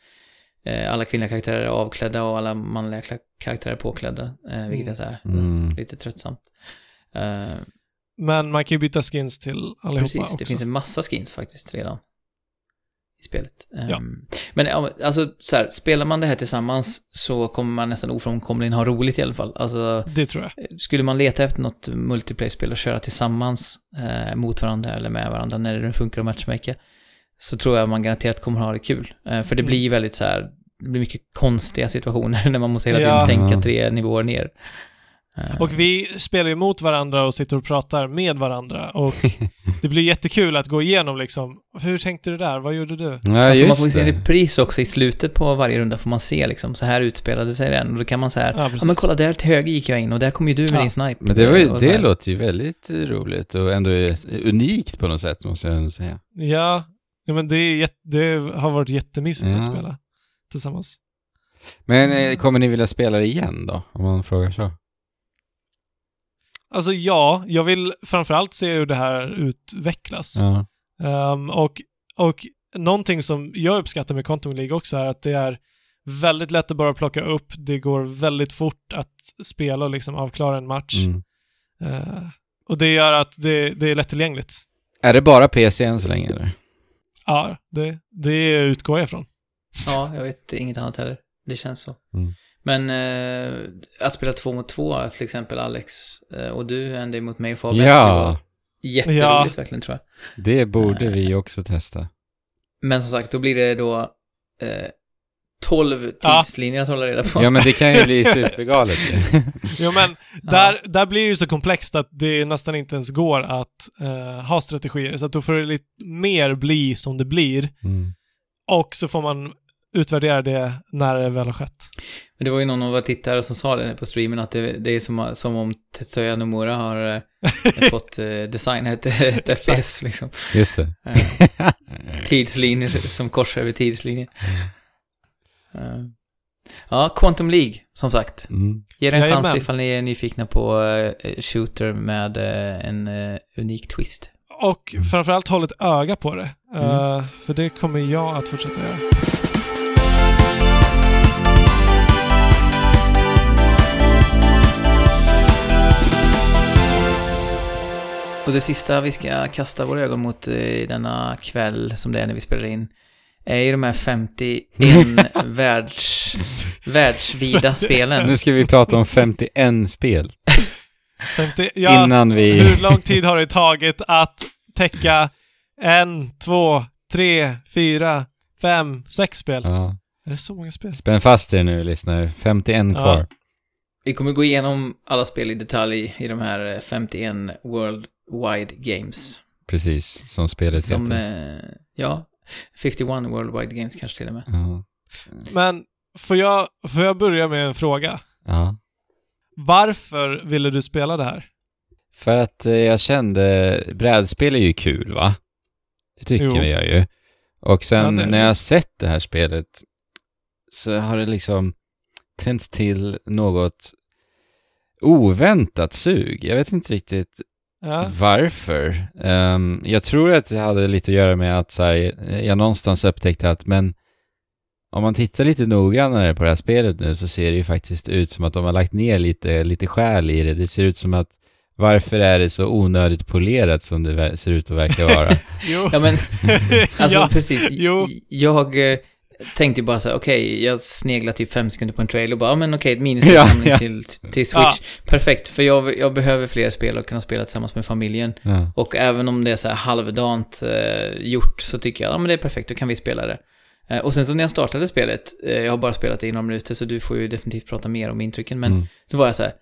eh, alla kvinnliga karaktärer är avklädda och alla manliga karaktärer är påklädda. Eh, vilket är så här, Mm. lite tröttsamt. Eh, Men man kan ju byta skins till allihopa Precis, också. det finns en massa skins faktiskt redan i spelet. Ja. Ehm, Men alltså så här, spelar man det här tillsammans så kommer man nästan ofrånkomligen ha roligt i alla fall. Alltså, Det tror jag. skulle man leta efter något multiplayer-spel och köra tillsammans eh, mot varandra eller med varandra när det funkar att matchmaka så tror jag man garanterat kommer ha det kul. Eh, för det Mm. blir väldigt så här, det blir mycket konstiga situationer när man måste hela tiden Ja. tänka tre nivåer ner. Och vi spelar ju mot varandra och sitter och pratar med varandra och det blir jättekul att gå igenom liksom, hur tänkte du där? Vad gjorde du? Ja, Ja, för man får just se en det. repris också i slutet på varje runda får man se liksom, så här utspelade sig den. Och då kan man så här, Ja, ja, men kolla där till höger gick jag in och där kom ju du med Ja. din sniper. Men det, var ju, det låter ju väldigt roligt och ändå unikt på något sätt, måste jag säga. Ja, ja men det, är det har varit jättemysigt att Ja. spela tillsammans. Men eh, kommer ni vilja spela det igen då, om man frågar så? Alltså ja, jag vill framförallt se hur det här utvecklas. Ja. Ehm, och, och någonting som jag uppskattar med Quantum League också är att det är väldigt lätt att bara plocka upp. Det går väldigt fort att spela och liksom avklara en match. Mm. Eh, och det gör att det, det är lättillgängligt. Är det bara PC än så länge eller? Ja, det, det utgår jag ifrån. Ja, jag vet inget annat heller. Det känns så. Mm. Men eh, att spela två mot två, till exempel Alex eh, och du, Andy mot mig och Fabian, Ja, jätteroligt verkligen tror jag. det borde vi också testa. Men som sagt, då blir det då eh, 12 Ja. tidslinjer att hålla reda på. Ja, men det kan ju bli supergalet. Jo men, Ja. där, där blir det ju så komplext att det nästan inte ens går att eh, ha strategier. Så att då får det lite mer bli som det blir. Mm. Och så får man utvärdera det när det väl har skett. Men det var ju någon av våra tittare som sa det på streamen att det, det är som, som om Tetsuya Nomura har eh, fått eh, designa ett, ett FPS liksom. Just det. Eh, tidslinjer som korsar över tidslinjer. Eh, ja, Quantum League, som sagt. Mm. Ge det en Jajamän. chans ifall ni är nyfikna på eh, shooter med eh, en eh, unik twist. Och framförallt håll ett öga på det. Eh, Mm. för det kommer jag att fortsätta göra. Och det sista vi ska kasta våra ögon mot eh, denna kväll, som det är när vi spelar in, är ju de här 51 världs, världsvida spelen. Nu ska vi prata om 51 spel 50, ja, innan vi... Hur lång tid har det tagit att täcka en, två, tre, fyra, fem, sex spel? Ja. Är det så många spel? Spänn fast er nu, lyssnare. 51 Ja. kvar. Vi kommer gå igenom alla spel i detalj i de här eh, 51 Worldwide Games. precis. Som spelet Som, heter. eh, ja, 51 Worldwide Games kanske till och med. Ja. Men får jag, får jag börja med en fråga? ja. Varför ville du spela det här? För att eh, jag kände, brädspel är ju kul va? Det tycker Jo. jag ju. Och sen Ja, när jag har sett det här spelet så har det liksom tänts till något oväntat sug. Jag vet inte riktigt Ja. varför. Ehm, jag tror att det hade lite att göra med att så här, jag någonstans upptäckte att men om man tittar lite noggrannare på det här spelet nu så ser det ju faktiskt ut som att de har lagt ner lite, lite själ i det. Det ser ut som att varför är det så onödigt polerat som det ser ut att verka vara? Jo. Ja, men Alltså ja. precis. jo. Jag eh, tänkte ju bara så här, okej, jag sneglar typ fem sekunder på en trailer och bara, ja men okej, ett minispelsamling Ja, ja. till, till Switch. Ja. Perfekt, för jag, jag behöver fler spel och kunna spela tillsammans med familjen. ja. Och även om det är så här halvdant eh, gjort så tycker jag, ja men det är perfekt, då kan vi spela det. Eh, och sen så när jag startade spelet, eh, jag har bara spelat det i några minuter så du får ju definitivt prata mer om intrycken, men Mm. så var jag så här,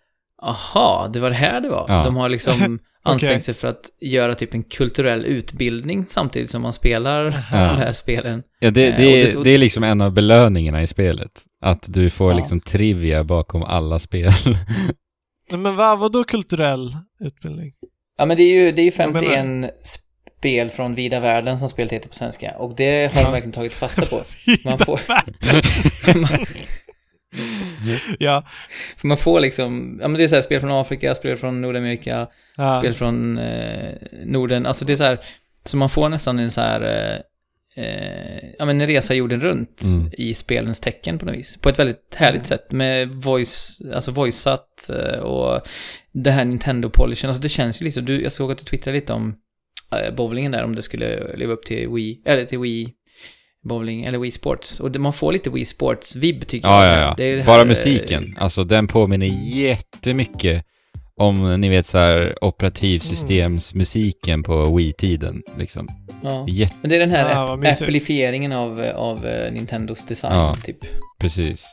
aha, det var det här det var. Ja. De har liksom ansträngt Okej. sig för att göra typ en kulturell utbildning samtidigt som man spelar Ja. de här spelen. Ja, det, Eh, det, det är, det är liksom en av belöningarna i spelet. Att du får Ja. liksom trivia bakom alla spel. Men vad, vadå kulturell utbildning? Ja men det är ju, det är ju Jag 51 spel från vida världen som spelet heter på svenska. Och det har de verkligen tagit fasta på. Man får- världen. man, ja. för man får liksom, ja men det är så här spel från Afrika, spel från Nordamerika, ja. spel från eh, Norden. Alltså det är så här, så man får nästan en så här, eh, eh, ja men en resa jorden runt Mm. i spelens tecken på något vis. På ett väldigt härligt sätt med voice, alltså voiceat eh, och det här Nintendo-polishen. Alltså det känns ju liksom, du, jag såg att du twittrade lite om eh, bowlingen där, om det skulle leva upp till Wii, eller till Wii bowling, eller Wii Sports. Och man får lite Wii Sports-vibb tycker Ja, jag. ja, ja. Det är det här, Bara eh, musiken. Alltså den påminner jättemycket om, ni vet så här operativsystemsmusiken på Wii-tiden. Liksom. Ja. Jätte, Men det är den här Ja, vad mysigt. appelifieringen av, av eh, Nintendos design, Ja. typ. precis.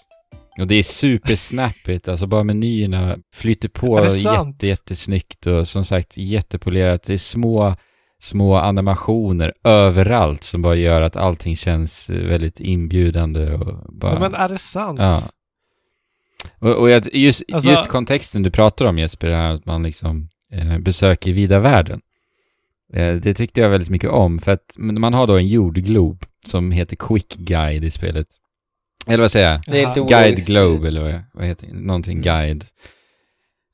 Och det är supersnappigt, alltså bara menyerna flyter på sant? jätte, jättesnyggt och som sagt jättepolerat. Det är små, små animationer överallt som bara gör att allting känns eh, väldigt inbjudande och bara... Ja, Men är det sant? Ja. Och, och jag, just, Alltså- just kontexten du pratar om Jesper, här att man liksom eh, besöker vida världen. Eh, det tyckte jag väldigt mycket om, för att man har då en jordglob som heter Quick Guide i spelet. Eller vad säger jag? Det är Guide. Globe eller vad, vad heter det? Någonting Guide.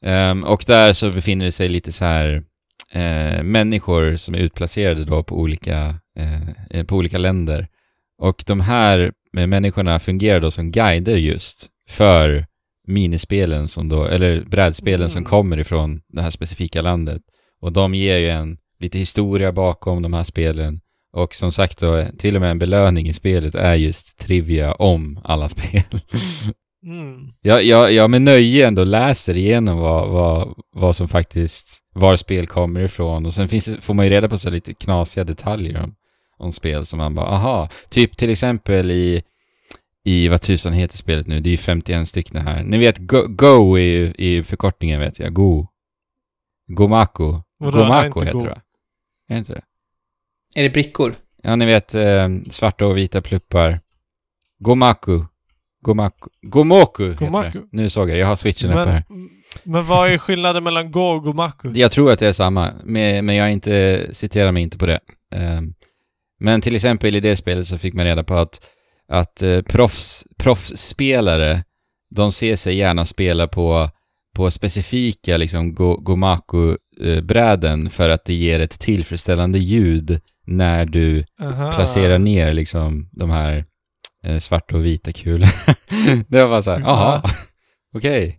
Ehm, och där så befinner det sig lite så här eh, människor som är utplacerade då på olika, eh, eh, på olika länder. Och de här eh, människorna fungerar då som guider just för minispelen som då, eller brädspelen som Mm. kommer ifrån det här specifika landet. Och de ger ju en lite historia bakom de här spelen. Och som sagt då, till och med en belöning i spelet är just trivia om alla spel. Mm. jag, jag, jag med nöje ändå läser igenom vad, vad, vad som faktiskt, var spel kommer ifrån. Och sen finns får man ju reda på så lite knasiga detaljer om, om spel som man bara, aha. Typ till exempel i, i vad tusan heter spelet nu, det är ju 51 stycken här. Ni vet, Go, Go är ju i förkortningen vet jag, Go. Gomaku. Vadå, Gomaku heter Go? det? Är det inte det? Är det brickor? Ja, ni vet eh, svarta och vita pluppar. Gomaku. Gomaku. Gomoku heter Gomaku. det. Nu såg jag, jag har switchen uppe här. Men, men vad är skillnaden mellan Go och Gomaku? Jag tror att det är samma, men, men jag inte, citerar mig inte på det. Ehm, men till exempel i det spelet så fick man reda på att, att eh, proffs, proffsspelare, de ser sig gärna spela på, på specifika liksom go, Gomaku-bräden för att det ger ett tillfredsställande ljud när du Aha. placerar ner liksom de här eh, svarta och vita kulorna. det var bara så här, jaha, okej.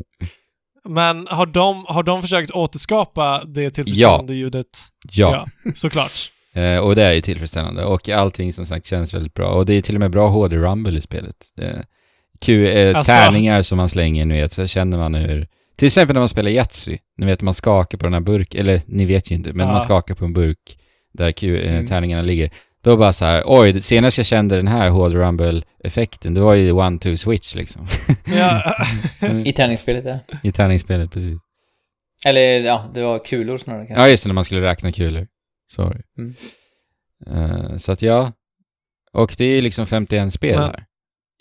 Men har de, har de försökt återskapa det tillfredsställande ljudet? Ja. Såklart. Eh, och det är ju tillfredsställande. Och allting som sagt känns väldigt bra. Och det är till och med bra HD-rumble i spelet. Eh, Q, eh, Alltså- Tärningar som man slänger, ni vet, så känner man hur... Till exempel när man spelar Yatzy. Ni vet, man skakar på den här burken, eller ni vet ju inte, men Ja. man skakar på en burk där Q, eh, Mm. tärningarna ligger. Då bara så här, oj, senast jag kände den här HD Rumble-effekten, det var ju one-two switch liksom. Ja. I tärningsspelet, ja. I tärningsspelet, precis. Eller ja, det var kulor snarare kanske. Ja, just det, när man skulle räkna kulor. Du. Mm. Eh, så att ja, och det är liksom 51 spel här.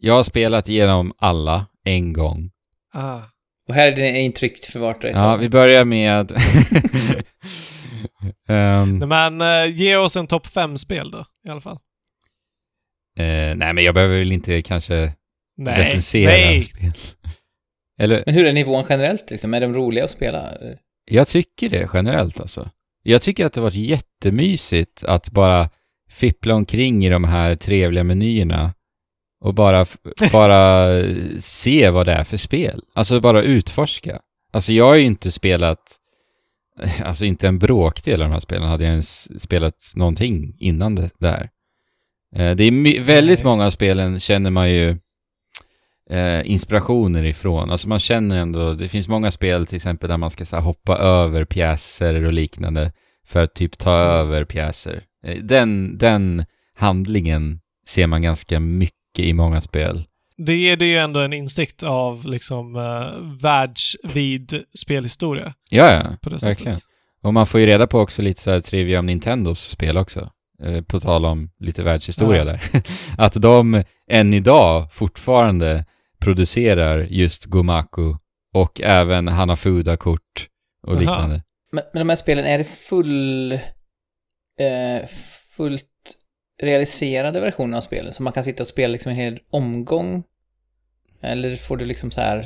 Jag har spelat igenom alla en gång. Ah. Och här är det intryck för vart och ett Ja, vi börjar med... Nej, Men eh, ge oss en topp fem spel då, i alla fall. eh, nej, men jag behöver väl inte kanske Nej. recensera Nej. spel. Eller, Men hur är nivån generellt liksom? Är de roliga att spela? jag tycker det generellt alltså. Jag tycker att det har varit jättemysigt att bara fippla omkring i de här trevliga menyerna och bara, bara se vad det är för spel. Alltså bara utforska. Alltså jag har ju inte spelat, alltså inte en bråkdel av de här spelen hade jag ens spelat någonting innan det där. Eh, Det är väldigt många av spelen känner man ju eh, inspirationer ifrån. Alltså man känner ändå, det finns många spel till exempel där man ska så här, hoppa över pjäser och liknande för att typ ta över pjäser. Eh, Den, den handlingen ser man ganska mycket i många spel. Det ger det ju ändå en insikt av liksom uh, världsvid spelhistoria Ja, ja, på det verkligen. sättet. Och man får ju reda på också lite så här trivia om Nintendos spel också. Eh, På tal om lite världshistoria Ja. där. Att de än idag fortfarande producerar just Gomaku och även Hanafuda-kort och Aha. liknande. Men, men de här spelen, är det full... Eh, fullt realiserade versioner av spelen? Så man kan sitta och spela liksom en hel omgång? Eller får du liksom så här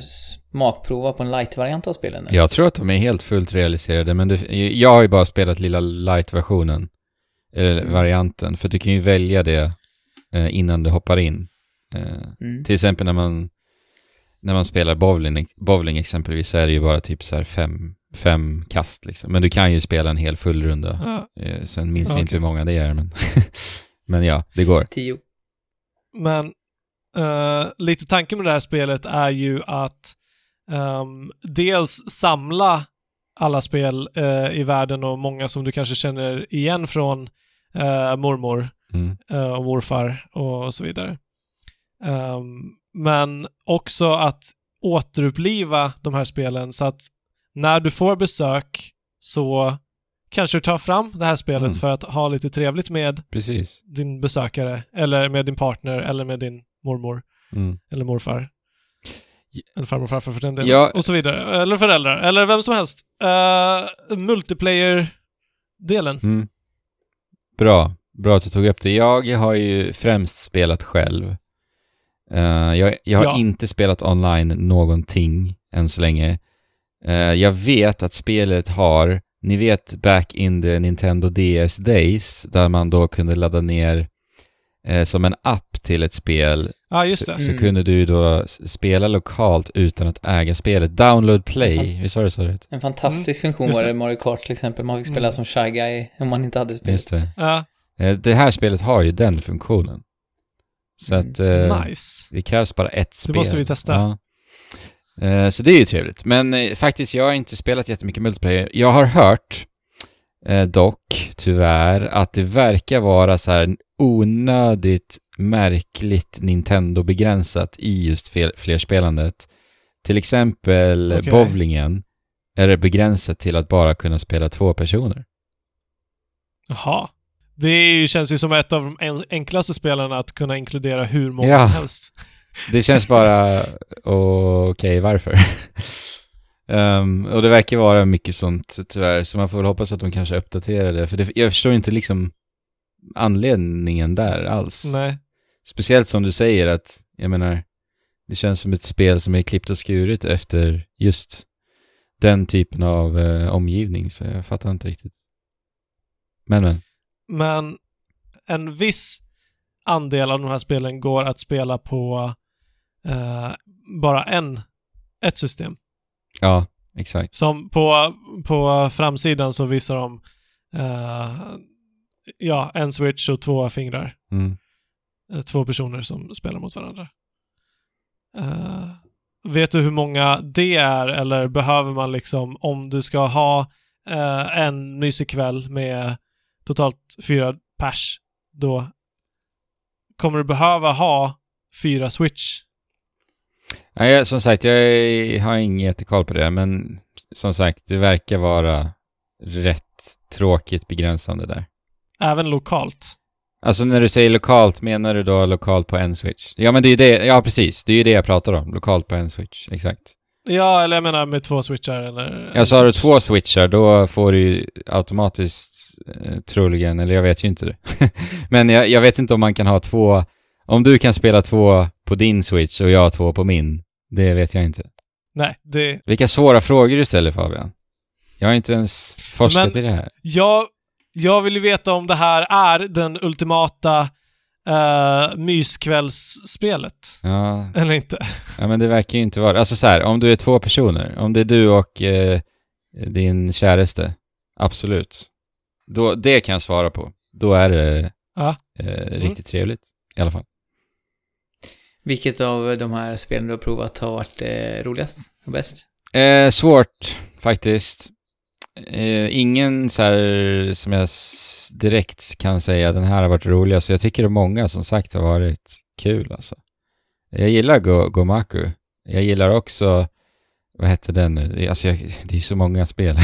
smakprova på en light-variant av spelen? eller? Jag tror att de är helt fullt realiserade, men det, jag har ju bara spelat lilla light-versionen, eller Mm. varianten, för du kan ju välja det eh, innan du hoppar in. Eh, Mm. till exempel när man, när man spelar bowling, bowling exempelvis, så är det ju bara typ så här fem, fem kast liksom. Men du kan ju spela en hel full runda. Ja. Eh, sen minns jag Okej. inte hur många det är, men, men ja, det går. Tio. Men eh, lite tanken med det här spelet är ju att ehm, dels samla alla spel eh, i världen och många som du kanske känner igen från eh, mormor Mm. och morfar och så vidare. Ehm, men också att återuppliva de här spelen så att när du får besök så kanske du tar fram det här spelet Mm. för att ha lite trevligt med Precis. din besökare eller med din partner eller med din mormor Mm. eller morfar. Eller farmor och farfar för den delen. Ja. Och så vidare. Eller föräldrar. Eller vem som helst. Uh, Multiplayer-delen. Mm. Bra. Bra att du tog upp det. Jag har ju främst spelat själv. Eh, jag, jag har Ja. inte spelat online någonting än så länge. Eh, jag vet att spelet har, ni vet back in the Nintendo DS days, där man då kunde ladda ner eh, som en app till ett spel, Ja, just så, det. så Mm. kunde du då spela lokalt utan att äga spelet. Download play, visst var det så rätt? En fantastisk funktion Mm, just var det det. i Mario Kart till exempel. Man fick spela Mm. som Shy Guy om man inte hade spelet. Just det. Ja, Eh, Det här spelet har ju den funktionen. Så Mm. att eh, nice. det krävs bara ett spel. måste vi testa. Ja. Eh, Så det är ju trevligt. Men eh, faktiskt, jag har inte spelat jättemycket multiplayer. Jag har hört, eh, dock, tyvärr, att det verkar vara så här onödigt märkligt Nintendo-begränsat i just flerspelandet. Till exempel Okej. bowlingen är det begränsat till att bara kunna spela två personer. Jaha. Det ju, känns ju som ett av de en- enklaste spelen att kunna inkludera hur många Ja. som helst. Det känns bara, okej, varför? Ehm, och det verkar vara mycket sånt tyvärr, så man får väl hoppas att de kanske uppdaterar det. För det, jag förstår inte liksom anledningen där alls. Nej. Speciellt som du säger att, jag menar, det känns som ett spel som är klippt och skuret efter just den typen av eh, omgivning, så jag fattar inte riktigt. Men men, Men en viss andel av de här spelen går att spela på eh, bara en, ett system. ja, exakt. Som på, på framsidan så visar de eh, ja, en switch och två fingrar. Mm. Eh, Två personer som spelar mot varandra. Eh, vet du hur många det är eller behöver man liksom, om du ska ha eh, en mysig kväll med totalt fyra pers, då kommer du behöva ha fyra switch. Jag, som sagt, jag har ingen jättekoll på det, men som sagt, det verkar vara rätt tråkigt begränsande där. Även lokalt. Alltså när du säger lokalt, menar du då lokalt på en switch? Ja men det är ju det, ja precis, det är ju det jag pratar om. Lokalt på en switch, exakt. Ja, eller jag menar med två switchar eller... Ja, så har du två switchar, då får du ju automatiskt eh, troligen, eller jag vet ju inte det. men jag, jag vet inte om man kan ha två, om du kan spela två på din switch och jag två på min, det vet jag inte. Nej, det... Vilka svåra frågor du ställer Fabian. Jag har inte ens forskat Men- i det här. Jag, jag vill ju veta om det här är den ultimata uh, myskvällsspelet. Ja, Eller inte. ja, men det verkar ju inte vara Alltså så här, om du är två personer, om det är du och eh, din käraste, absolut. Då, det kan jag svara på. Då är det Ja. eh, riktigt trevligt, i alla fall. Vilket av de här spelen du har provat har varit eh, roligast och bäst? Eh, svårt, faktiskt. Eh, ingen så här som jag direkt kan säga den här har varit rolig. Så jag tycker det är många som sagt har varit kul alltså. Jag gillar Go Gomaku. Jag gillar också, vad hette den nu? Det är- Alltså jag, det är så många spel.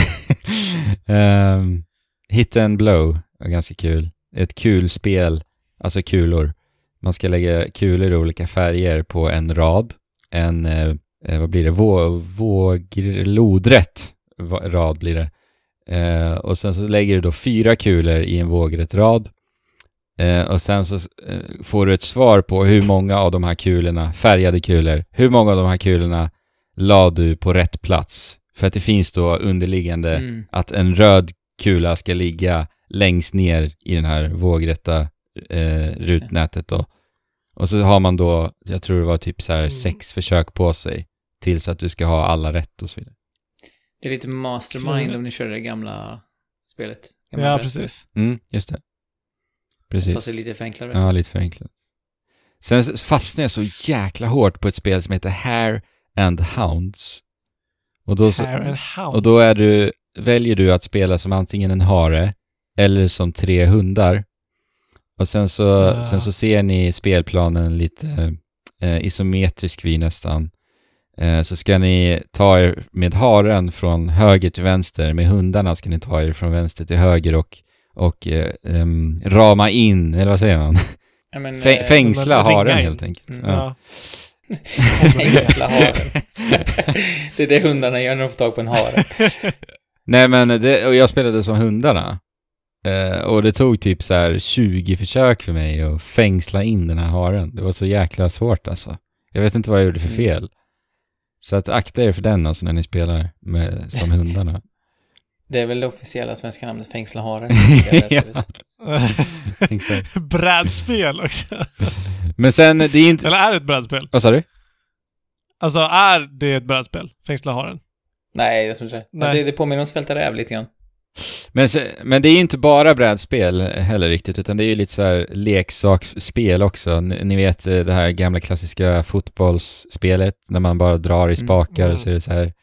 um, Hit and Blow är ganska kul. Ett kul spel, alltså kulor. Man ska lägga kulor i olika färger på en rad. En eh, eh, vad blir det, Vå, våg, lodrätt rad blir det. Eh, och sen så lägger du då fyra kulor i en vågrätt rad. Eh, och sen så eh, får du ett svar på hur många av de här kulorna, färgade kulor, hur många av de här kulorna la du på rätt plats? För att det finns då underliggande Mm. att en röd kula ska ligga längst ner i den här vågrätta eh, rutnätet då. Och så har man då, jag tror det var typ så här Mm. sex försök på sig tills att du ska ha alla rätt och så vidare. Det är lite mastermind Klurigt. om ni kör det gamla spelet. Gamla Ja, brädspel. precis. Mm, just det. Precis. Fast det är lite förenklare. Ja, lite förenklat. Sen fastnade jag så jäkla hårt på ett spel som heter Hare and Hounds. Och då, så, Hare and Hounds. och då är du, väljer du att spela som antingen en hare eller som tre hundar. Och sen så, Ja. sen så ser ni spelplanen lite eh, isometrisk vid nästan. Eh, så ska ni ta er med haren från höger till vänster, med hundarna ska ni ta er från vänster till höger och, och eh, rama in, eller vad säger man? Ja, men, Fäng, eh, fängsla men haren in. helt enkelt. Mm. Ja. Fängsla haren. det är det hundarna gör när de får tag på en hare. Nej men, det, och jag spelade som hundarna. Eh, och det tog typ så här 20 försök för mig att fängsla in den här haren. Det var så jäkla svårt alltså. Jag vet inte vad jag gjorde för Mm. fel. Så att akta er för den alltså när ni spelar med, som hundarna. Det är väl det officiella svenska namnet Fängsla haren. Exakt. brädspel också. Men sen, det är inte... Eller är det ett brädspel? Vad sa du? Alltså, är det ett brädspel? Fängsla haren? Nej, jag tror inte det. Nej. det. Det påminner om Svälta räv lite grann. Men, men det är ju inte bara brädspel heller riktigt, utan det är ju lite så här leksaksspel också. Ni, ni vet eh, det här gamla klassiska fotbollsspelet, när man bara drar i spakar Mm. och så är det så här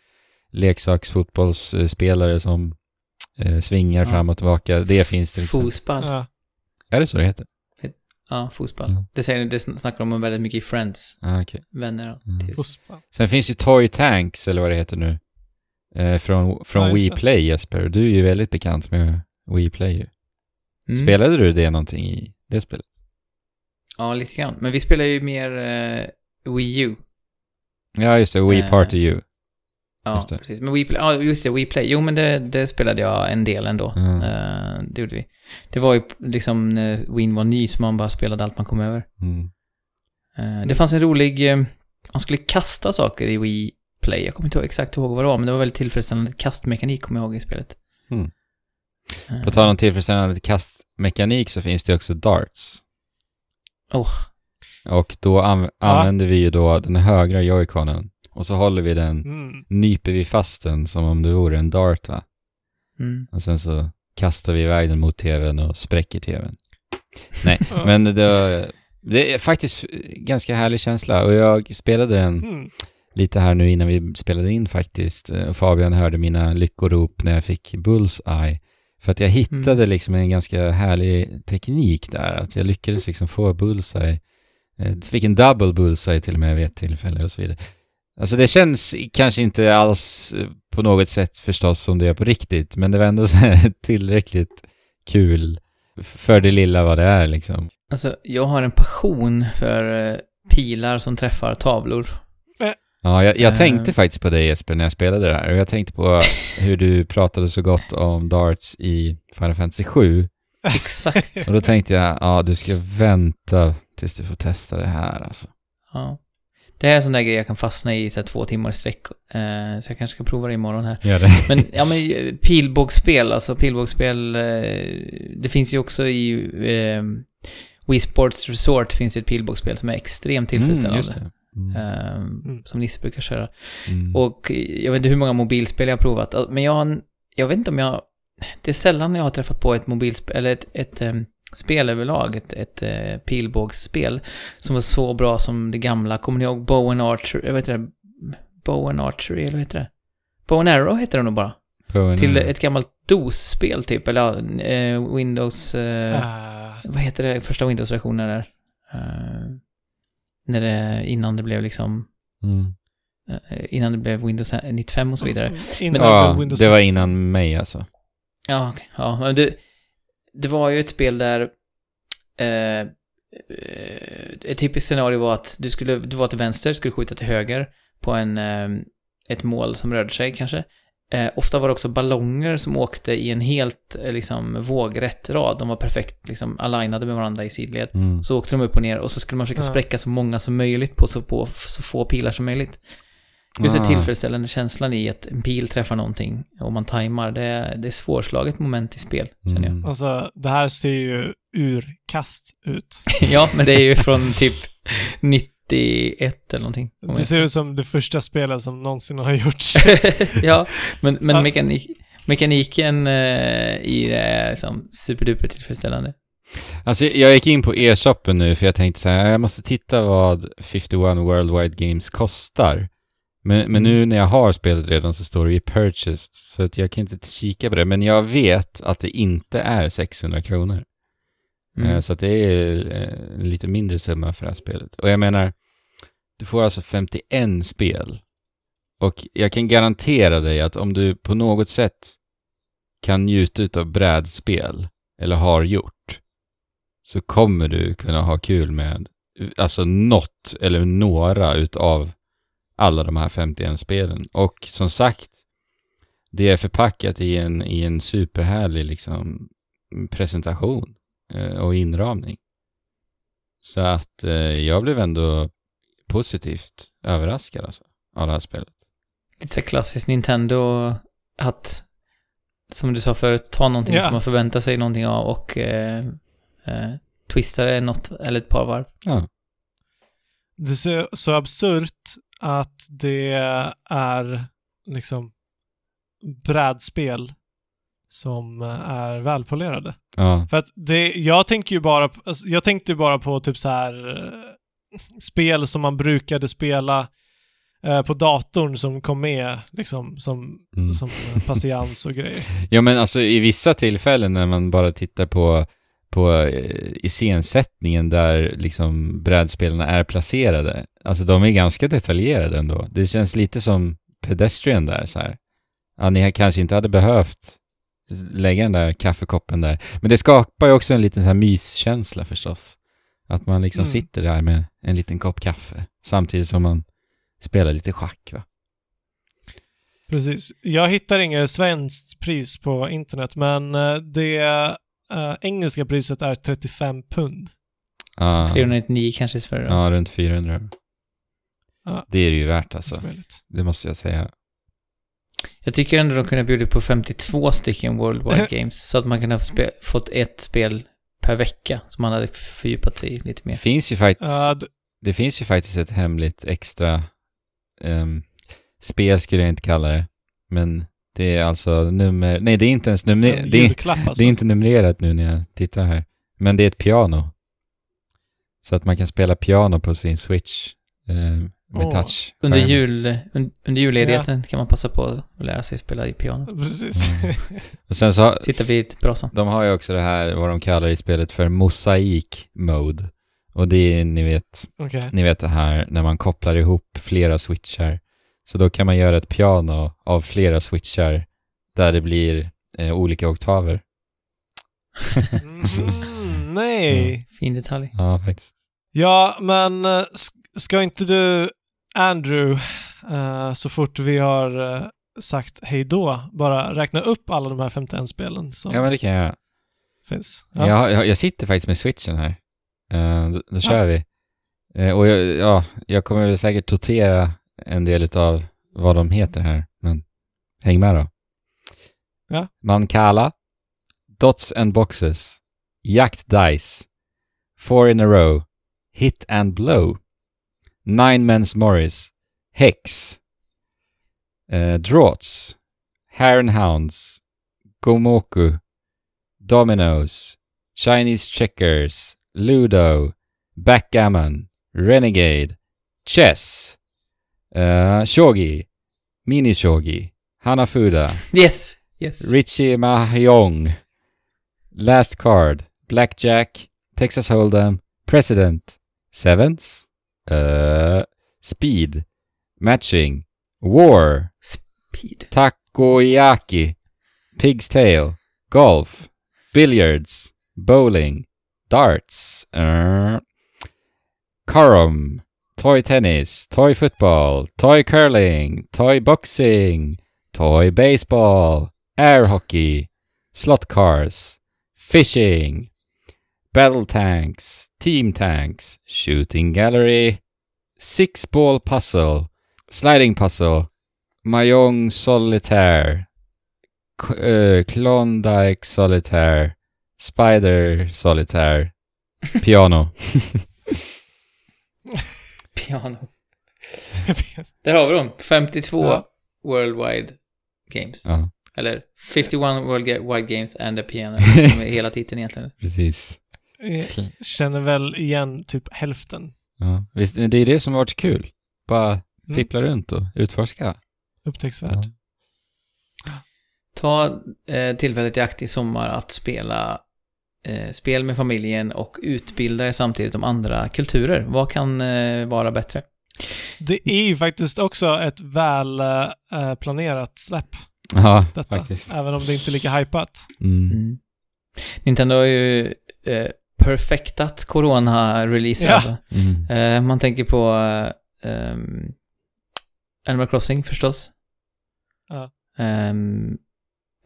leksaksfotbollsspelare som eh, svingar Ja. fram och tillbaka. Det finns det liksom. Fotboll. Ja, Ja. Är det så det heter? fotboll. Ja. Det, säger, det snackar de om väldigt mycket i Friends. Ah, okej. Vänner och Mm. Sen finns ju Toy Tanks, eller vad det heter nu. Eh, från från Ja, just Wii det. Play Jesper. Du är ju väldigt bekant med Wii Play ju. Mm. Spelade du det någonting i det spelet? Ja, lite grann. Men vi spelar ju mer eh, Wii U. Ja, just det. Wii Eh, Party U. Ja, precis. Men Wii Play, ja just det, Wii Play. Jo, men det, det spelade jag en del ändå. Mm. Eh, det gjorde vi. Det var ju liksom när Wien var ny så man bara spelade allt man kom över. Mm. Eh, det fanns en rolig, eh, man skulle kasta saker i Wii Play. Jag kommer inte ihåg exakt ihåg vad det var, men det var väldigt tillfredsställande kastmekanik kommer jag ihåg i spelet. Mm. På tal om tillfredsställande kastmekanik så finns det också darts. Åh. Och då an- använder vi ju då den högra joyconen och så håller vi den, Mm. nyper vi fast den som om det vore en dart va? Mm. Och sen så kastar vi iväg den mot tvn och spräcker tvn. Nej, Ja. men det, det är faktiskt ganska härlig känsla och jag spelade den Mm. Lite här nu innan vi spelade in faktiskt. Eh, Fabian hörde mina lyckorop när jag fick Bullseye. För att jag hittade Mm. liksom en ganska härlig teknik där. Att jag lyckades liksom få Bullseye. Eh, fick en double Bullseye till och med vid ett tillfälle och så vidare. Alltså det känns kanske inte alls eh, på något sätt förstås som det är på riktigt. Men det var ändå så här tillräckligt kul för det lilla vad det är liksom. Alltså, jag har en passion för pilar som träffar tavlor. Ja, jag, jag Eh. tänkte faktiskt på dig Jesper när jag spelade det här och jag tänkte på hur du pratade så gott om darts i Final Fantasy 7 Exakt. och då tänkte jag, ja du ska vänta tills du får testa det här alltså. Ja. Det här är en sån där grej jag kan fastna i så här, två timmar i sträck. Eh, så jag kanske ska prova det imorgon här. Gör det. Men, ja men pilbågsspel, alltså pilbågsspel, eh, det finns ju också i eh, Wii Sports Resort finns ju ett pilbågsspel som är extremt tillfredsställande. Mm, just det. Mm. eh, Som Nisse brukar köra. Mm. Och jag vet inte hur många mobilspel jag har provat, men jag har, jag vet inte om jag, det är sällan jag har träffat på ett mobilspel, eller ett, ett eh, spel överlag, ett, ett eh, pilbågsspel, som var så bra som det gamla, kommer ni ihåg Bow and Archery, jag vet inte, Bow and Archery, eller vad heter det? Bow and Arrow heter det nog bara. På en- Till ett gammalt DOS-spel typ, eller eh, Windows, Eh, vad heter det, första Windows-versionen där? När det, innan det blev liksom, Mm. eh, innan det blev Windows 95 och så vidare. innan Ja, Windows det var 95. innan mig alltså. Ja, ja, men det, det var ju ett spel där eh, eh, ett typiskt scenario var att du skulle, du var till vänster, skulle skjuta till höger på en, eh, ett mål som rörde sig kanske. Eh, ofta var det också ballonger som åkte i en helt eh, liksom vågrätt rad. De var perfekt liksom alignade med varandra i sidled. Mm. Så åkte de upp och ner och så skulle man försöka Ja. spräcka så många som möjligt på så, på så få pilar som möjligt. Just den Ah. tillfredsställande känslan i att en pil träffar någonting och man tajmar, det är, det är svårslaget moment i spel, känner jag. Mm. Alltså, det här ser ju urkast ut. ja, men det är ju från typ 91 eller någonting. Det ser ut som det första spelet som någonsin har gjorts. ja, men, men Ja. mekanik, mekaniken eh, i det är liksom superduper tillfredsställande. Alltså jag gick in på e-shoppen nu för jag tänkte så här, jag måste titta vad 51 Worldwide Games kostar. Men, men nu när jag har spelet redan så står det ju purchased, så att jag kan inte kika på det. Men jag vet att det inte är 600 kronor. Mm. Eh, så att det är en lite mindre summa för det här spelet. Och jag menar, du får alltså 51 spel. Och jag kan garantera dig att om du på något sätt kan njuta av brädspel, eller har gjort, så kommer du kunna ha kul med alltså något eller några utav alla de här 51 spelen. Och som sagt, det är förpackat i en, i en superhärlig liksom presentation och inramning. Så att eh, jag blev ändå positivt överraskad alltså, av det här spelet. Lite så klassiskt Nintendo att, som du sa förut, ta någonting Ja. som man förväntar sig någonting av och eh, eh, twista det något eller ett par varv. Ja, Det är så, så absurt att det är liksom brädspel som är välpolerade. ja, För att det, jag tänker ju bara, alltså, jag tänkte ju bara på typ så här eh, spel som man brukade spela eh, på datorn som kom med liksom som, Mm. som eh, patiens och grejer. ja men alltså i vissa tillfällen när man bara tittar på på eh, iscensättningen där liksom brädspelarna är placerade. Alltså de är ganska detaljerade ändå. Det känns lite som pedestrian där så här. Ja, ni kanske inte hade behövt lägga den där kaffekoppen där. Men det skapar ju också en liten så här myskänsla förstås. Att man liksom Mm. sitter där med en liten kopp kaffe samtidigt som man spelar lite schack va. Precis. Jag hittar inget svenskt pris på internet, men eh, det eh, engelska priset är 35 pund. Ja, 399 kanske i Sverige ja runt 400. Ja. Det är det ju värt alltså. Det måste jag säga. Jag tycker ändå de kunde bjuda på 52 stycken Worldwide Games, så att man kunde ha fått ett spel per vecka, som man hade fördjupat sig i lite Det mer. finns ju faktiskt, d- det finns ju faktiskt ett hemligt extra ehm, spel skulle jag inte kalla det. Men det är alltså nummer, nej det är inte ens nummer, en det alltså. det är inte numrerat nu när jag tittar här. Men det är ett piano. Så att man kan spela piano på sin switch ehm, med Åh. touch. Under, jul, un, under julledigheten kan man passa på att lära sig spela i piano. Precis. Mm. Och sen så, Sitta vid brasan. de har ju också det här, vad de kallar i spelet för mosaik mode. Och det är, ni vet, Okej. ni vet det här när man kopplar ihop flera switchar. Så då kan man göra ett piano av flera switchar där det blir eh, olika oktaver. Mhm, nej. Fin detalj. Ja, faktiskt. Ja, men eh, sk- ska inte du, Andrew, eh, så fort vi har eh, sagt hej då, bara räkna upp alla de här 51 spelen som Ja, men det kan jag göra. finns? Jag, jag, jag sitter faktiskt med switchen här. Eh, då, då kör vi. Och jag, ja, jag kommer väl säkert tortera en del av vad de heter här, men häng med då. Ja. Mancala, Dots and Boxes, Jakt Dice, Four in a Row, Hit and Blow, Nine Men's Morris, Hex, eh, Draughts, Hare and Hounds, Gomoku, Dominoes, Chinese Checkers, Ludo, Backgammon, Renegade, Chess, uh, Shogi, Mini Shogi, Hanafuda, Yes! Yes. Richie Mahjong, Last Card, Blackjack, Texas Hold'em, President, Sevens, uh, Speed, Matching, War, Speed. Takoyaki, Pig's Tail, Golf, Billiards, Bowling, Darts, uh, Carom, Toy Tennis, Toy Football, Toy Curling, Toy Boxing, Toy Baseball, Air Hockey, Slot Cars, Fishing, Battle Tanks, Team Tanks, Shooting Gallery, Six Ball Puzzle, Sliding Puzzle, Mahjong Solitaire, K- eh, Klondike Solitaire, Spider Solitaire, Piano. Piano. Där har vi dem. 52 Ja. Worldwide Games. ja, Eller 51 Worldwide Games and a Piano. Som är hela titeln egentligen. precis. Jag känner väl igen typ hälften. Ja. Visst, det är det som har varit kul. Bara Mm. fippla runt och utforska. Upptäcktsvärd. Ja. Ta eh, tillfället i akt i sommar att spela eh, spel med familjen och utbilda er samtidigt om andra kulturer. Vad kan eh, vara bättre? Det är ju faktiskt också ett väl eh, planerat släpp, Ja, detta. faktiskt. Även om det inte är lika hypat. Mm. Mm. Nintendo har ju eh, perfektat corona-releaser. Ja. Alltså. Mm. Eh, man tänker på eh, Animal Crossing förstås. Ja. Um,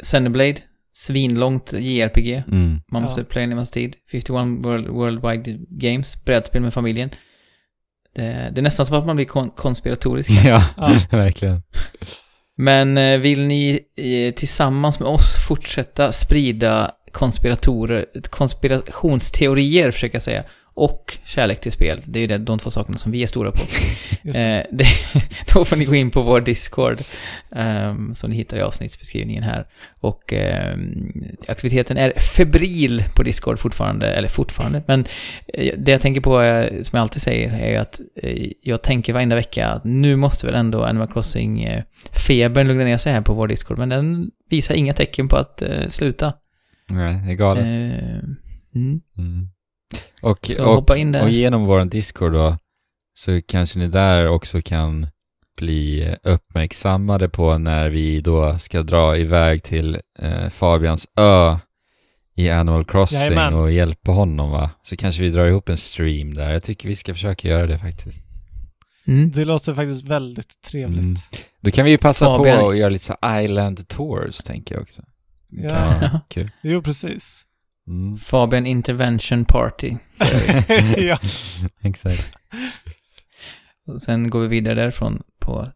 Xenoblade, svinlångt JRPG. Mm. Man måste Ja. playa en massa tid. 51 World, Worldwide Games, brädspel med familjen. Det, det är nästan som att man blir kon konspiratorisk. Ja, Ja. verkligen. Men eh, vill ni eh, tillsammans med oss fortsätta sprida konspiratorer, konspirationsteorier, försöker jag säga, och kärlek till spel, det är ju det, de två sakerna som vi är stora på. Eh, det, då får ni gå in på vår Discord, ehm, som ni hittar i avsnittsbeskrivningen här. Och ehm, aktiviteten är febril på Discord fortfarande, eller fortfarande, men eh, det jag tänker på, eh, som jag alltid säger, är ju att eh, jag tänker varenda vecka att nu måste väl ändå Animal Crossing eh, febern lugna ner sig här på vår Discord, men den visar inga tecken på att eh, sluta. Nej, det är galet. Eh, mm. Mm. Och, Så och, hoppa in där. och genom vår Discord då, så kanske ni där också kan bli uppmärksammade på när vi då ska dra iväg till eh, Fabians ö i Animal Crossing Jajamän. och hjälpa honom va? Så kanske vi drar ihop en stream där. Jag tycker vi ska försöka göra det faktiskt. Mm. Det låter faktiskt väldigt trevligt. Mm. Då kan vi ju passa Fabian- på att göra lite så Island Tours, tänker jag också. Ja, Ja, kul. jo precis. Mm. Fabian Intervention Party. ja. Exakt. Och sen går vi vidare därifrån på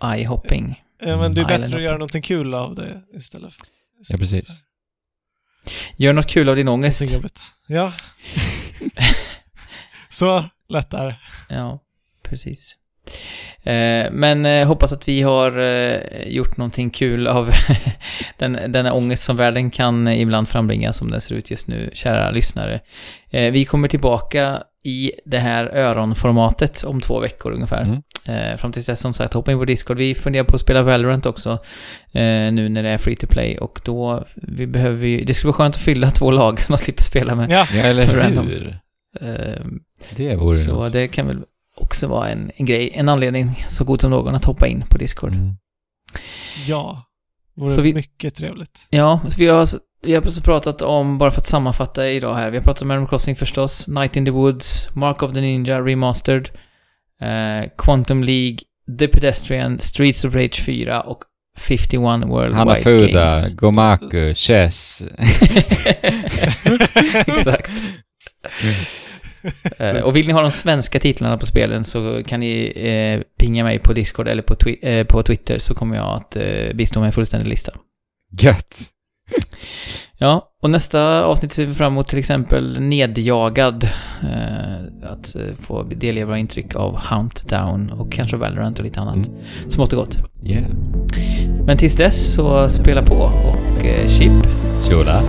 eye-hopping. ja, men det är bättre att göra någonting kul av det istället för... Ja, precis. Gör något kul av din ångest. Ja. Så lätt är det. Ja, precis. Eh, men eh, hoppas att vi har eh, gjort någonting kul av den, denna ångest som världen kan ibland frambringa som den ser ut just nu, kära lyssnare. Vi kommer tillbaka i det här öronformatet om två veckor ungefär. Mm. Fram tills dess som sagt, hoppa in på Discord. Vi funderar på att spela Valorant också nu när det är free to play och då vi behöver vi, det skulle vara skönt att fylla två lag som man slipper spela med. Ja. Eller hur? Randoms. Det vore så något. det kan väl också vara en, en grej, en anledning så god som någon att hoppa in på Discord. Mm. Ja. Vore Så vi- mycket trevligt. Ja, så vi har vi har också pratat om, bara för att sammanfatta idag här, vi har pratat om Animal Crossing förstås, Night in the Woods, Mark of the Ninja Remastered, eh, Quantum League, The Pedestrian, Streets of Rage 4 och 51 Worldwide Hanafuda, Games. Gomaku, Chess. Exakt. Eh, och vill ni ha de svenska titlarna på spelen så kan ni eh, pinga mig på Discord eller på, twi- eh, på Twitter så kommer jag att eh, bistå med en fullständig lista. Gött. Ja, och nästa avsnitt ser vi fram emot till exempel Nedjagad. Eh, att eh, få delge våra intryck av Huntdown och kanske Valorant och lite annat. Smått och gott. Yeah. Men tills dess så spela på och eh, chip. Tjola.